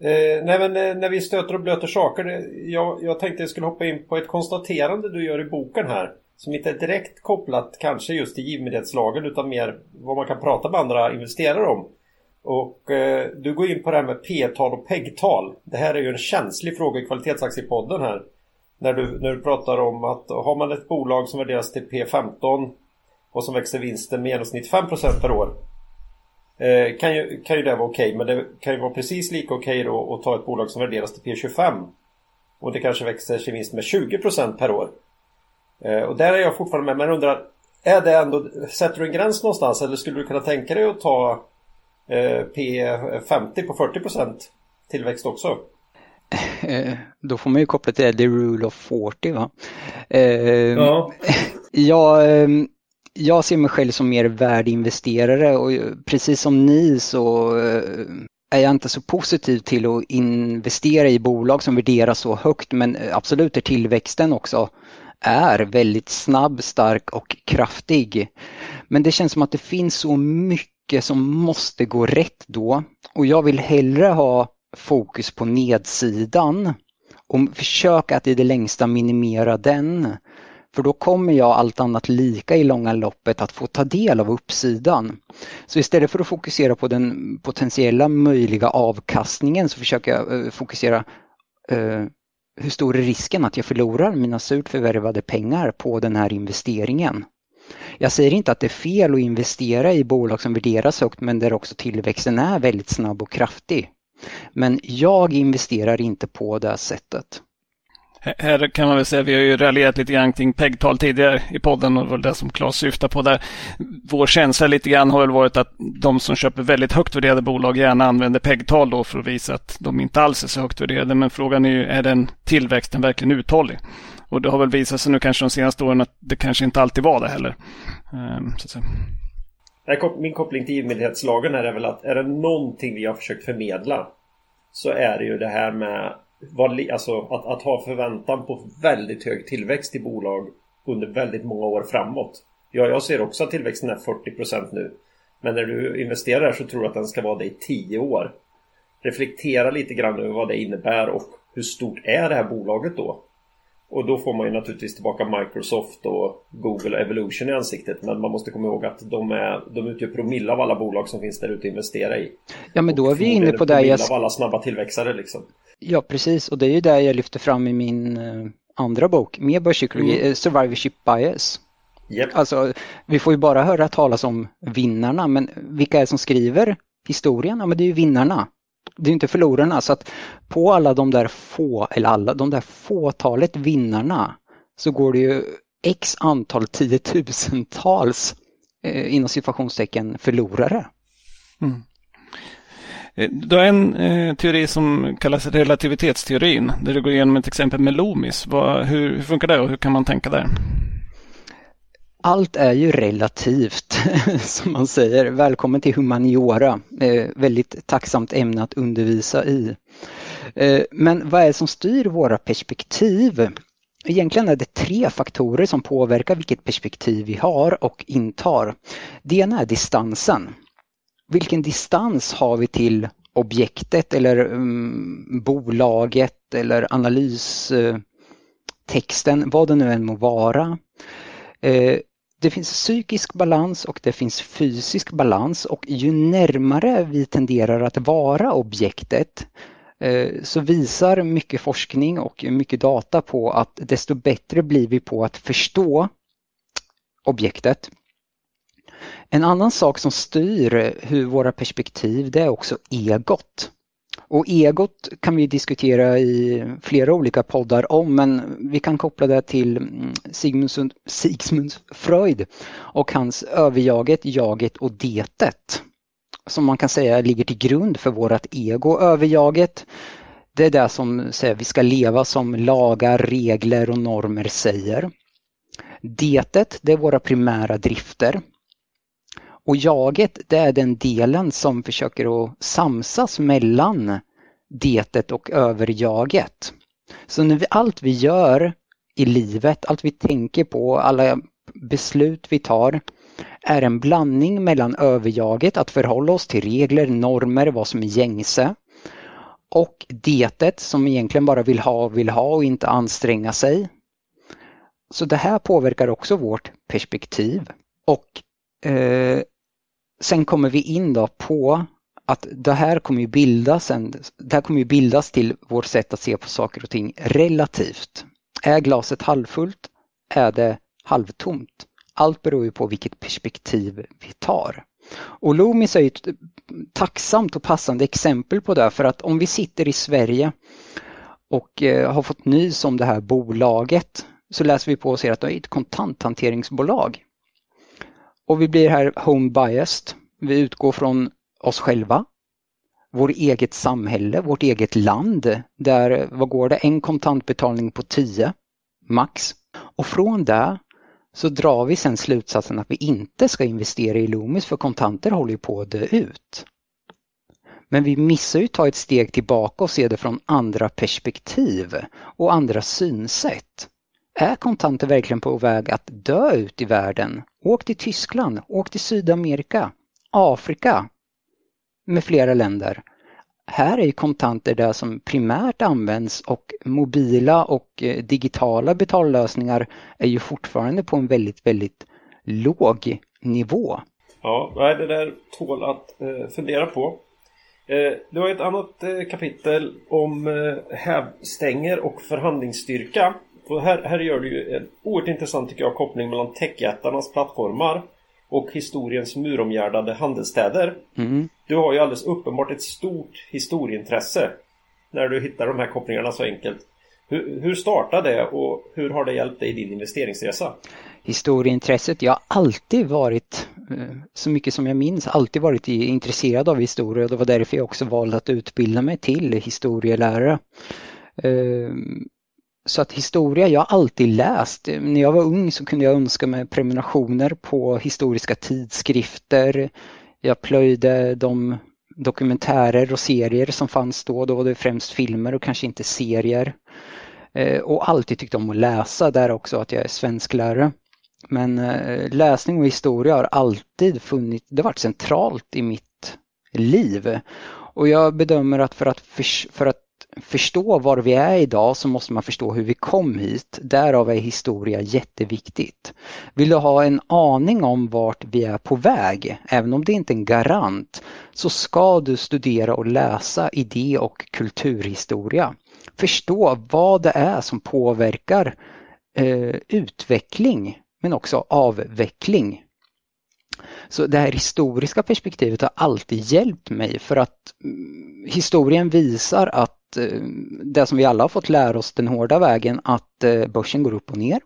Eh, nej men eh, när vi stöter och blöter saker, det, jag, jag tänkte jag skulle hoppa in på ett konstaterande du gör i boken här. Som inte är direkt kopplat kanske just till givmildhetslagen utan mer vad man kan prata med andra investerare om. Och eh, du går in på det här med P-tal och PEG-tal. Det här är ju en känslig fråga i kvalitetsaktiepodden här. När du, när du pratar om att har man ett bolag som värderas till P15 och som växer vinsten med genomsnitt 5% per år. Eh, kan, ju, kan ju det vara okej okay, men det kan ju vara precis lika okej okay då att ta ett bolag som värderas till P25. Och det kanske växer sin vinst med 20% per år. Eh, och där är jag fortfarande med, men undrar är det ändå, sätter du en gräns någonstans eller skulle du kunna tänka dig att ta eh, P50 på 40% tillväxt också? Eh, då får man ju koppla till the rule of 40 va? ja. jag, ehm, jag ser mig själv som mer värdeinvesterare och precis som ni så är jag inte så positiv till att investera i bolag som värderas så högt men absolut är tillväxten också är väldigt snabb, stark och kraftig. Men det känns som att det finns så mycket som måste gå rätt då och jag vill hellre ha fokus på nedsidan och försöka att i det längsta minimera den. För då kommer jag allt annat lika i långa loppet att få ta del av uppsidan. Så istället för att fokusera på den potentiella möjliga avkastningen så försöker jag eh, fokusera eh, hur stor är risken att jag förlorar mina surt förvärvade pengar på den här investeringen? Jag säger inte att det är fel att investera i bolag som värderas högt men där också tillväxten är väldigt snabb och kraftig. Men jag investerar inte på det sättet. Här kan man väl säga, vi har ju raljerat lite grann kring PEG-tal tidigare i podden och det var det som Claes syftar på där. Vår känsla lite grann har väl varit att de som köper väldigt högt värderade bolag gärna använder PEG-tal då för att visa att de inte alls är så högt värderade. Men frågan är ju, är den tillväxten verkligen uthållig? Och det har väl visat sig nu kanske de senaste åren att det kanske inte alltid var det heller. Um, Min koppling till givmildhetslagen är väl att är det någonting vi har försökt förmedla så är det ju det här med var, alltså, att, att ha förväntan på väldigt hög tillväxt i bolag under väldigt många år framåt. Ja, jag ser också att tillväxten är 40% nu. Men när du investerar så tror du att den ska vara det i 10 år. Reflektera lite grann över vad det innebär och hur stort är det här bolaget då? Och då får man ju naturligtvis tillbaka Microsoft och Google och Evolution i ansiktet. Men man måste komma ihåg att de, är, de utgör promille av alla bolag som finns där ute att investera i. Ja men då är vi inne på det jag... av alla snabba tillväxare liksom. Ja precis och det är ju det jag lyfter fram i min uh, andra bok, med börspsykologi, mm. survivorship bias. Yep. Alltså vi får ju bara höra talas om vinnarna men vilka är det som skriver historien? Ja men det är ju vinnarna det är inte förlorarna. Så att på alla de där få, eller alla, de där fåtalet vinnarna så går det ju x antal tiotusentals eh, inom situationstecken förlorare. Mm. Eh, du har en eh, teori som kallas relativitetsteorin där du går igenom ett exempel med Loomis. Vad, hur, hur funkar det och hur kan man tänka där? Allt är ju relativt, som man säger. Välkommen till humaniora. Eh, väldigt tacksamt ämne att undervisa i. Eh, men vad är det som styr våra perspektiv? Egentligen är det tre faktorer som påverkar vilket perspektiv vi har och intar. Det ena är distansen. Vilken distans har vi till objektet eller um, bolaget eller analystexten, vad det nu än må vara. Eh, det finns psykisk balans och det finns fysisk balans och ju närmare vi tenderar att vara objektet eh, så visar mycket forskning och mycket data på att desto bättre blir vi på att förstå objektet. En annan sak som styr hur våra perspektiv det är också egot. Och egot kan vi diskutera i flera olika poddar om men vi kan koppla det till mm, Sigmund, Sigmund Freud och hans överjaget, jaget och detet. Som man kan säga ligger till grund för vårt ego. Överjaget det är det som säger vi ska leva som lagar, regler och normer säger. Detet det är våra primära drifter. Och jaget, det är den delen som försöker att samsas mellan detet och överjaget. Så när vi, allt vi gör i livet, allt vi tänker på, alla beslut vi tar är en blandning mellan överjaget, att förhålla oss till regler, normer, vad som är gängse och detet som egentligen bara vill ha, vill ha och inte anstränga sig. Så det här påverkar också vårt perspektiv. Och eh, sen kommer vi in då på att det här kommer ju bildas, en, det här kommer ju bildas till vårt sätt att se på saker och ting relativt. Är glaset halvfullt? Är det halvtomt? Allt beror ju på vilket perspektiv vi tar. Och Loomis är ju ett tacksamt och passande exempel på det för att om vi sitter i Sverige och eh, har fått nys om det här bolaget så läser vi på och ser att det är ett kontanthanteringsbolag. Och vi blir här home biased. Vi utgår från oss själva, vårt eget samhälle, vårt eget land där, vad går det, en kontantbetalning på 10 max. Och från det så drar vi sen slutsatsen att vi inte ska investera i Loomis för kontanter håller ju på att dö ut. Men vi missar ju att ta ett steg tillbaka och se det från andra perspektiv och andra synsätt. Är kontanter verkligen på väg att dö ut i världen? Åk till Tyskland, åk till Sydamerika, Afrika med flera länder. Här är ju kontanter det som primärt används och mobila och eh, digitala betallösningar är ju fortfarande på en väldigt, väldigt låg nivå. Ja, det där tål att eh, fundera på. Eh, du har ett annat kapitel om hävstänger och förhandlingsstyrka. Och här, här gör du ju en oerhört intressant tycker jag koppling mellan techjättarnas plattformar och historiens muromgärdade handelsstäder. Mm. Du har ju alldeles uppenbart ett stort historieintresse när du hittar de här kopplingarna så enkelt. Hur, hur startade det och hur har det hjälpt dig i din investeringsresa? Historieintresset, jag har alltid varit, eh, så mycket som jag minns, alltid varit intresserad av historia och det var därför jag också valde att utbilda mig till historielärare. Så att historia, jag har alltid läst. När jag var ung så kunde jag önska mig prenumerationer på historiska tidskrifter. Jag plöjde de dokumentärer och serier som fanns då. Då var det främst filmer och kanske inte serier. Eh, och alltid tyckte om att läsa, där också att jag är svensklärare. Men eh, läsning och historia har alltid funnits, det har varit centralt i mitt liv. Och jag bedömer att för att, för, för att förstå var vi är idag så måste man förstå hur vi kom hit. Därav är historia jätteviktigt. Vill du ha en aning om vart vi är på väg, även om det inte är en garant, så ska du studera och läsa idé och kulturhistoria. Förstå vad det är som påverkar eh, utveckling men också avveckling. Så det här historiska perspektivet har alltid hjälpt mig för att mm, historien visar att Eh, det som vi alla har fått lära oss den hårda vägen att eh, börsen går upp och ner.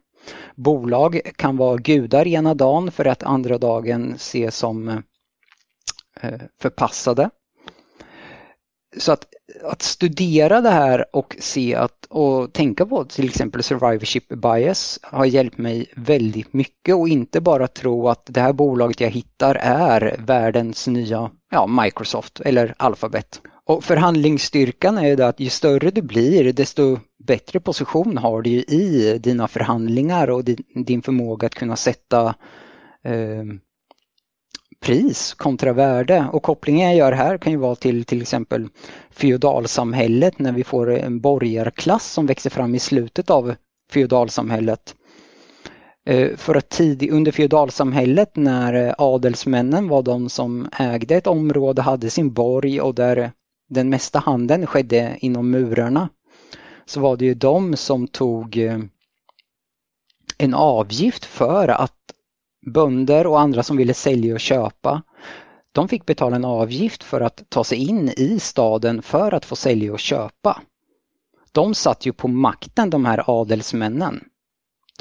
Bolag kan vara gudar ena dagen för att andra dagen ses som eh, förpassade. Så att, att studera det här och se att och tänka på till exempel survivorship bias har hjälpt mig väldigt mycket och inte bara tro att det här bolaget jag hittar är världens nya ja, Microsoft eller Alphabet. Och förhandlingsstyrkan är ju det att ju större du blir desto bättre position har du i dina förhandlingar och din förmåga att kunna sätta eh, pris kontra värde. Och kopplingen jag gör här kan ju vara till till exempel feodalsamhället när vi får en borgarklass som växer fram i slutet av feodalsamhället. Eh, för att tidigt under feodalsamhället när eh, adelsmännen var de som ägde ett område, hade sin borg och där den mesta handeln skedde inom murarna så var det ju de som tog eh, en avgift för att bönder och andra som ville sälja och köpa de fick betala en avgift för att ta sig in i staden för att få sälja och köpa. De satt ju på makten de här adelsmännen.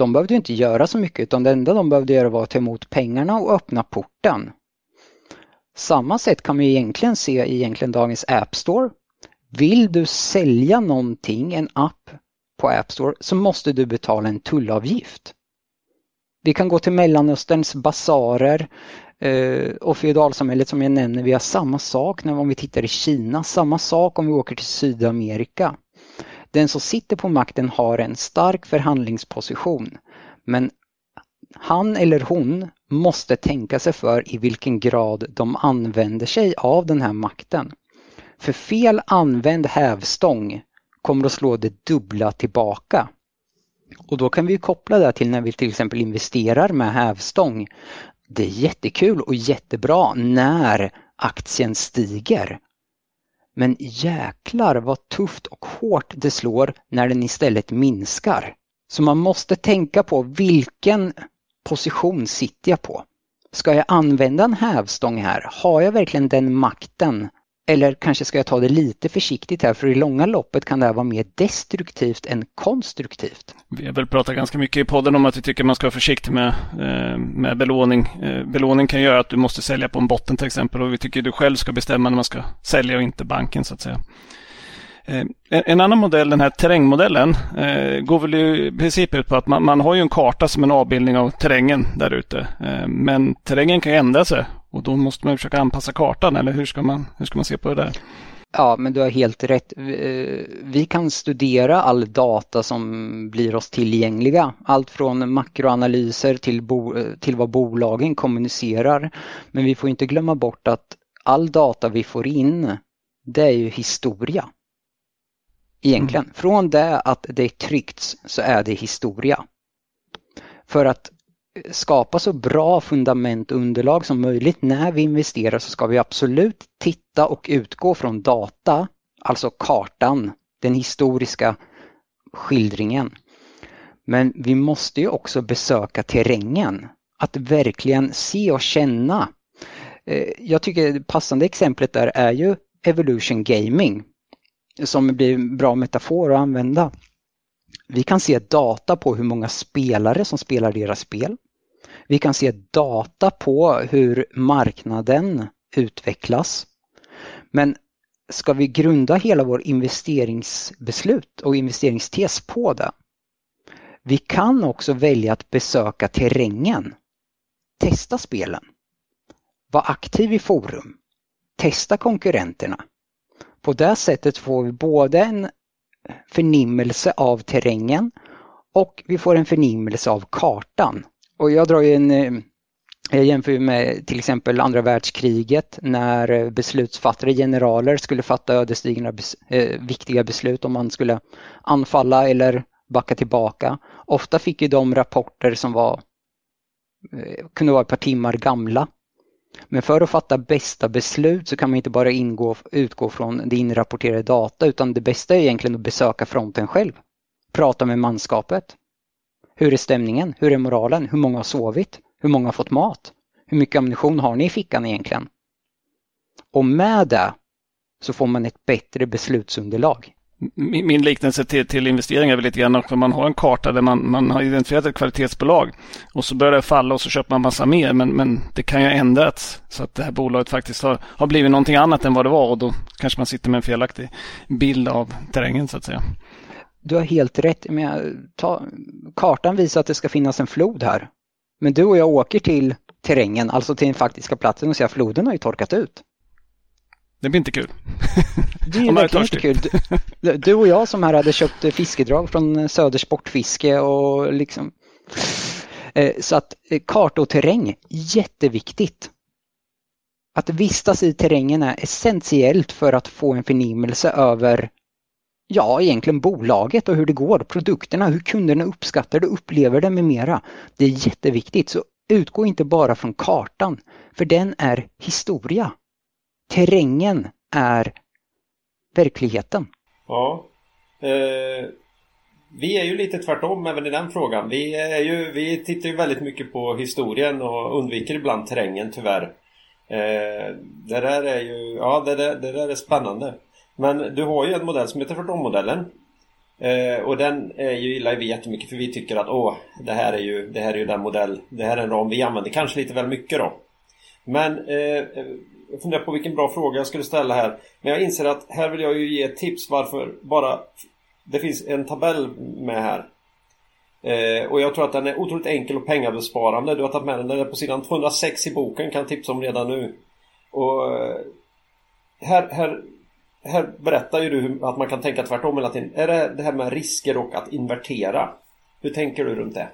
De behövde inte göra så mycket utan det enda de behövde göra var att ta emot pengarna och öppna porten. Samma sätt kan man egentligen se i egentligen dagens App Store. Vill du sälja någonting, en app på App Store, så måste du betala en tullavgift. Vi kan gå till Mellanösterns basarer eh, och feodalsamhället som jag nämner. Vi har samma sak när om vi tittar i Kina, samma sak om vi åker till Sydamerika. Den som sitter på makten har en stark förhandlingsposition. Men han eller hon måste tänka sig för i vilken grad de använder sig av den här makten. För fel använd hävstång kommer att slå det dubbla tillbaka. Och då kan vi koppla det till när vi till exempel investerar med hävstång. Det är jättekul och jättebra när aktien stiger. Men jäklar vad tufft och hårt det slår när den istället minskar. Så man måste tänka på vilken position sitter jag på? Ska jag använda en hävstång här? Har jag verkligen den makten? Eller kanske ska jag ta det lite försiktigt här för i långa loppet kan det här vara mer destruktivt än konstruktivt. Vi har väl pratat ganska mycket i podden om att vi tycker man ska vara försiktig med, eh, med belåning. Eh, belåning kan göra att du måste sälja på en botten till exempel och vi tycker du själv ska bestämma när man ska sälja och inte banken så att säga. Eh, en annan modell, den här terrängmodellen, går väl i princip ut på att man, man har ju en karta som en avbildning av terrängen där ute. Men terrängen kan ändra sig och då måste man försöka anpassa kartan eller hur ska man, hur ska man se på det där? Ja, men du har helt rätt. Vi kan studera all data som blir oss tillgängliga. Allt från makroanalyser till, bo, till vad bolagen kommunicerar. Men vi får inte glömma bort att all data vi får in, det är ju historia egentligen. Mm. Från det att det är tryckts så är det historia. För att skapa så bra fundament och underlag som möjligt när vi investerar så ska vi absolut titta och utgå från data, alltså kartan, den historiska skildringen. Men vi måste ju också besöka terrängen, att verkligen se och känna. Eh, jag tycker det passande exemplet där är ju Evolution Gaming som blir en bra metafor att använda. Vi kan se data på hur många spelare som spelar deras spel. Vi kan se data på hur marknaden utvecklas. Men ska vi grunda hela vår investeringsbeslut och investeringstes på det? Vi kan också välja att besöka terrängen. Testa spelen. Var aktiv i forum. Testa konkurrenterna. På det sättet får vi både en förnimmelse av terrängen och vi får en förnimmelse av kartan. Och jag drar ju en eh, jag jämför med till exempel andra världskriget när beslutsfattare, generaler skulle fatta ödesdigra eh, viktiga beslut om man skulle anfalla eller backa tillbaka. Ofta fick ju de rapporter som var, eh, kunde vara ett par timmar gamla men för att fatta bästa beslut så kan man inte bara ingå, utgå från det inrapporterade data utan det bästa är egentligen att besöka fronten själv. Prata med manskapet. Hur är stämningen? Hur är moralen? Hur många har sovit? Hur många har fått mat? Hur mycket ammunition har ni i fickan egentligen? Och med det så får man ett bättre beslutsunderlag min liknelse till, till investeringar är väl lite grann att man har en karta där man, man har identifierat ett kvalitetsbolag och så börjar det falla och så köper man massa mer. Men, men det kan ju ändrats så att det här bolaget faktiskt har, har blivit någonting annat än vad det var och då kanske man sitter med en felaktig bild av terrängen så att säga. Du har helt rätt. Men ta, kartan visar att det ska finnas en flod här. Men du och jag åker till terrängen, alltså till den faktiska platsen och ser att floden har ju torkat ut. Det blir inte kul. Det är ju verkligen inte kul. Du, du, och jag som här hade köpt fiskedrag från Söder Sportfiske och liksom eh, så att eh, karta och terräng, jätteviktigt. Att vistas i terrängen är essentiellt för att få en förnimmelse över ja, egentligen bolaget och hur det går, produkterna, hur kunderna uppskattar det, upplever det med mera. Det är jätteviktigt, så utgå inte bara från kartan, för den är historia terrängen är verkligheten. Ja. Eh, vi är ju lite tvärtom även i den frågan. Vi, är ju, vi tittar ju väldigt mycket på historien och undviker ibland terrängen tyvärr. Eh, det där är ju, ja det där, det där är spännande. Men du har ju en modell som heter tvärtom-modellen. Eh, och den är ju, gillar vi jättemycket för vi tycker att åh, det här är ju, det här är ju den modell, det här är en ram vi använder kanske lite väl mycket då. Men eh, jag funderar på vilken bra fråga jag skulle ställa här. Men jag inser att här vill jag ju ge ett tips varför bara... Det finns en tabell med här. Eh, och jag tror att den är otroligt enkel och pengabesparande. Du har tagit med den, den är på sidan 206 i boken, kan tipsa om redan nu. Och eh, här, här, här berättar ju du att man kan tänka tvärtom hela tiden. Är det det här med risker och att invertera? Hur tänker du runt det?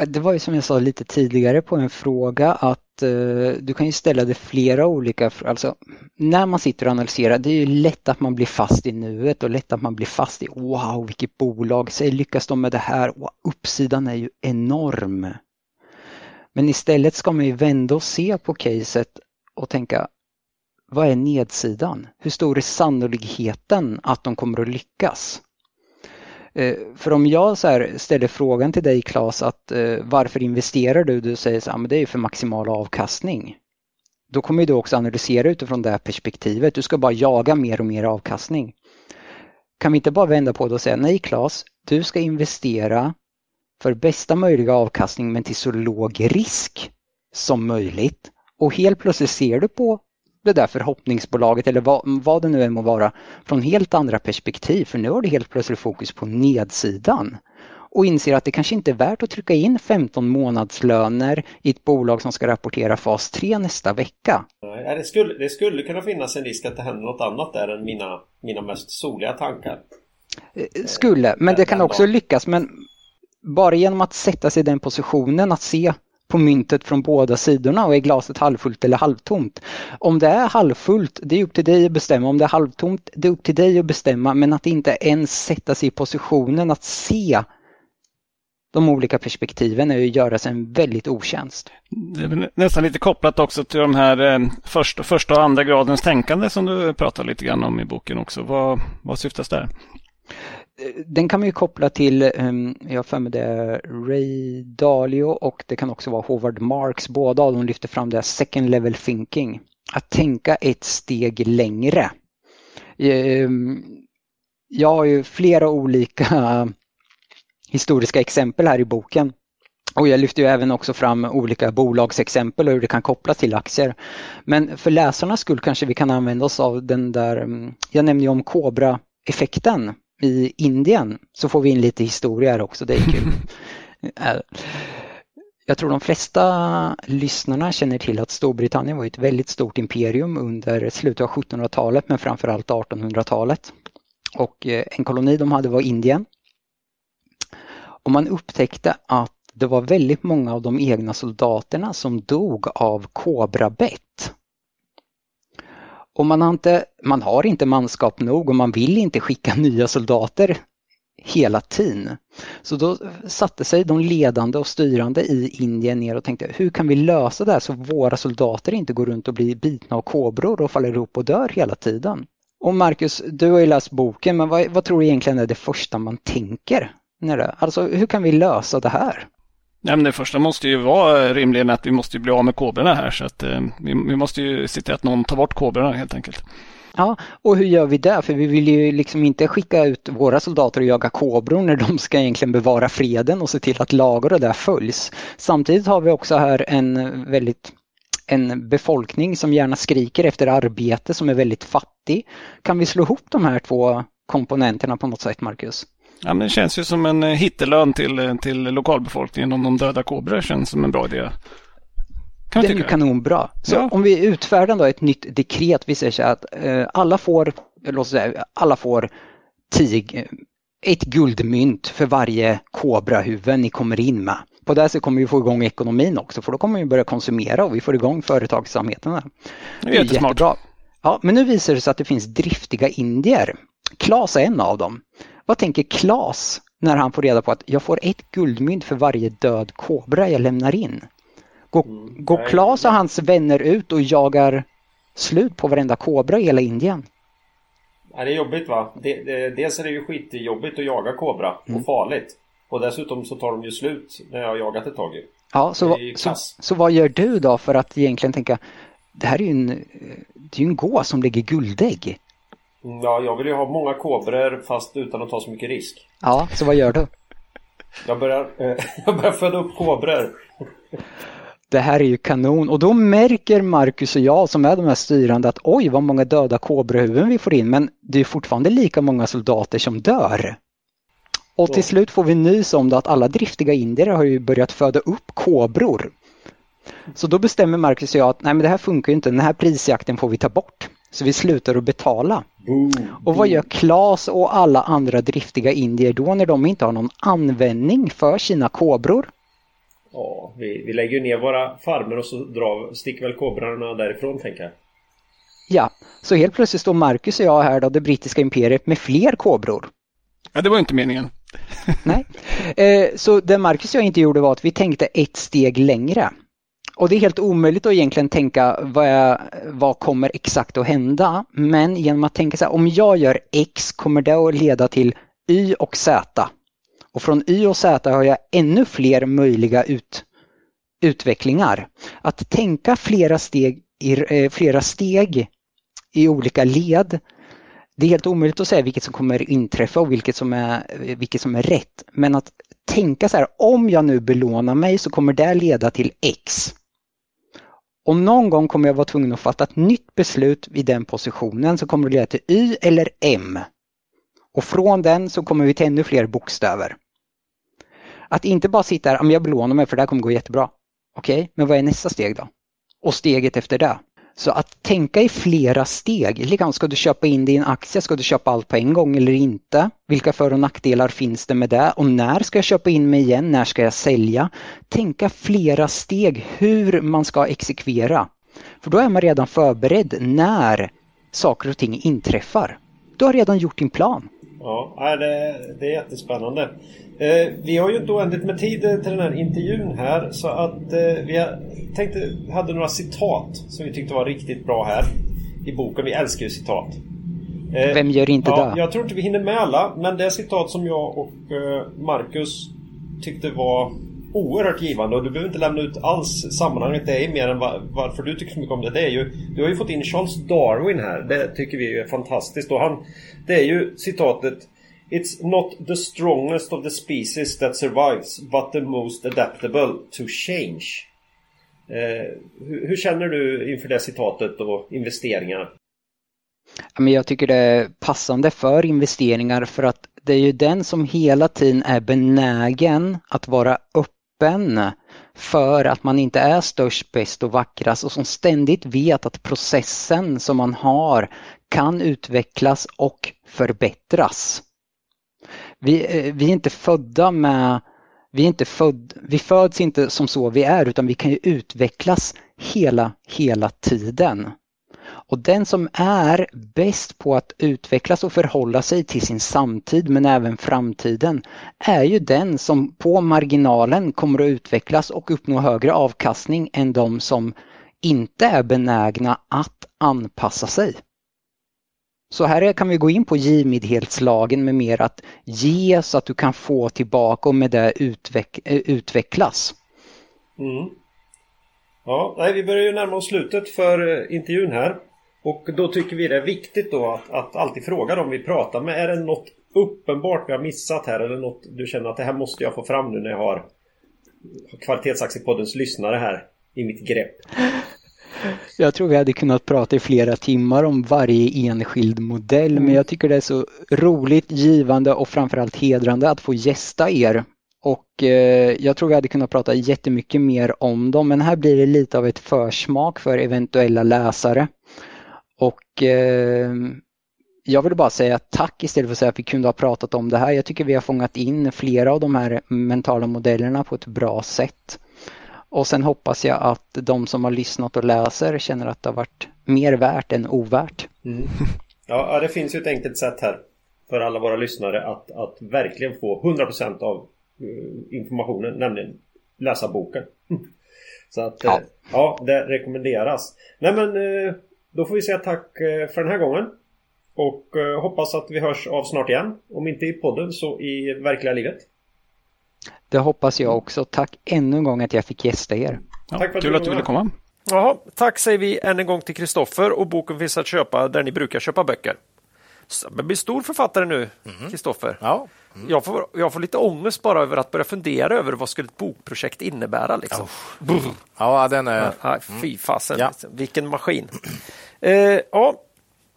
Eh, det var ju som jag sa lite tidigare på en fråga att Eh, du kan ju ställa det flera olika, alltså när man sitter och analyserar, det är ju lätt att man blir fast i nuet och lätt att man blir fast i wow vilket bolag, säg lyckas de med det här, och uppsidan är ju enorm. Men istället ska man ju vända och se på caset och tänka vad är nedsidan? Hur stor är sannolikheten att de kommer att lyckas? Eh, för om jag så ställer frågan till dig Claes att eh, varför investerar du? Du säger så här, men det är för maximal avkastning. Då kommer du också analysera utifrån det här perspektivet. Du ska bara jaga mer och mer avkastning. Kan vi inte bara vända på det och säga nej Claes, du ska investera för bästa möjliga avkastning men till så låg risk som möjligt. Och helt plötsligt ser du på det där förhoppningsbolaget eller vad, vad det nu än må vara från helt andra perspektiv. För nu har du helt plötsligt fokus på nedsidan och inser att det kanske inte är värt att trycka in 15 månadslöner i ett bolag som ska rapportera fas 3 nästa vecka. Det, skulle, det skulle kunna finnas en risk att det händer något annat där än mina, mina mest soliga tankar. Eh, skulle, men det kan också lyckas. Men bara genom att sätta sig i den positionen att se på myntet från båda sidorna och är glaset halvfullt eller halvtomt. Om det är halvfullt, det är upp till dig att bestämma. Om det är halvtomt, det är upp till dig att bestämma. Men att inte ens sätta sig i positionen att se de olika perspektiven är att göra sig en väldigt otjänst. Det är nästan lite kopplat också till de här eh, första, första och andra gradens tänkande som du pratar lite grann om i boken också. Vad, vad syftas där? Den kan man ju koppla till, ehm, jag har för mig det är Ray Dalio och det kan också vara Howard Marks. Båda av dem lyfter fram det här second level thinking. Att tänka ett steg längre. Ehm, jag har ju flera olika historiska exempel här i boken. Och jag lyfter ju även också fram olika bolagsexempel och hur det kan kopplas till aktier. Men för läsarnas skull kanske vi kan använda oss av den där, ehm, jag nämnde ju om Cobra-effekten i Indien så får vi in lite historia här också, det är kul. Eh, jag tror de flesta lyssnarna känner till att Storbritannien var ett väldigt stort imperium under slutet av 1700-talet men framförallt 1800-talet. Och eh, en koloni de hade var Indien. Och man upptäckte att det var väldigt många av de egna soldaterna som dog av kobrabett. Och man har, inte, man har inte manskap nog och man vill inte skicka nya soldater hela tiden. Så då satte sig de ledande och styrande i Indien ner och tänkte hur kan vi lösa det här så våra soldater inte går runt och blir bitna av kobror och faller ihop och dör hela tiden. Och Marcus, du har ju läst boken, men vad, vad tror du egentligen är det första man tänker? När det, alltså hur kan vi lösa det här? Nej, men det första måste ju vara rimligen att vi måste bli av med kobrorna här. Så att, eh, vi, vi, måste ju se till att någon tar bort kobrorna helt enkelt. Ja, och hur gör vi det? För vi vill ju liksom inte skicka ut våra soldater och jaga kobror när de ska egentligen bevara freden och se till att lagar och det följs. Samtidigt har vi också här en väldigt en befolkning som gärna skriker efter arbete som är väldigt fattig. Kan vi slå ihop de här två komponenterna på något sätt, Marcus? Ja, men det känns ju som en eh, hittelön till, eh, till lokalbefolkningen om de döda kobror känns som en bra idé. Kan det är ju kanonbra. Så ja. om vi utfärdar då ett nytt dekret, vi säger så att eh, alla får, låt säga, alla får tio, ett guldmynt för varje kobrahuvud ni kommer in med. På det sättet kommer vi få igång ekonomin också för då kommer vi börja konsumera och vi får igång företagsamheten. Det är jättesmart. Jättebra. Ja, men nu visar det sig att det finns driftiga indier. Klas är en av dem. Vad tänker Klas när han får reda på att jag får ett guldmynt för varje död kobra jag lämnar in? Går, mm, går Klas och hans vänner ut och jagar slut på varenda kobra i hela Indien? Ja, det är jobbigt va? dels är det ju skitjobbigt att jaga kobra och mm. farligt. Och dessutom så tar de ju slut när jag har jagat ett tag. Ja, så, så, så, vad gör du då för att egentligen tänka det här är ju en, det är en gås som lägger guldägg. Ja, jag vill ju ha många kobror fast utan att ta så mycket risk. Ja, så vad gör du? Jag börjar, eh, jag börjar föda upp kobror. Det här är ju kanon och då märker Marcus och jag som är de här styrande att oj vad många döda kobrahuvuden vi får in men det är fortfarande lika många soldater som dör. Och till slut får vi nys om att alla driftiga indier har ju börjat föda upp kobror. Så då bestämmer Marcus och jag att nej men det här funkar inte, den här prisjakten får vi ta bort. Så vi slutar att betala. Boom. Och vad gör Klas och alla andra driftiga indier då när de inte har någon användning för sina kobror? Ja, vi, vi lägger ner våra farmer och så drar, sticker väl kobrorna därifrån tänker jag. Ja, så helt plötsligt står Marcus och jag här då, det brittiska imperiet, med fler kobror. Ja, det var inte meningen. Nej. Eh, så det Marcus och jag inte gjorde var att vi tänkte ett steg längre. Och det är helt omöjligt att egentligen tänka vad, jag, vad kommer exakt att hända. Men genom att tänka så här, om jag gör X kommer det att leda till Y och Z. Och från Y och Z har jag ännu fler möjliga ut, utvecklingar. Att tänka flera steg, i, eh, flera steg i olika led det är helt omöjligt att säga vilket som kommer inträffa och vilket som är, vilket som är rätt. Men att tänka så här, om jag nu belånar mig så kommer det leda till X. Om någon gång kommer jag vara tvungen att fatta ett nytt beslut vid den positionen som kommer att leda till Y eller M. Och från den så kommer vi till ännu fler bokstäver. Att inte bara sitta här, jag belånar mig för det här kommer gå jättebra. Okej, okay, men vad är nästa steg då? Och steget efter det? Så att tänka i flera steg, liksom, ska du köpa in din aktie, ska du köpa allt på en gång eller inte? Vilka för och nackdelar finns det med det? Och när ska jag köpa in mig igen? När ska jag sälja? Tänka flera steg hur man ska exekvera. För då är man redan förberedd när saker och ting inträffar. Du har redan gjort din plan. Ja, det, det är jättespännande. Eh, vi har ju inte oändligt med tid till den här intervjun här så att eh, vi tänkte, hade några citat som vi tyckte var riktigt bra här i boken. Vi älskar ju citat. Eh, Vem gör inte ja, det? Jag tror inte vi hinner med alla men det citat som jag och Marcus tyckte var oerhört givande och du behöver inte lämna ut alls sammanhanget. Det är mer än varför du tycker så mycket om det. Det är ju, du har ju fått in Charles Darwin här. Det tycker vi är fantastiskt. Och han, det är ju citatet It's not the strongest of the species that survives but the most adaptable to change. Eh, hur, hur, känner du inför det citatet och investeringar? jag tycker det är passande för investeringar för att det är ju den som hela tiden är benägen att vara öppen för att man inte är störst, bäst och vackrast och som ständigt vet att processen som man har kan utvecklas och förbättras. Vi, eh, vi är inte födda med vi, är inte född, vi föds inte som så vi är utan vi kan ju utvecklas hela, hela tiden. Och den som är bäst på att utvecklas och förhålla sig till sin samtid men även framtiden är ju den som på marginalen kommer att utvecklas och uppnå högre avkastning än de som inte är benägna att anpassa sig. Så här kan vi gå in på givmildhetslagen med mer att ge så att du kan få tillbaka och med det utveck utvecklas. Mm. Ja, nej, vi börjar ju närma oss slutet för eh, intervjun här. Och då tycker vi det är viktigt då att, att alltid fråga dem vi pratar med. Är det något uppenbart vi har missat här eller något du känner att det här måste jag få fram nu när jag har Kvalitetsaktiepoddens lyssnare här i mitt grepp? Jag tror vi hade kunnat prata i flera timmar om varje enskild modell mm. men jag tycker det är så roligt, givande och framförallt hedrande att få gästa er. Och eh, jag tror vi hade kunnat prata jättemycket mer om dem men här blir det lite av ett försmak för eventuella läsare. Och eh, jag vill bara säga tack istället för att säga att vi kunde ha pratat om det här. Jag tycker vi har fångat in flera av de här mentala modellerna på ett bra sätt. Och sen hoppas jag att de som har lyssnat och läser känner att det har varit mer värt än ovärt. Mm. Ja, det finns ju ett enkelt sätt här för alla våra lyssnare att, att verkligen få 100% av uh, informationen, nämligen läsa boken. Så att ja. Uh, ja, det rekommenderas. Nej men uh, då får vi säga tack för den här gången. Och hoppas att vi hörs av snart igen. Om inte i podden så i verkliga livet. Det hoppas jag också. Tack ännu en gång att jag fick gästa er. Ja, tack för att kul att du ville komma. Jaha, tack säger vi än en gång till Kristoffer och boken finns att köpa där ni brukar köpa böcker. Jag blir stor författare nu, Kristoffer. Mm. Ja. Mm. Jag, får, jag får lite ångest bara över att börja fundera över vad skulle ett bokprojekt innebära. Liksom. Oh. Ja, den är... Ja, fy fasen, ja. vilken maskin. Eh, ja,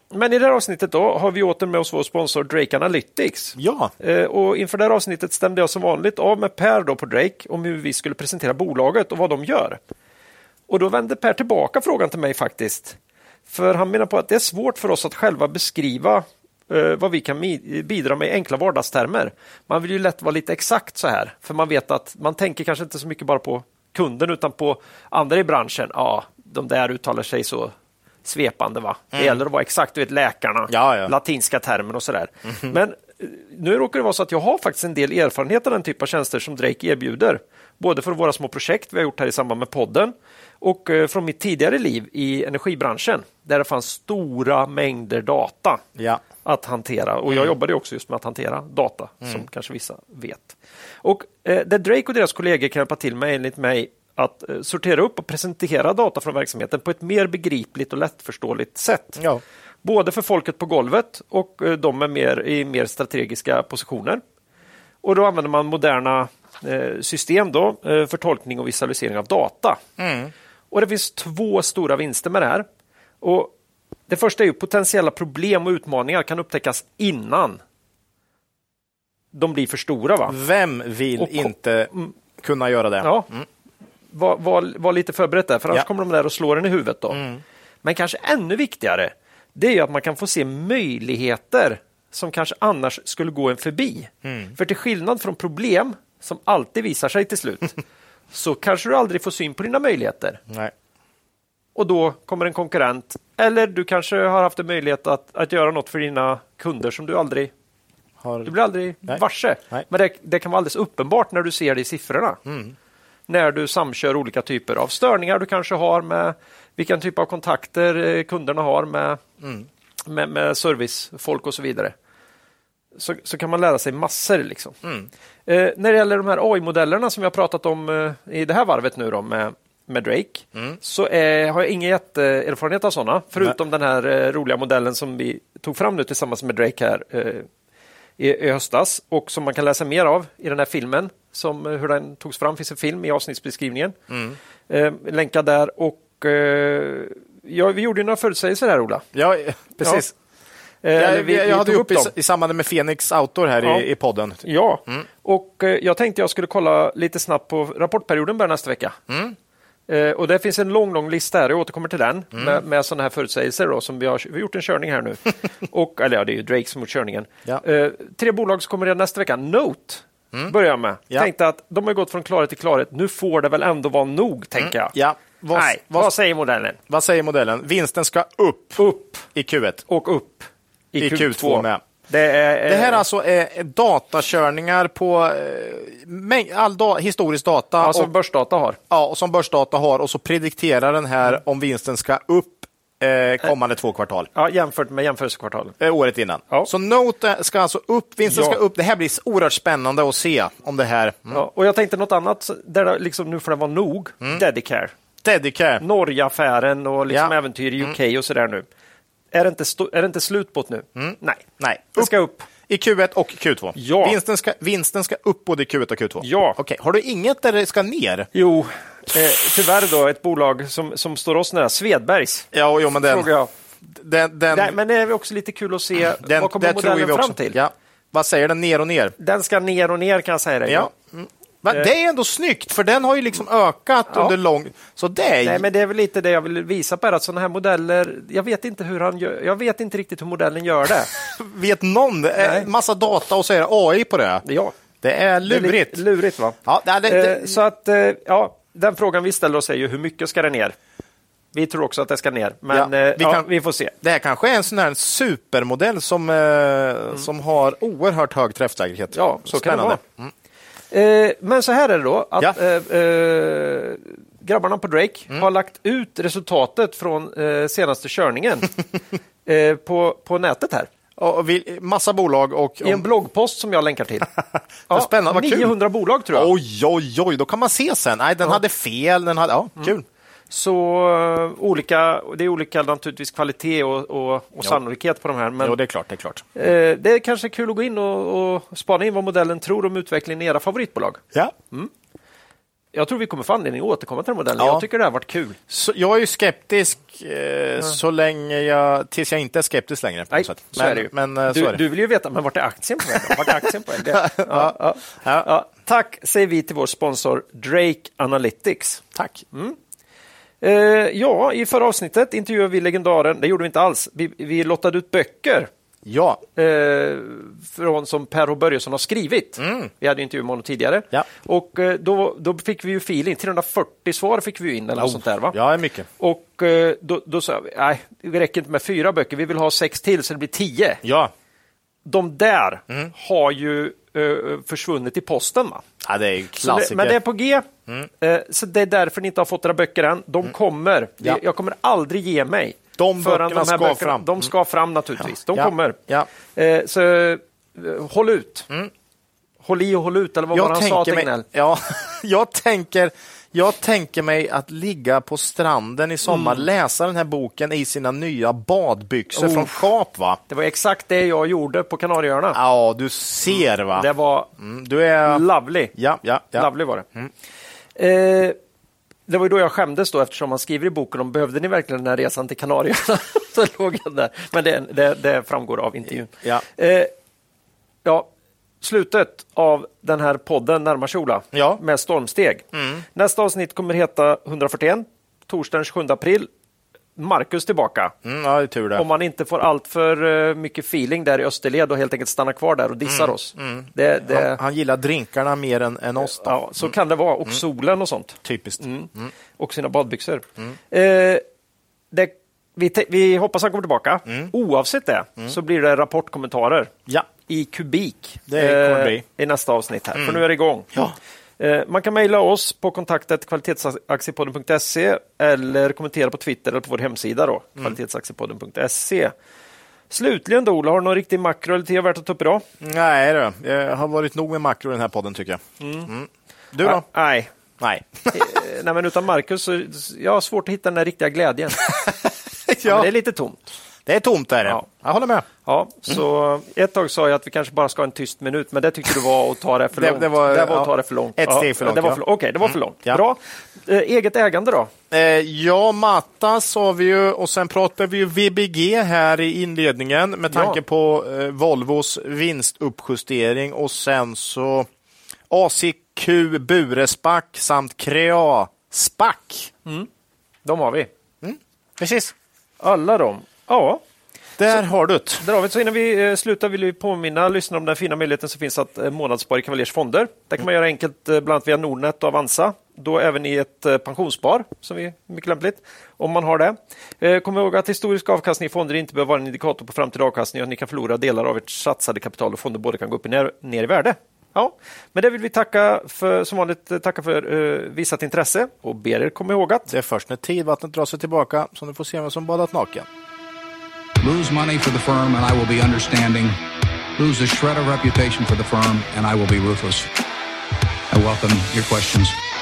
Men i det här avsnittet då har vi åter med oss vår sponsor Drake Analytics. Ja, Eh, Och inför det här avsnittet stämde jag som vanligt av med Per då på Drake om hur vi skulle presentera bolaget och vad de gör. Och då vände Per tillbaka frågan till mig faktiskt. För han menar på att det är svårt för oss att själva beskriva vad vi kan bidra med i enkla vardagstermer. Man vill ju lätt vara lite exakt så här, för man vet att man tänker kanske inte så mycket bara på kunden utan på andra i branschen. Ja, de där uttalar sig så svepande. va? Det gäller att vara exakt, du vet läkarna, Ja, ja. latinska termer och sådär. Men eh, nu råkar det vara så att jag har faktiskt en del erfarenhet av den typ av tjänster som Drake erbjuder. Både från våra små projekt vi har gjort här i samband med podden och eh, från mitt tidigare liv i energibranschen där det fanns stora mängder data ja. Att hantera. Och jag jobbade också just med att hantera data, som kanske vissa vet. Och eh, det Drake och deras kollegor kan hjälpa till med enligt mig att eh, sortera upp och presentera data från verksamheten på ett mer begripligt och lättförståeligt sätt. Ja. Både för folket på golvet och eh, de är mer, i mer strategiska positioner. Och då använder man moderna eh, system då, eh, för tolkning och visualisering av data. Och Det finns två stora vinster med det här. Och det första är ju potentiella problem och utmaningar kan upptäckas innan de blir för stora. Va? Vem vill Och inte kunna göra det? Ja. Var, var, var lite förberett där, för annars Ja. kommer de där och slår en i huvudet. Då. Men kanske ännu viktigare, det är ju att man kan få se möjligheter som kanske annars skulle gå en förbi. För till skillnad från problem, som alltid visar sig till slut, så kanske du aldrig får syn på dina möjligheter. Nej. Och då kommer en konkurrent, eller du kanske har haft en möjlighet att, att göra något för dina kunder som du aldrig Har... du blir aldrig Nej. varse. Nej. Men det, det kan vara alldeles uppenbart när du ser det i siffrorna. När du samkör olika typer av störningar du kanske har med vilken typ av kontakter eh, kunderna har med, med, med servicefolk och så vidare. Så, så kan man lära sig massor. Liksom. Eh, när det gäller de här AI-modellerna som vi har pratat om eh, i det här varvet nu då, med, med Drake, så eh, har jag ingen jätteerfarenhet av sådana, förutom den här eh, roliga modellen som vi tog fram nu tillsammans med Drake här eh, i, i höstas och som man kan läsa mer av i den här filmen. Som, eh, hur den togs fram finns en film i avsnittsbeskrivningen. Eh, länkad där. Och, ja, vi gjorde ju några förutsägelser här, Ola. Ja, precis. Jag, eller vi- jag, vi hade upp i, i samband med Phoenix Outdoor här Ja. i, i podden. Ja, och eh, jag tänkte jag skulle kolla lite snabbt på rapportperioden börjar nästa vecka. Eh, och det finns en lång, lång lista här, jag återkommer till den, med, med sådana här förutsägelser då, som vi har, vi har gjort en körning här nu. och, eller ja, det är ju Drake som gjort körningen. Ja. Eh, tre bolag som kommer redan nästa vecka. Note börjar jag med. Ja. Tänkte att de har gått från klarhet till klarhet, nu får det väl ändå vara nog, tänker jag. Ja. Vad, Nej, vad, vad säger modellen? vad säger modellen? Vinsten ska upp, Upp i Q1. och upp i, I Q2 med. Det, är, Det här alltså är datakörningar på eh, all da, historisk data ja, som och, börsdata har. ja, och som börsdata har och så predikterar den här om vinsten ska upp eh, kommande två kvartal. Ja, jämfört med jämförelsekvartal. Eh, året innan. Ja. Så Note ska alltså upp, vinsten Ja. ska upp. Det här blir oerhört spännande att se om det här. Mm. Ja, och jag tänkte något annat, där liksom, nu får det vara nog. Dedicare. Dedicare. Norge-affären och liksom äventyr i UK och sådär nu. Är det, inte är det inte slut på det nu? Nej. Nej, Det ska upp. I Q1 och Q2. Ja. Vinsten, ska, vinsten ska upp både i Q1 och Q2. Ja. Okej, har du inget där det ska ner? Jo, eh, tyvärr då ett bolag som, som står oss nära, Svedbergs. Ja, jo, men den, Frågar jag. den, den, Nej, men det är också lite kul att se den, vad kommer där modellen fram till. Ja. Vad säger den? Ner och ner? Den ska ner och ner kan jag säga dig. Ja. Mm. Va, Det är ändå snyggt, för den har ju liksom ökat Ja. under lång... Så det är... Nej, men det är väl lite det jag vill visa på, här, att sådana här modeller, jag vet inte hur han gör, jag vet inte riktigt hur modellen gör det. Vet någon? Är Nej. massa data och så är det AI på det. Ja, Det är det är lurigt. lurigt va? Ja, det, det, Eh, Så att, eh, ja, den frågan vi ställer oss är ju hur mycket ska det ner? Vi tror också att det ska ner, men Ja, eh, vi ja, kan- vi får se. det här kanske är en sån här supermodell som, eh, som har oerhört hög träffsäkerhet. Ja, så kan det Spännande. vara. Eh, men så här är det då, att Ja. eh, eh, grabbarna på Drake Mm. har lagt ut resultatet från eh, senaste körningen eh, på, på nätet här. Och vi, massa bolag och... I en bloggpost som jag länkar till. Vad spännande, vad kul. 900 bolag tror jag. Oj, oj, oj, då kan man se sen. Nej, den hade fel. Den hade, ja, Mm. kul. Så eh, olika, det är olika naturligtvis kvalitet och, och, och sannolikhet på de här. Men Jo, det är klart. Det är klart. eh, det är kanske kul att gå in och, och spana in vad modellen tror om utvecklingen i era favoritbolag. Ja. jag tror vi kommer få anledning att återkomma till den modellen. Ja. Jag tycker det har varit kul. Så jag är ju skeptisk eh, så länge jag, tills jag inte är skeptisk längre. Nej, sätt. så men, är det ju. Men, eh, du, du vill ju veta, men vart är aktien på väg? Vart är aktien på väg? Det, ja, ja. Ja. Ja, tack säger vi till vår sponsor Drake Analytics. Tack. Eh, ja, i förra avsnittet intervjuade vi legendaren, det gjorde vi inte alls, vi, vi lottade ut böcker Ja, eh, från, som Per och Börjesson har skrivit. Vi hade ju intervju med honom tidigare. Mm. Ja. Och eh, då, då fick vi ju feeling, 340 svar fick vi in eller något sånt där. Va? ja, mycket. Och eh, då, då sa vi, nej, det räcker inte med fyra böcker, vi vill ha sex till så det blir tio. Ja, De där Mm. har ju eh, försvunnit i posten. Va? ja det är Så klassiker. det, men det är på G. Eh, så det är därför ni inte har fått era böcker än. De kommer. Mm. Ja. Jag kommer aldrig ge mig. De böckerna ska fram. Mm. De ska fram naturligtvis. De Ja. kommer. Ja. Eh, så håll ut. Håll i och håll ut, eller vad var Mm. jag det han sa mig, ja, jag, tänker, jag tänker mig att ligga på stranden i sommar, Mm. läsa den här boken i sina nya badbyxor Oh. från Kap, va? Det var exakt det jag gjorde på Kanarieöarna. Ja, du ser, va? Det var Mm, du är... lovely. Ja, ja, ja. Lovely var det. Mm. Eh, det var ju då jag skämdes då eftersom man skriver i boken om behövde ni verkligen den här resan till Kanarieöarna? så låg jag där. Men det, det, det framgår av intervjun. Ja. Eh, ja, slutet av den här podden närmar sig Ola Ja. Mm. med stormsteg. Nästa avsnitt kommer heta 141, torsdagen den 27 april. Marcus tillbaka. Mm, ja, tur det. Om man inte får allt för eh, mycket feeling där i Österled och helt enkelt stannar kvar där och dissar oss. Det, det, Han, han gillar drinkarna mer än, än oss. Ja, så kan det vara. Och solen och sånt. Typiskt. Mm. Och sina badbyxor. Eh, det, vi, vi hoppas han kommer tillbaka. Oavsett det så blir det rapportkommentarer Ja. i kubik bli. i nästa avsnitt. här. För nu är det igång. Ja. Eh, Man kan mejla oss på kontaktet kvalitetsaktiepodden.se eller kommentera på Twitter eller på vår hemsida då, kvalitetsaktiepodden.se. Slutligen då, Ola, har du någon riktig makro eller te värt att ta upp idag? Nej, det jag har varit nog med makro i den här podden, tycker jag. Mm. Du då? Ah, nej. Nej. Eh, nej, men utan Marcus så jag har svårt att hitta den där riktiga glädjen. ja. ja, men det är lite tomt. det är tomt där. Ja. Ja. Jag håller med. Ja, så ett tag sa jag att vi kanske bara ska ha en tyst minut, men det tyckte du var att ta det för Det- långt. det var- det var att ta det för långt. ett steg för långt, Det var ja. för, Okej, det var för långt. ja. Bra. Eh, eget ägande då? Eh, ja, Matta sa vi ju och sen pratade vi ju VBG här i inledningen med tanke på eh, Volvos vinstuppjustering och sen så ACQ Burespack samt Crea Spack. De har vi. Precis. Alla de. Ja, Där har du det. där har vi. Så innan vi eh, slutar vill vi påminna lyssnarna om den fina möjligheten som finns att eh, månadsspara i Cavaliers fonder. Det kan man göra enkelt eh, bland annat via Nordnet och Avanza. Då även i ett pensionsspar, som är mycket lämpligt, om man har det. Kom ihåg att historisk avkastning i fonder inte behöver vara en indikator på framtida avkastning och att ni kan förlora delar av ert satsade kapital och fonder både kan gå upp och ner, ner i värde. Ja, men det vill vi tacka för, som vanligt eh, tacka för eh, visat intresse och ber er komma ihåg att Det är först när tidvattnet drar sig tillbaka som du får se vem som badat naken. Lose money for the firm and I will be understanding. Lose a shred of reputation for the firm and I will be ruthless. I welcome your questions.